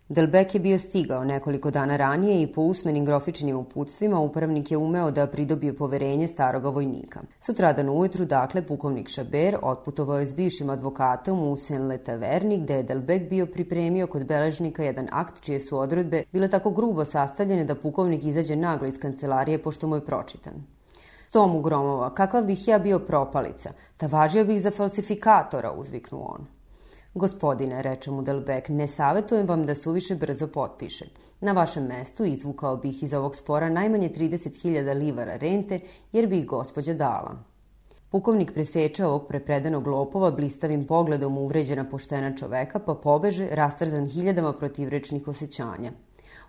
Delbek je bio stigao nekoliko dana ranije i po usmenim grofičinim uputstvima upravnik je umeo da pridobije poverenje staroga vojnika. Sutradan ujutru, dakle, pukovnik Šaber otputovao je s bivšim advokatom u Senle taverni, gde je Delbek bio pripremio kod beležnika jedan akt čije su odredbe bile tako grubo sastavljene da pukovnik izađe naglo iz kancelarije pošto mu je pročitan. Tomu gromova, kakav bih ja bio propalica, ta važio bih za falsifikatora, uzviknuo on. Gospodine, reče mu Delbek, ne savetujem vam da suviše brzo potpiše. Na vašem mestu izvukao bih iz ovog spora najmanje 30.000 livara rente, jer bi ih gospođa dala. Pukovnik preseče ovog prepredanog lopova blistavim pogledom uvređena poštena čoveka, pa pobeže, rastrzan hiljadama protivrečnih osjećanja.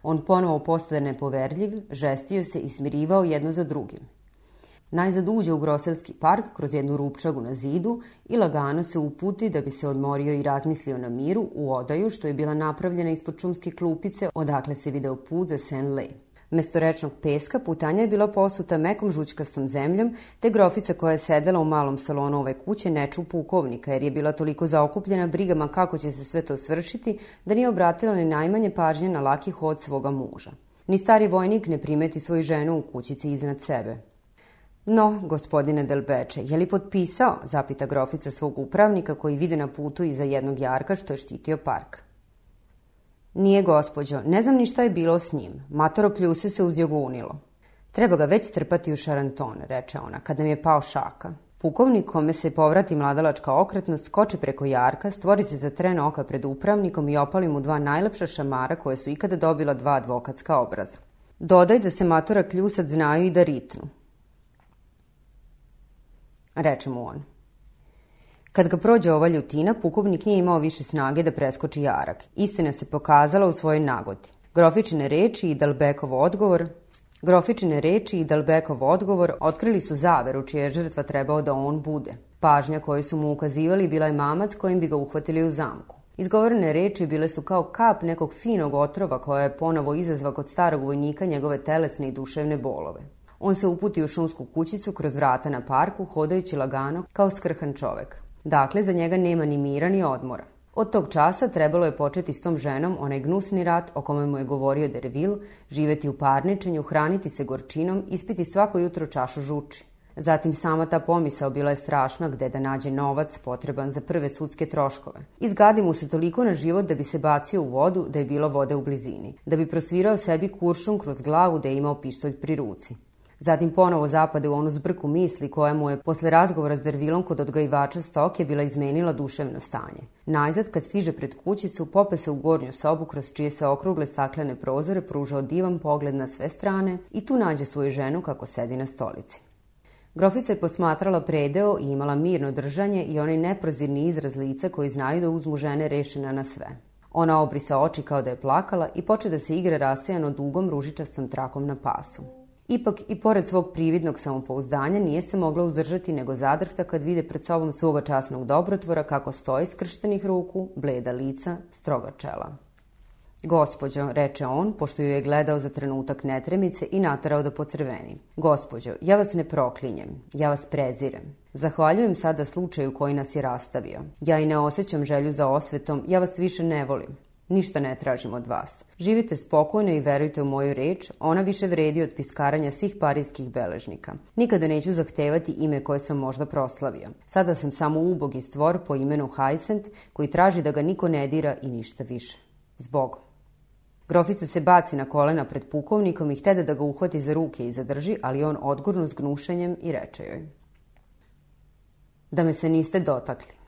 On ponovo postade nepoverljiv, žestio se i smirivao jedno za drugim. Najzad uđe u Groselski park kroz jednu rupčagu na zidu i lagano se uputi da bi se odmorio i razmislio na miru u odaju što je bila napravljena ispod čumske klupice odakle se video put za Saint-Lay. Mesto rečnog peska putanja je bila posuta mekom žućkastom zemljom, te grofica koja je sedela u malom salonu ove kuće neču pukovnika, jer je bila toliko zaokupljena brigama kako će se sve to svršiti, da nije obratila ni najmanje pažnje na laki hod svoga muža. Ni stari vojnik ne primeti svoju ženu u kućici iznad sebe. No, gospodine Delbeče, je li potpisao, zapita grofica svog upravnika koji vide na putu iza jednog jarka što je štitio park. Nije, gospođo, ne znam ni šta je bilo s njim. Matoro pljuse se uzjogunilo. Treba ga već strpati u šaranton, reče ona, kad nam je pao šaka. Pukovnik kome se povrati mladalačka okretnost skoči preko jarka, stvori se za tren oka pred upravnikom i opali mu dva najlepša šamara koje su ikada dobila dva advokatska obraza. Dodaj da se matora kljusat znaju i da ritnu reče mu on. Kad ga prođe ova ljutina, pukovnik nije imao više snage da preskoči jarak. Istina se pokazala u svojoj nagodi. Grofičine reči i Dalbekov odgovor Grofičine reči i Dalbekov odgovor otkrili su zaveru čija je žrtva trebao da on bude. Pažnja koju su mu ukazivali bila je mamac kojim bi ga uhvatili u zamku. Izgovorene reči bile su kao kap nekog finog otrova koja je ponovo izazva kod starog vojnika njegove telesne i duševne bolove. On se uputi u šumsku kućicu kroz vrata na parku, hodajući lagano kao skrhan čovek. Dakle, za njega nema ni mira ni odmora. Od tog časa trebalo je početi s tom ženom onaj gnusni rat o kome mu je govorio Dervil, živeti u parničenju, hraniti se gorčinom, ispiti svako jutro čašu žuči. Zatim sama ta pomisao bila je strašna gde da nađe novac potreban za prve sudske troškove. Izgadi mu se toliko na život da bi se bacio u vodu da je bilo vode u blizini, da bi prosvirao sebi kuršum kroz glavu da je imao pištolj pri ruci. Zatim ponovo zapade u onu zbrku misli koja mu je posle razgovora s Dervilom kod odgajivača stoke bila izmenila duševno stanje. Najzad, kad stiže pred kućicu, pope se u gornju sobu kroz čije se okrugle staklene prozore pružao divan pogled na sve strane i tu nađe svoju ženu kako sedi na stolici. Grofica je posmatrala predeo i imala mirno držanje i onaj neprozirni izraz lica koji znaju da uzmu žene rešena na sve. Ona obrisa oči kao da je plakala i poče da se igra rasejano dugom ružičastom trakom na pasu. Ipak i pored svog prividnog samopouzdanja nije se mogla uzdržati nego zadrhta kad vide pred sobom svoga časnog dobrotvora kako stoji skrštenih ruku, bleda lica, stroga čela. Gospodjo, reče on, pošto ju je gledao za trenutak netremice i natarao da pocrveni. Gospodjo, ja vas ne proklinjem, ja vas prezirem. Zahvaljujem sada slučaju koji nas je rastavio. Ja i ne osjećam želju za osvetom, ja vas više ne volim. Ništa ne tražim od vas. Živite spokojno i verujte u moju reč, ona više vredi od piskaranja svih parijskih beležnika. Nikada neću zahtevati ime koje sam možda proslavio. Sada sam samo ubogi stvor po imenu Hajsent koji traži da ga niko ne dira i ništa više. Zbogom. Grofica se baci na kolena pred pukovnikom i htede da ga uhvati za ruke i zadrži, ali on odgurnu s gnušenjem i reče joj. Da me se niste dotakli.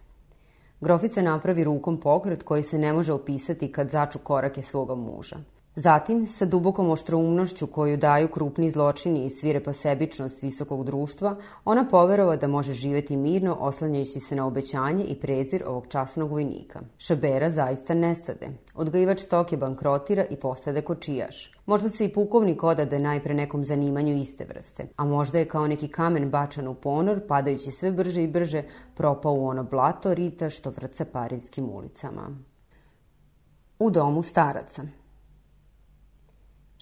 Grofica napravi rukom pokret koji se ne može opisati kad začu korake svoga muža. Zatim, sa dubokom oštroumnošću koju daju krupni zločini i svirepa sebičnost visokog društva, ona poverova da može živeti mirno oslanjajući se na obećanje i prezir ovog časnog vojnika. Šabera zaista nestade. Odgajivač Toke bankrotira i postade kočijaš. Možda se i pukovnik odade najpre nekom zanimanju iste vrste, a možda je kao neki kamen bačan u ponor, padajući sve brže i brže, propao u ono blato rita što vrca parijskim ulicama. U domu staraca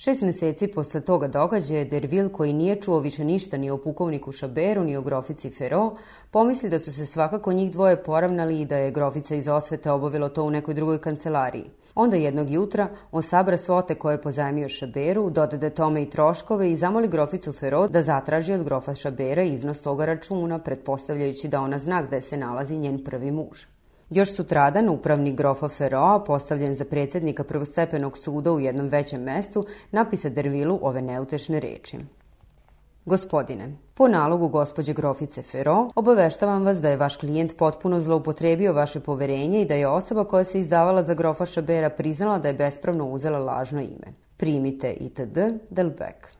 Šest meseci posle toga događaja Derville, koji nije čuo više ništa ni o pukovniku Šaberu, ni o grofici Fero, pomisli da su se svakako njih dvoje poravnali i da je grofica iz osvete obavilo to u nekoj drugoj kancelariji. Onda jednog jutra on sabra svote koje je pozajmio Šaberu, dodade tome i troškove i zamoli groficu Fero da zatraži od grofa Šabera iznos toga računa, pretpostavljajući da ona znak da se nalazi njen prvi muž. Još sutradan upravnik grofa Feroa, postavljen za predsednika prvostepenog suda u jednom većem mestu, napisa Dervilu ove neutešne reči. Gospodine, po nalogu gospođe grofice Fero, obaveštavam vas da je vaš klijent potpuno zloupotrebio vaše poverenje i da je osoba koja se izdavala za grofa Šabera priznala da je bespravno uzela lažno ime. Primite itd. Delbek.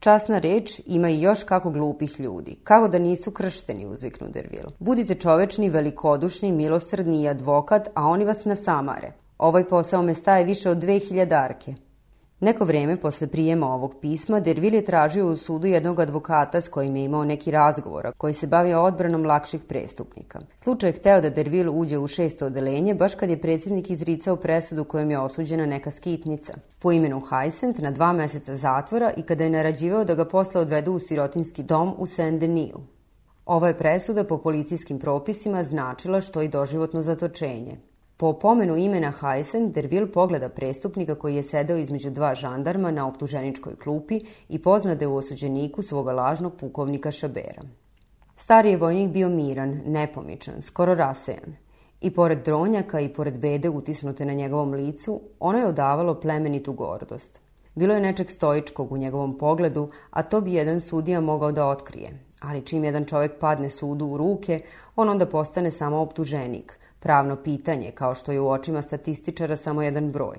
Časna reč ima i još kako glupih ljudi. Kako da nisu kršteni, uzviknu Dervil. Budite čovečni, velikodušni, milosrdni i advokat, a oni vas nasamare. Ovaj posao me staje više od 2000 arke. Neko vreme posle prijema ovog pisma, Dervil je tražio u sudu jednog advokata s kojim je imao neki razgovor, koji se bavio odbranom lakših prestupnika. Slučaj je hteo da Dervil uđe u šesto odelenje, baš kad je predsednik izricao presudu kojom je osuđena neka skitnica. Po imenu Hajsent na dva meseca zatvora i kada je narađivao da ga posle odvedu u sirotinski dom u Saint-Deniju. Ova je presuda po policijskim propisima značila što i doživotno zatočenje. Po pomenu imena Heisen, Derville pogleda prestupnika koji je sedeo između dva žandarma na optuženičkoj klupi i poznade u osuđeniku svoga lažnog pukovnika Šabera. Stari je vojnik bio miran, nepomičan, skoro rasejan. I pored dronjaka i pored bede utisnute na njegovom licu, ono je odavalo plemenitu gordost. Bilo je nečeg stoičkog u njegovom pogledu, a to bi jedan sudija mogao da otkrije. Ali čim jedan čovek padne sudu u ruke, on onda postane samo optuženik – pravno pitanje, kao što je u očima statističara samo jedan broj.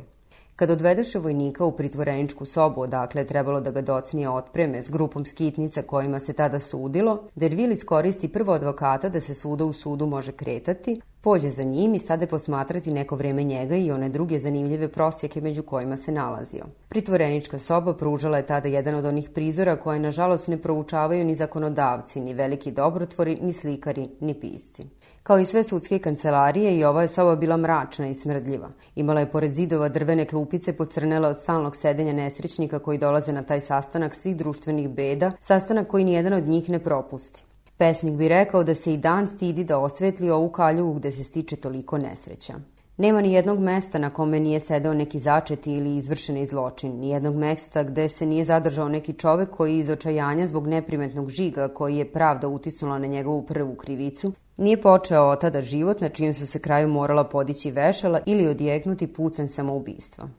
Kad odvedeše vojnika u pritvoreničku sobu, odakle je trebalo da ga docnije otpreme s grupom skitnica kojima se tada sudilo, Dervil iskoristi prvo advokata da se svuda u sudu može kretati, pođe za njim i stade posmatrati neko vreme njega i one druge zanimljive prosjeke među kojima se nalazio. Pritvorenička soba pružala je tada jedan od onih prizora koje nažalost ne proučavaju ni zakonodavci, ni veliki dobrotvori, ni slikari, ni pisci. Kao i sve sudske kancelarije, i ova je soba bila mračna i smrdljiva. Imala je pored zidova drvene klupice pocrnele od stalnog sedenja nesrećnika koji dolaze na taj sastanak svih društvenih beda, sastanak koji nijedan od njih ne propusti. Pesnik bi rekao da se i dan stidi da osvetli ovu kaljugu gde se stiče toliko nesreća. Nema ni jednog mesta na kome nije sedeo neki začeti ili izvršeni zločin, ni jednog mesta gde se nije zadržao neki čovek koji iz očajanja zbog neprimetnog žiga koji je pravda utisnula na njegovu prvu krivicu, nije počeo od tada život na čijem su se kraju morala podići vešala ili odjeknuti pucem samoubistva.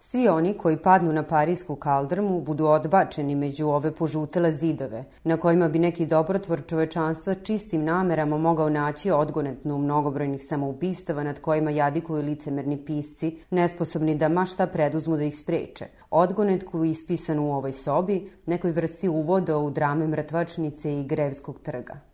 Svi oni koji padnu na parijsku kaldrmu budu odbačeni među ove požutele zidove, na kojima bi neki dobrotvor čovečanstva čistim namerama mogao naći odgonetnu mnogobrojnih samoubistava nad kojima jadikuju licemerni pisci, nesposobni da ma šta preduzmu da ih spreče. Odgonetku ispisanu u ovoj sobi, nekoj vrsti uvoda u drame mrtvačnice i grevskog trga.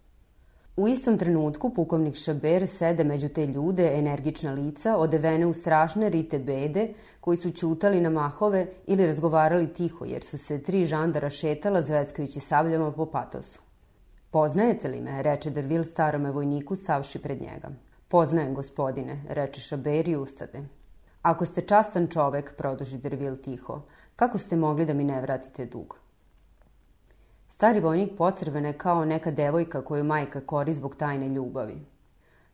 U istom trenutku pukovnik Šaber sede među te ljude, energična lica, odevene u strašne rite bede, koji su čutali na mahove ili razgovarali tiho, jer su se tri žandara šetala zveckajući sabljama po patosu. Poznajete li me, reče Dervil starome vojniku stavši pred njega. Poznajem, gospodine, reče Šaber i ustade. Ako ste častan čovek, produži Dervil tiho, kako ste mogli da mi ne vratite dug? Stari vojnik pocrvene kao neka devojka koju majka kori zbog tajne ljubavi.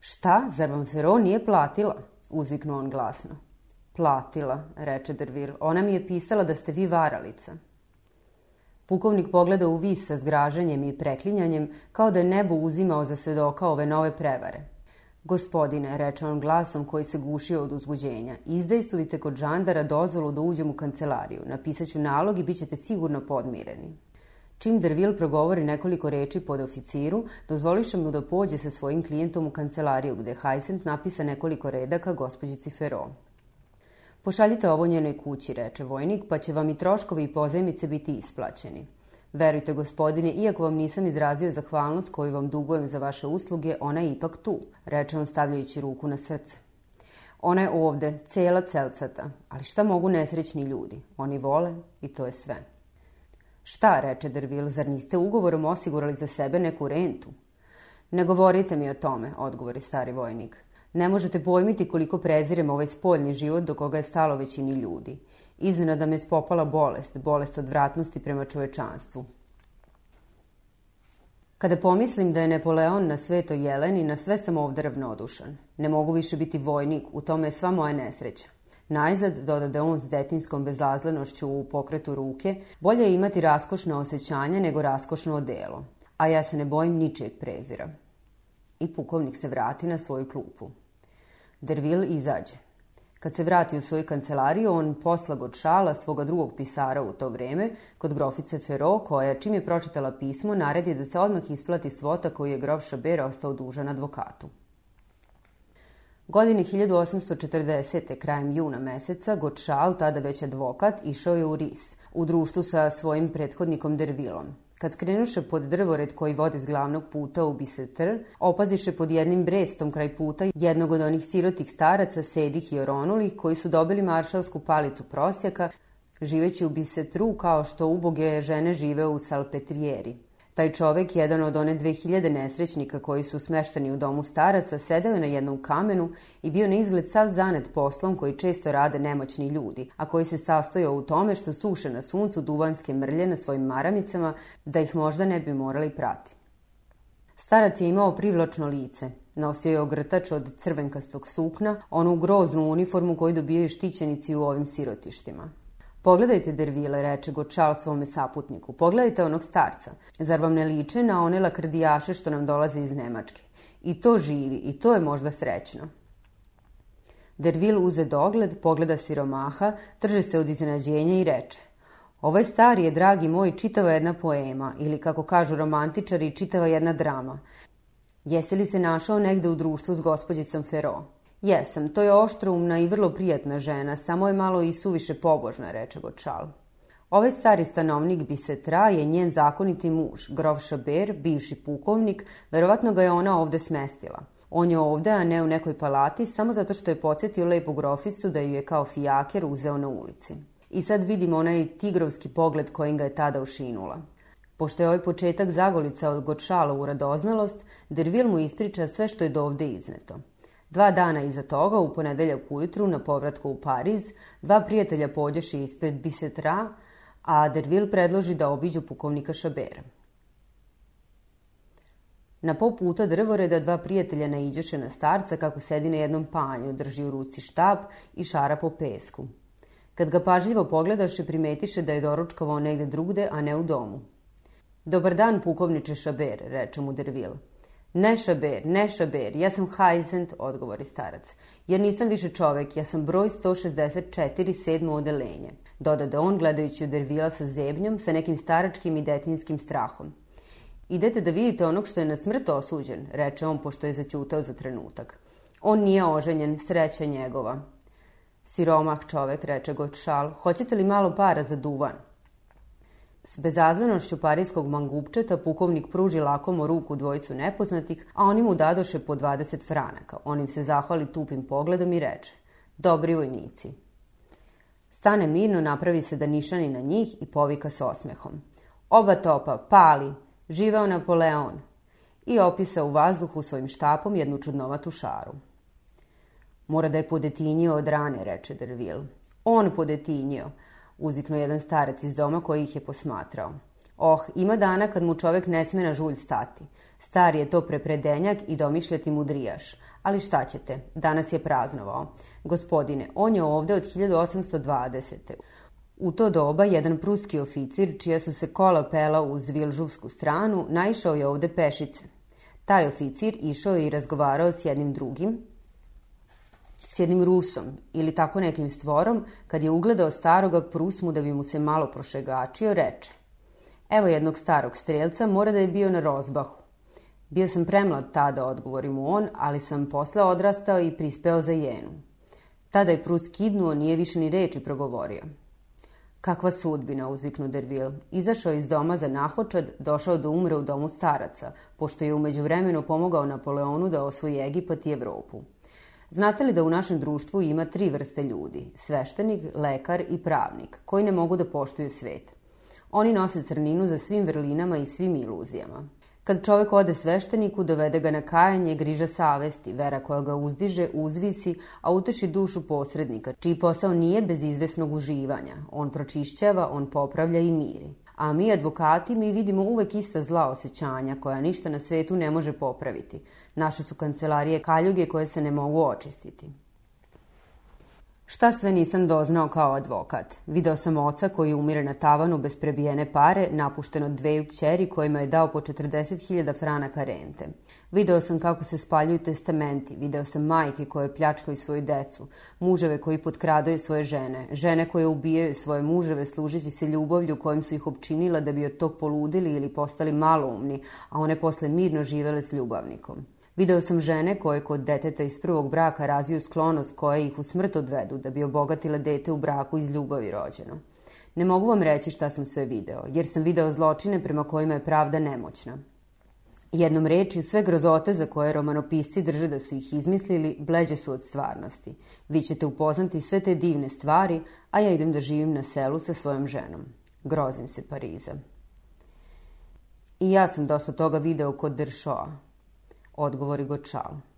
Šta, zar vam Fero nije platila? Uzviknuo on glasno. Platila, reče Dervil. Ona mi je pisala da ste vi varalica. Pukovnik pogleda u vis sa zgraženjem i preklinjanjem, kao da je nebo uzimao za svedoka ove nove prevare. Gospodine, reče on glasom koji se gušio od uzbuđenja, izdejstujte kod žandara dozvolu da uđem u kancelariju. Napisaću nalog i bit ćete sigurno podmireni. Čim Dervil progovori nekoliko reči pod oficiru, dozvoliše mu da pođe sa svojim klijentom u kancelariju, gde Hajsent napisa nekoliko redaka gospođici Fero. Pošaljite ovo njenoj kući, reče vojnik, pa će vam i troškovi i pozajmice biti isplaćeni. Verujte, gospodine, iako vam nisam izrazio zahvalnost koju vam dugujem za vaše usluge, ona je ipak tu, reče on stavljajući ruku na srce. Ona je ovde, cela celcata, ali šta mogu nesrećni ljudi? Oni vole i to je sve. Šta, reče Dervil, zar niste ugovorom osigurali za sebe neku rentu? Ne govorite mi o tome, odgovori stari vojnik. Ne možete pojmiti koliko prezirem ovaj spoljni život do koga je stalo većini ljudi. Iznenada me spopala bolest, bolest odvratnosti prema čovečanstvu. Kada pomislim da je Napoleon na sveto Jeleni, na sve sam ovde ravnodušan. Ne mogu više biti vojnik, u tome je sva moja nesreća. Najzad, dodade on s detinskom bezlazlenošću u pokretu ruke, bolje je imati raskošno osjećanje nego raskošno odelo. A ja se ne bojim ničijeg prezira. I pukovnik se vrati na svoju klupu. Dervil izađe. Kad se vrati u svoju kancelariju, on posla god šala svoga drugog pisara u to vreme, kod grofice Fero, koja, čim je pročitala pismo, naredi da se odmah isplati svota koju je grof Šaber ostao dužan advokatu. Godine 1840. krajem juna meseca, Gočal, tada već advokat, išao je u Ris, u društvu sa svojim prethodnikom Dervilom. Kad skrenuše pod drvored koji vodi s glavnog puta u Bisetr, opaziše pod jednim brestom kraj puta jednog od onih sirotih staraca, sedih i oronulih, koji su dobili maršalsku palicu prosjaka, živeći u Bisetru kao što uboge žene žive u Salpetrijeri. Taj čovek, jedan od one 2000 nesrećnika koji su smešteni u domu staraca, sedeo je na jednom kamenu i bio na izgled sav zanet poslom koji često rade nemoćni ljudi, a koji se sastojao u tome što suše na suncu duvanske mrlje na svojim maramicama, da ih možda ne bi morali prati. Starac je imao privlačno lice. Nosio je ogrtač od crvenkastog sukna, onu groznu uniformu koju dobijaju štićenici u ovim sirotištima. Pogledajte Dervile, reče Gočal svome saputniku. Pogledajte onog starca. Zar vam ne liče na one lakrdijaše što nam dolaze iz Nemačke? I to živi, i to je možda srećno. Dervil uze dogled, pogleda siromaha, trže se od iznenađenja i reče. Ovaj stari je, dragi moj, čitava jedna poema, ili kako kažu romantičari, čitava jedna drama. Jesi li se našao negde u društvu s gospođicom Ferro? Jesam, to je oštroumna i vrlo prijatna žena, samo je malo i suviše pobožna, reče Gočal. Ovaj stari stanovnik Bisetra je njen zakoniti muž, grof Šaber, bivši pukovnik, verovatno ga je ona ovde smestila. On je ovde, a ne u nekoj palati, samo zato što je podsjetio lepu groficu da ju je kao fijaker uzeo na ulici. I sad vidimo onaj tigrovski pogled kojim ga je tada ušinula. Pošto je ovaj početak zagolica od Gočala u radoznalost, Dervil mu ispriča sve što je do ovde izneto. Dva dana iza toga, u ponedeljak ujutru, na povratku u Pariz, dva prijatelja pođeše ispred Bisetra, a Derville predloži da obiđu pukovnika Šabera. Na pol puta drvoreda dva prijatelja naiđeše na starca kako sedi na jednom panju, drži u ruci štap i šara po pesku. Kad ga pažljivo pogledaše, primetiše da je doručkavao negde drugde, a ne u domu. Dobar dan, pukovniče Šaber, reče mu Derville. Ne šaber, ne šaber, ja sam Hajzent, odgovori starac. Jer nisam više čovek, ja sam broj 164 sedmo odelenje. Dodade on gledajući u dervila sa zebnjom, sa nekim staračkim i detinskim strahom. Idete da vidite onog što je na smrt osuđen, reče on pošto je začutao za trenutak. On nije oženjen, sreća njegova. Siromah čovek, reče Gotšal, hoćete li malo para za duvan? S bezazlenošću parijskog mangupčeta pukovnik pruži lakomo ruku dvojicu nepoznatih, a oni mu dadoše po 20 franaka. On im se zahvali tupim pogledom i reče, dobri vojnici. Stane mirno, napravi se da nišani na njih i povika s osmehom. Oba topa, pali, živeo Napoleon. I opisa u vazduhu svojim štapom jednu čudnovatu šaru. Mora da je podetinio od rane, reče Derville. On podetinio, uziknuo jedan starac iz doma koji ih je posmatrao. Oh, ima dana kad mu čovek ne sme na žulj stati. Star je to prepredenjak i domišljati mudrijaš. Ali šta ćete, danas je praznovao. Gospodine, on je ovde od 1820. U to doba jedan pruski oficir, čija su se kola pela uz Vilžuvsku stranu, naišao je ovde pešice. Taj oficir išao je i razgovarao s jednim drugim, s jednim Rusom ili tako nekim stvorom, kad je ugledao staroga Prusmu da bi mu se malo prošegačio, reče Evo jednog starog strelca, mora da je bio na rozbahu. Bio sam premlad tada, odgovori mu on, ali sam posle odrastao i prispeo za jenu. Tada je Prus kidnuo, nije više ni reči progovorio. Kakva sudbina, uzviknu Dervil. Izašao iz doma za nahočad, došao da umre u domu staraca, pošto je umeđu vremenu pomogao Napoleonu da osvoji Egipat i Evropu. Znate li da u našem društvu ima tri vrste ljudi, sveštenik, lekar i pravnik, koji ne mogu da poštuju svet? Oni nose crninu za svim vrlinama i svim iluzijama. Kad čovek ode svešteniku, dovede ga na kajanje, griža savesti, vera koja ga uzdiže, uzvisi, a uteši dušu posrednika, čiji posao nije bez izvesnog uživanja. On pročišćava, on popravlja i miri. A mi, advokati, mi vidimo uvek ista zla osjećanja koja ništa na svetu ne može popraviti. Naše su kancelarije kaljuge koje se ne mogu očistiti. Šta sve nisam doznao kao advokat? Video sam oca koji umire na tavanu bez prebijene pare, napušteno dveju kćeri kojima je dao po 40.000 franaka rente. Video sam kako se spaljuju testamenti, video sam majke koje pljačkaju svoju decu, muževe koji potkradaju svoje žene, žene koje ubijaju svoje muževe služeći se ljubavlju kojim su ih opčinila da bi od tog poludili ili postali maloumni, a one posle mirno živele s ljubavnikom. Video sam žene koje kod deteta iz prvog braka razviju sklonost koje ih u smrt odvedu da bi obogatile dete u braku iz ljubavi rođeno. Ne mogu vam reći šta sam sve video, jer sam video zločine prema kojima je pravda nemoćna. Jednom rečju, sve grozote za koje romanopisci drže da su ih izmislili, bleđe su od stvarnosti. Vi ćete upoznati sve te divne stvari, a ja idem da živim na selu sa svojom ženom. Grozim se Pariza. I ja sam dosta toga video kod Deršoa. Odgovori go čao.